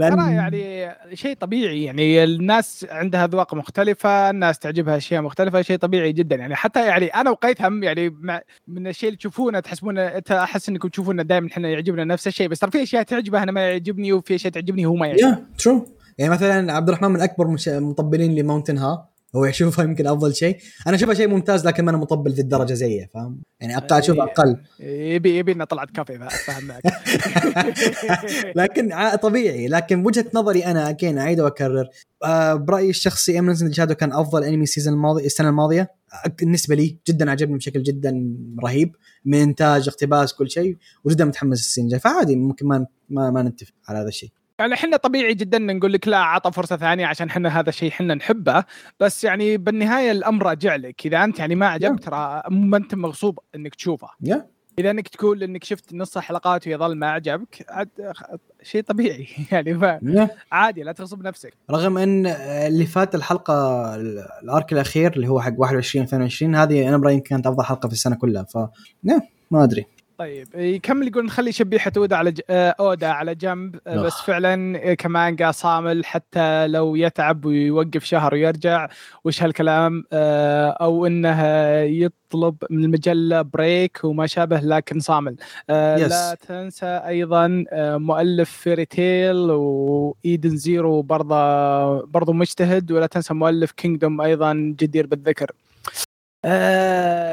لأن- ترى يعني شيء طبيعي يعني الناس عندها أذواق مختلفة الناس تعجبها أشياء مختلفة شيء طبيعي جدا. يعني حتى يعني أنا وقيثم يعني مع من الشيء اللي تشوفونه تحسبون أنت أحس إنكم تشوفون دائما إحنا يعجبنا نفس الشيء بس ترى في أشياء تعجبه أنا ما يعجبني وفي أشياء تعجبني هو ما يعجبني true يعني مثلا عبد الرحمن من أكبر مش- مطبلين ل Eminence ها. هو يشوفها يمكن أفضل شيء. أنا أشوفها شيء ممتاز لكن ما أنا مطبل ذي الدرجة زيه فاهم؟ يعني أشوف إيه. أقل. يبي يبي لنا طلعت كافي فاهم معك لكن طبيعي. لكن وجهة نظري أنا again أعيد وأكرر. آه برأيي الشخصي Eminence Shadow كان أفضل أنمي season الماضي السنة الماضية. بالنسبة لي جدا عجبني بشكل جدا رهيب. من إنتاج اقتباس كل شيء. وجدا متحمس السنة فعادي ممكن ما ما, ما نتفق على هذا الشيء. يعني إحنا طبيعي جدا نقول لك لا عطى فرصة ثانية عشان إحنا هذا الشيء إحنا نحبه. بس يعني بالنهاية الأمر راجع لك. إذا أنت يعني ما عجبك ترى ما أنت مغصوب إنك تشوفه. يا إذا إنك تقول إنك شفت نص الحلقات ويظل ما عجبك شيء طبيعي. يعني يا عادي لا تغصب نفسك. رغم إن اللي فات الحلقة ال- الأرك الأخير اللي هو حق 21 22 هذه أنا برأيي كانت أفضل حلقة في السنة كلها. ف ما أدري. طيب يكمل يقول نخلي شبيحة اودا على ج... آه، أودا على جنب آه، بس. فعلا آه، كمانجا صامل حتى لو يتعب ويوقف شهر ويرجع وش هالكلام أو إنه يطلب من المجلة break وما شابه لكن صامل Yes. لا تنسى أيضا آه، مؤلف Fairy Tail و Edens Zero برضه برضه مجتهد ولا تنسى مؤلف Kingdom أيضا جدير بالذكر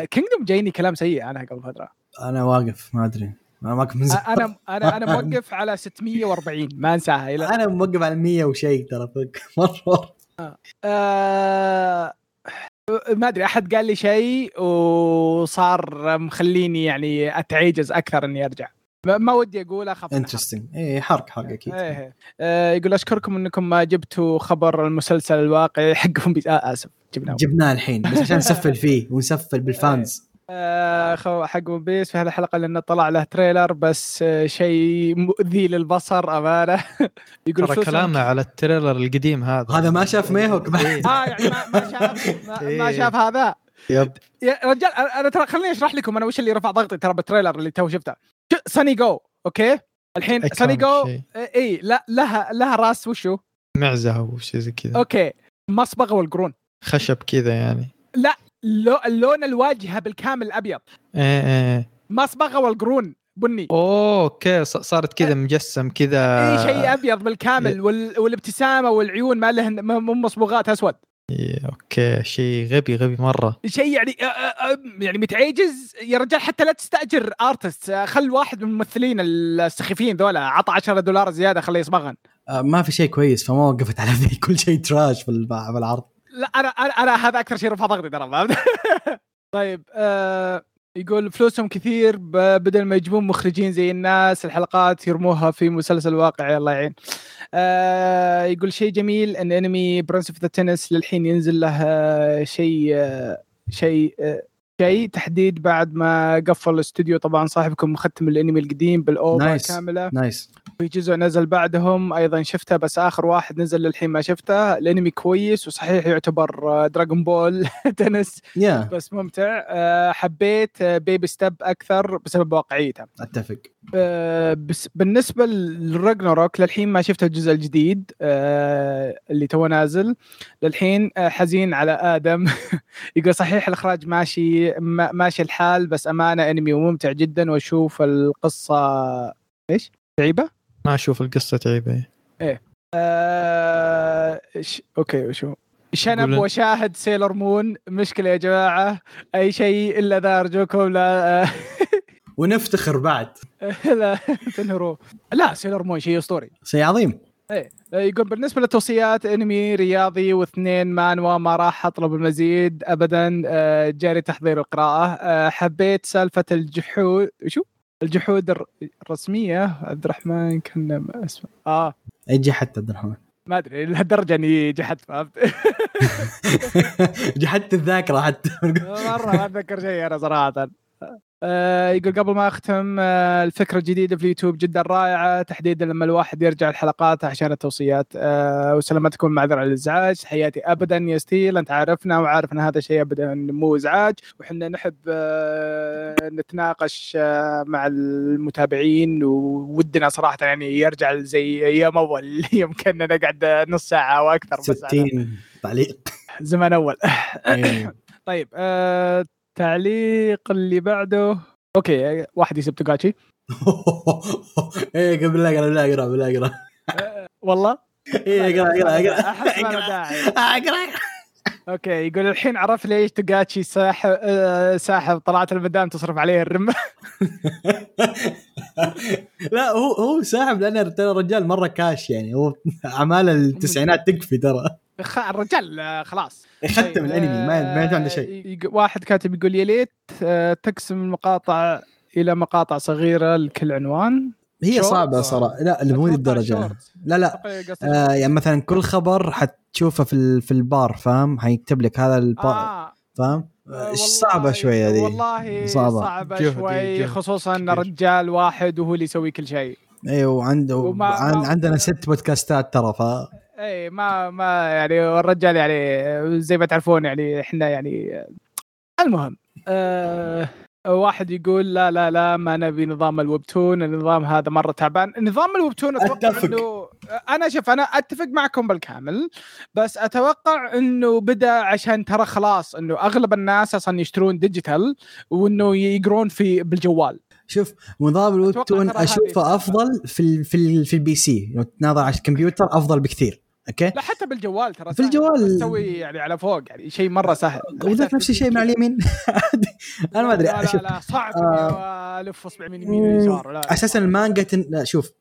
Kingdom جايني كلام سيء عنها قبل فترة أنا واقف ما أدري. أنا واقف من زمان. أنا أنا أنا موقف على 640 ما أنساها إلى أنا موقف على 100 وشيء ترى مرة. آه. ما أدري أحد قال لي شيء وصار مخليني يعني أتعجز أكثر إني أرجع. ما- ودي أقول أخاف. interesting اي حرق حرق أكيد. إيه. آه يقول أشكركم إنكم ما جبتوا خبر المسلسل الواقعي حقهم بي... آه آسف جبناه. جبناه الحين بس عشان نسفل فيه ونسفل بال fans. آه خو- حق One Piece في هذه الحلقة لأنه طلع له trailer بس آه شيء مؤذي للبصر أمانة. يقول ترى كلامه على ال trailer القديم هذا. هذا ما شاف ميهوك. بعد إيه. آه يعني ما, ما شاف ما, ما إيه. شاف هذا. yep. يا رجال أنا- أنا ترى خليني أشرح لكم أنا وش اللي رفع ضغطي ترى بال trailer اللي تو شفته. Sunny Go أوكي؟ الحين Sunny Go. اي لا لها لها راس وشو؟ معزة أو شيء زي كذا. okay. مصبغه والقرون. خشب كذا يعني. لو اللون الواجهة بالكامل الأبيض. إيه إيه مصبغه والقرون بني. اوه okay ص- صارت كذا مجسم كذا أي شيء أبيض بالكامل وال... والابتسامة والعيون ما له ما مو مصبوغات أسود. إيه، okay شيء غبي غبي مرة. شيء يعني يعني متعجز. يا رجال حتى لا تستأجر artist خل واحد من الممثلين السخيفين ذولا عطى 10 دولار زيادة خليه يصبغن. آه، ما في شيء كويس فما وقفت على ذي. كل شيء trash في بالعرض لا أنا أنا, هذا أكثر شيء رفع ضغطي ترى؟ طيب آه يقول فلوسهم كثير بدل ما يجيبون مخرجين زي الناس الحلقات يرموها في مسلسل واقعي الله يعين آه يقول شيء جميل إن انمي Prince of the Tennis للحين ينزل له آه، شيء آه، شيء آه، شيء تحديد بعد ما قفل الاستوديو طبعا صاحبكم مختم الانمي القديم بال OVA nice. كاملة. nice في جزء نزل بعدهم أيضا شفته بس آخر واحد نزل للحين ما شفته. الانمي كويس وصحيح يعتبر Dragon Ball تنس يا بس ممتع. آه، حبيت Baby Step أكثر بسبب واقعيته. أتفق. آه، بس بالنسبة لل Ragnarok للحين ما شفت الجزء الجديد آه، اللي تو نازل. للحين آه، حزين على آدم. يقول صحيح الإخراج ماشي ما- ماشي الحال بس أمانة أنمي ممتع جدا وأشوف القصة إيش؟ تعيبة؟ ما أشوف القصة تعيبة. آه... ش... okay وشو؟ شنب وشاهد Sailor Moon. مشكلة يا جماعة أي شيء إلا ذا ارجوكم لا ونفتخر بعد. لا تنهروا. لا Sailor Moon شيء أسطوري. شيء عظيم. إيه. يقول بالنسبة للتوصيات أنمي رياضي واثنين مانوا ما راح أطلب المزيد ابدا آه، جاري تحضير القراءة. آه، حبيت سالفة الجحود شو؟ الجحود الر- الرسمية. عبد الرحمن كان اسمه. آه. أجي حتى عبد الرحمن؟ ما أدري لهالدرجة إني جحدت فهمت؟ جحدت الذاكرة حتى. مرة ما أتذكر شيء أنا صراحة. يقول قبل ما أختم آه الفكرة الجديدة في اليوتيوب جدا رائعة. تحديدا لما الواحد يرجع الحلقات عشان التوصيات. آه وسلامتكم معذرة على الإزعاج. حياتي ابدا يا ستيل. أنت عارفنا وعارف ان هذا شيء ابدا مو إزعاج. وحنا نحب آه نتناقش آه مع المتابعين. وودنا صراحة يعني يرجع زي أيام أول. يوم كنا نقعد نص ساعة أو أكثر بس 60 تعليق. زمان أول. إيه. طيب آه التعليق اللي بعده. okay واحد يسب توغاتشي. إيه قبل لا أقرأ لا أقرأ لا أقرأ. والله؟ إيه أقرأ أقرأ أقرأ. أحس ما داعي. أقرأ okay يقول الحين عرف ليش توغاتشي ساحب آه، ساحب طلعت المدام تصرف عليه الرمه لا هو هو ساحب لأن ترى الرجال مرة كاش يعني. هو أعمال التسعينات تكفي ترى. الرجال آه، خلاص. ختم طيب، الأنمي ما ما عنده شيء. آه، يق- واحد كاتب يقول يا ليت آه، تقسم المقاطع إلى مقاطع صغيرة لكل عنوان. هي؟ صعبة صراحة. لا مو للدرجه. لا لا. آه يعني مثلا كل خبر حتشوفه في في البار فاهم؟ حيكتب لك هذا البار آه. فاهم؟ صعبة شوية هذه والله صعبة. صعبة, شوي جهد خصوصا ان. رجال واحد وهو اللي يسوي كل شيء أيوه وعنده وما- عن ما- عندنا ست بودكاستات ترى ف اي ما ما يعني الرجال يعني زي ما تعرفون يعني إحنا يعني المهم آه واحد يقول لا لا لا ما نبي نظام ال webtoon النظام هذا مرة تعبان نظام ال webtoon أتوقع أتفق. انه أنا شوف أنا أتفق معكم بالكامل بس أتوقع إنه بدأ عشان ترى خلاص إنه أغلب الناس أصلا يشترون digital وإنه يقرون في بالجوال شوف نظام ال webtoon أشوفه. أفضل في ال في ال في ال PC لو تناظر على الكمبيوتر أفضل بكثير okay؟ لا حتى بالجوال ترى في سهل. الجوال- بس تسوي يعني على فوق يعني شيء مرة سهل. وذاك نفس الشيء مع اليمين. أنا ما أدري لا لا, لا صعب آه. ألف اصبع من يمين ويسار. أساسا المانجا تن... شوف.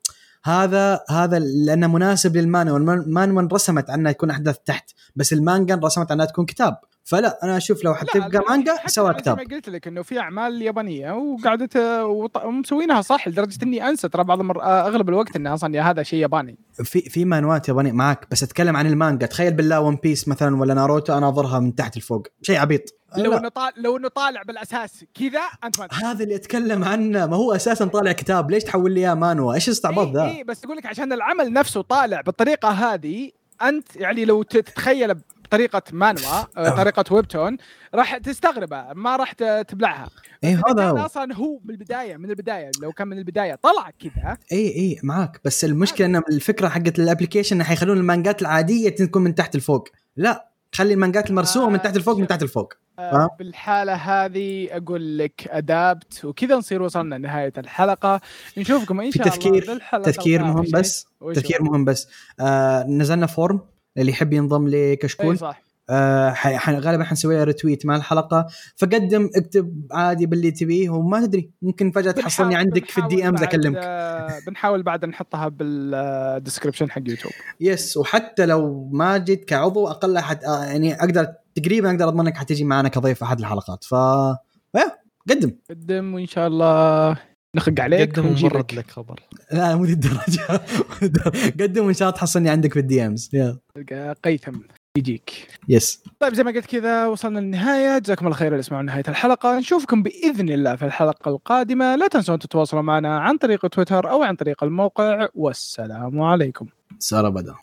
هذا هذا لأنه مناسب للمانوا المانوا رسمت عنها تكون أحداث تحت بس المانجا رسمت عنها تكون كتاب. فلا أنا أشوف لو حتبقى مانجا سوى كتاب. ما قلت لك إنه في أعمال يابانية وقعدت وط- ومسوينها صح لدرجة إني أنسى ترى بعض المر... أغلب الوقت انه أصلا هذا شيء ياباني. في في مانوات ياباني معك بس أتكلم عن المانجا. تخيل بالله One Piece مثلا ولا ناروتو اناظرها من تحت لفوق. شيء عبيط. لو. إنه طالع لو إنه طالع بالأساس كذا أنت ما. هذا اللي أتكلم عنه. ما هو أساسا طالع كتاب. ليش تحول لي إياه مانوا؟ إيش الاستعباط ذا؟ إيه بس أقول لك عشان العمل نفسه طالع بالطريقة هذه أنت يعني لو تتخيل بطريقه مانوا آه، طريقة ويبتون راح تستغربها ما راح تبلعها. اي هذا هو. أصلا هو من البداية من البداية لو كان من البداية طلع كذا. اي اي معاك. بس المشكلة ان الفكرة حقت ال application إنه حيخلون المانجات العادية تكون من تحت لفوق لا خلي المانجات المرسومة من تحت لفوق من تحت لفوق آه، فاهم؟ بالحالة هذه أقول لك adapt وكذا نصير وصلنا لنهاية الحلقة. نشوفكم إن شاء الله في تذكير بالحلقة تذكير. مهم؟ بس تذكير؟ مهم بس. آه نزلنا form. اللي يحب ينضم إي لكشكول صح. آه غالبا حنسوي له retweet مع الحلقة. فقدم اكتب عادي باللي تبيه وما تدري ممكن فجأة تحصلني عندك في ال DMs أكلمك. آه، بنحاول بعد نحطها بال description حق يوتيوب. yes وحتى لو ما جيت كعضو أقل احد آه يعني أقدر تقريبا أقدر اضمن انك حتجي معنا كضيف أحد الحلقات. ف قدم. قدم وإن شاء الله نخق عليك قدم ونجيبك. ومرد لك خبر. لا مو ذي الدرجه قدم وان شاء الله تحصلني عندك في ال DMs تلقى قيثم يجيك. yes طيب زي ما قلت كذا وصلنا للنهاية. جزاكم الله خير اللي سمعوا نهاية الحلقة. نشوفكم بإذن الله في الحلقة القادمة. لا تنسون تتواصلوا معنا عن طريق تويتر أو عن طريق الموقع. والسلام عليكم. سارة بدا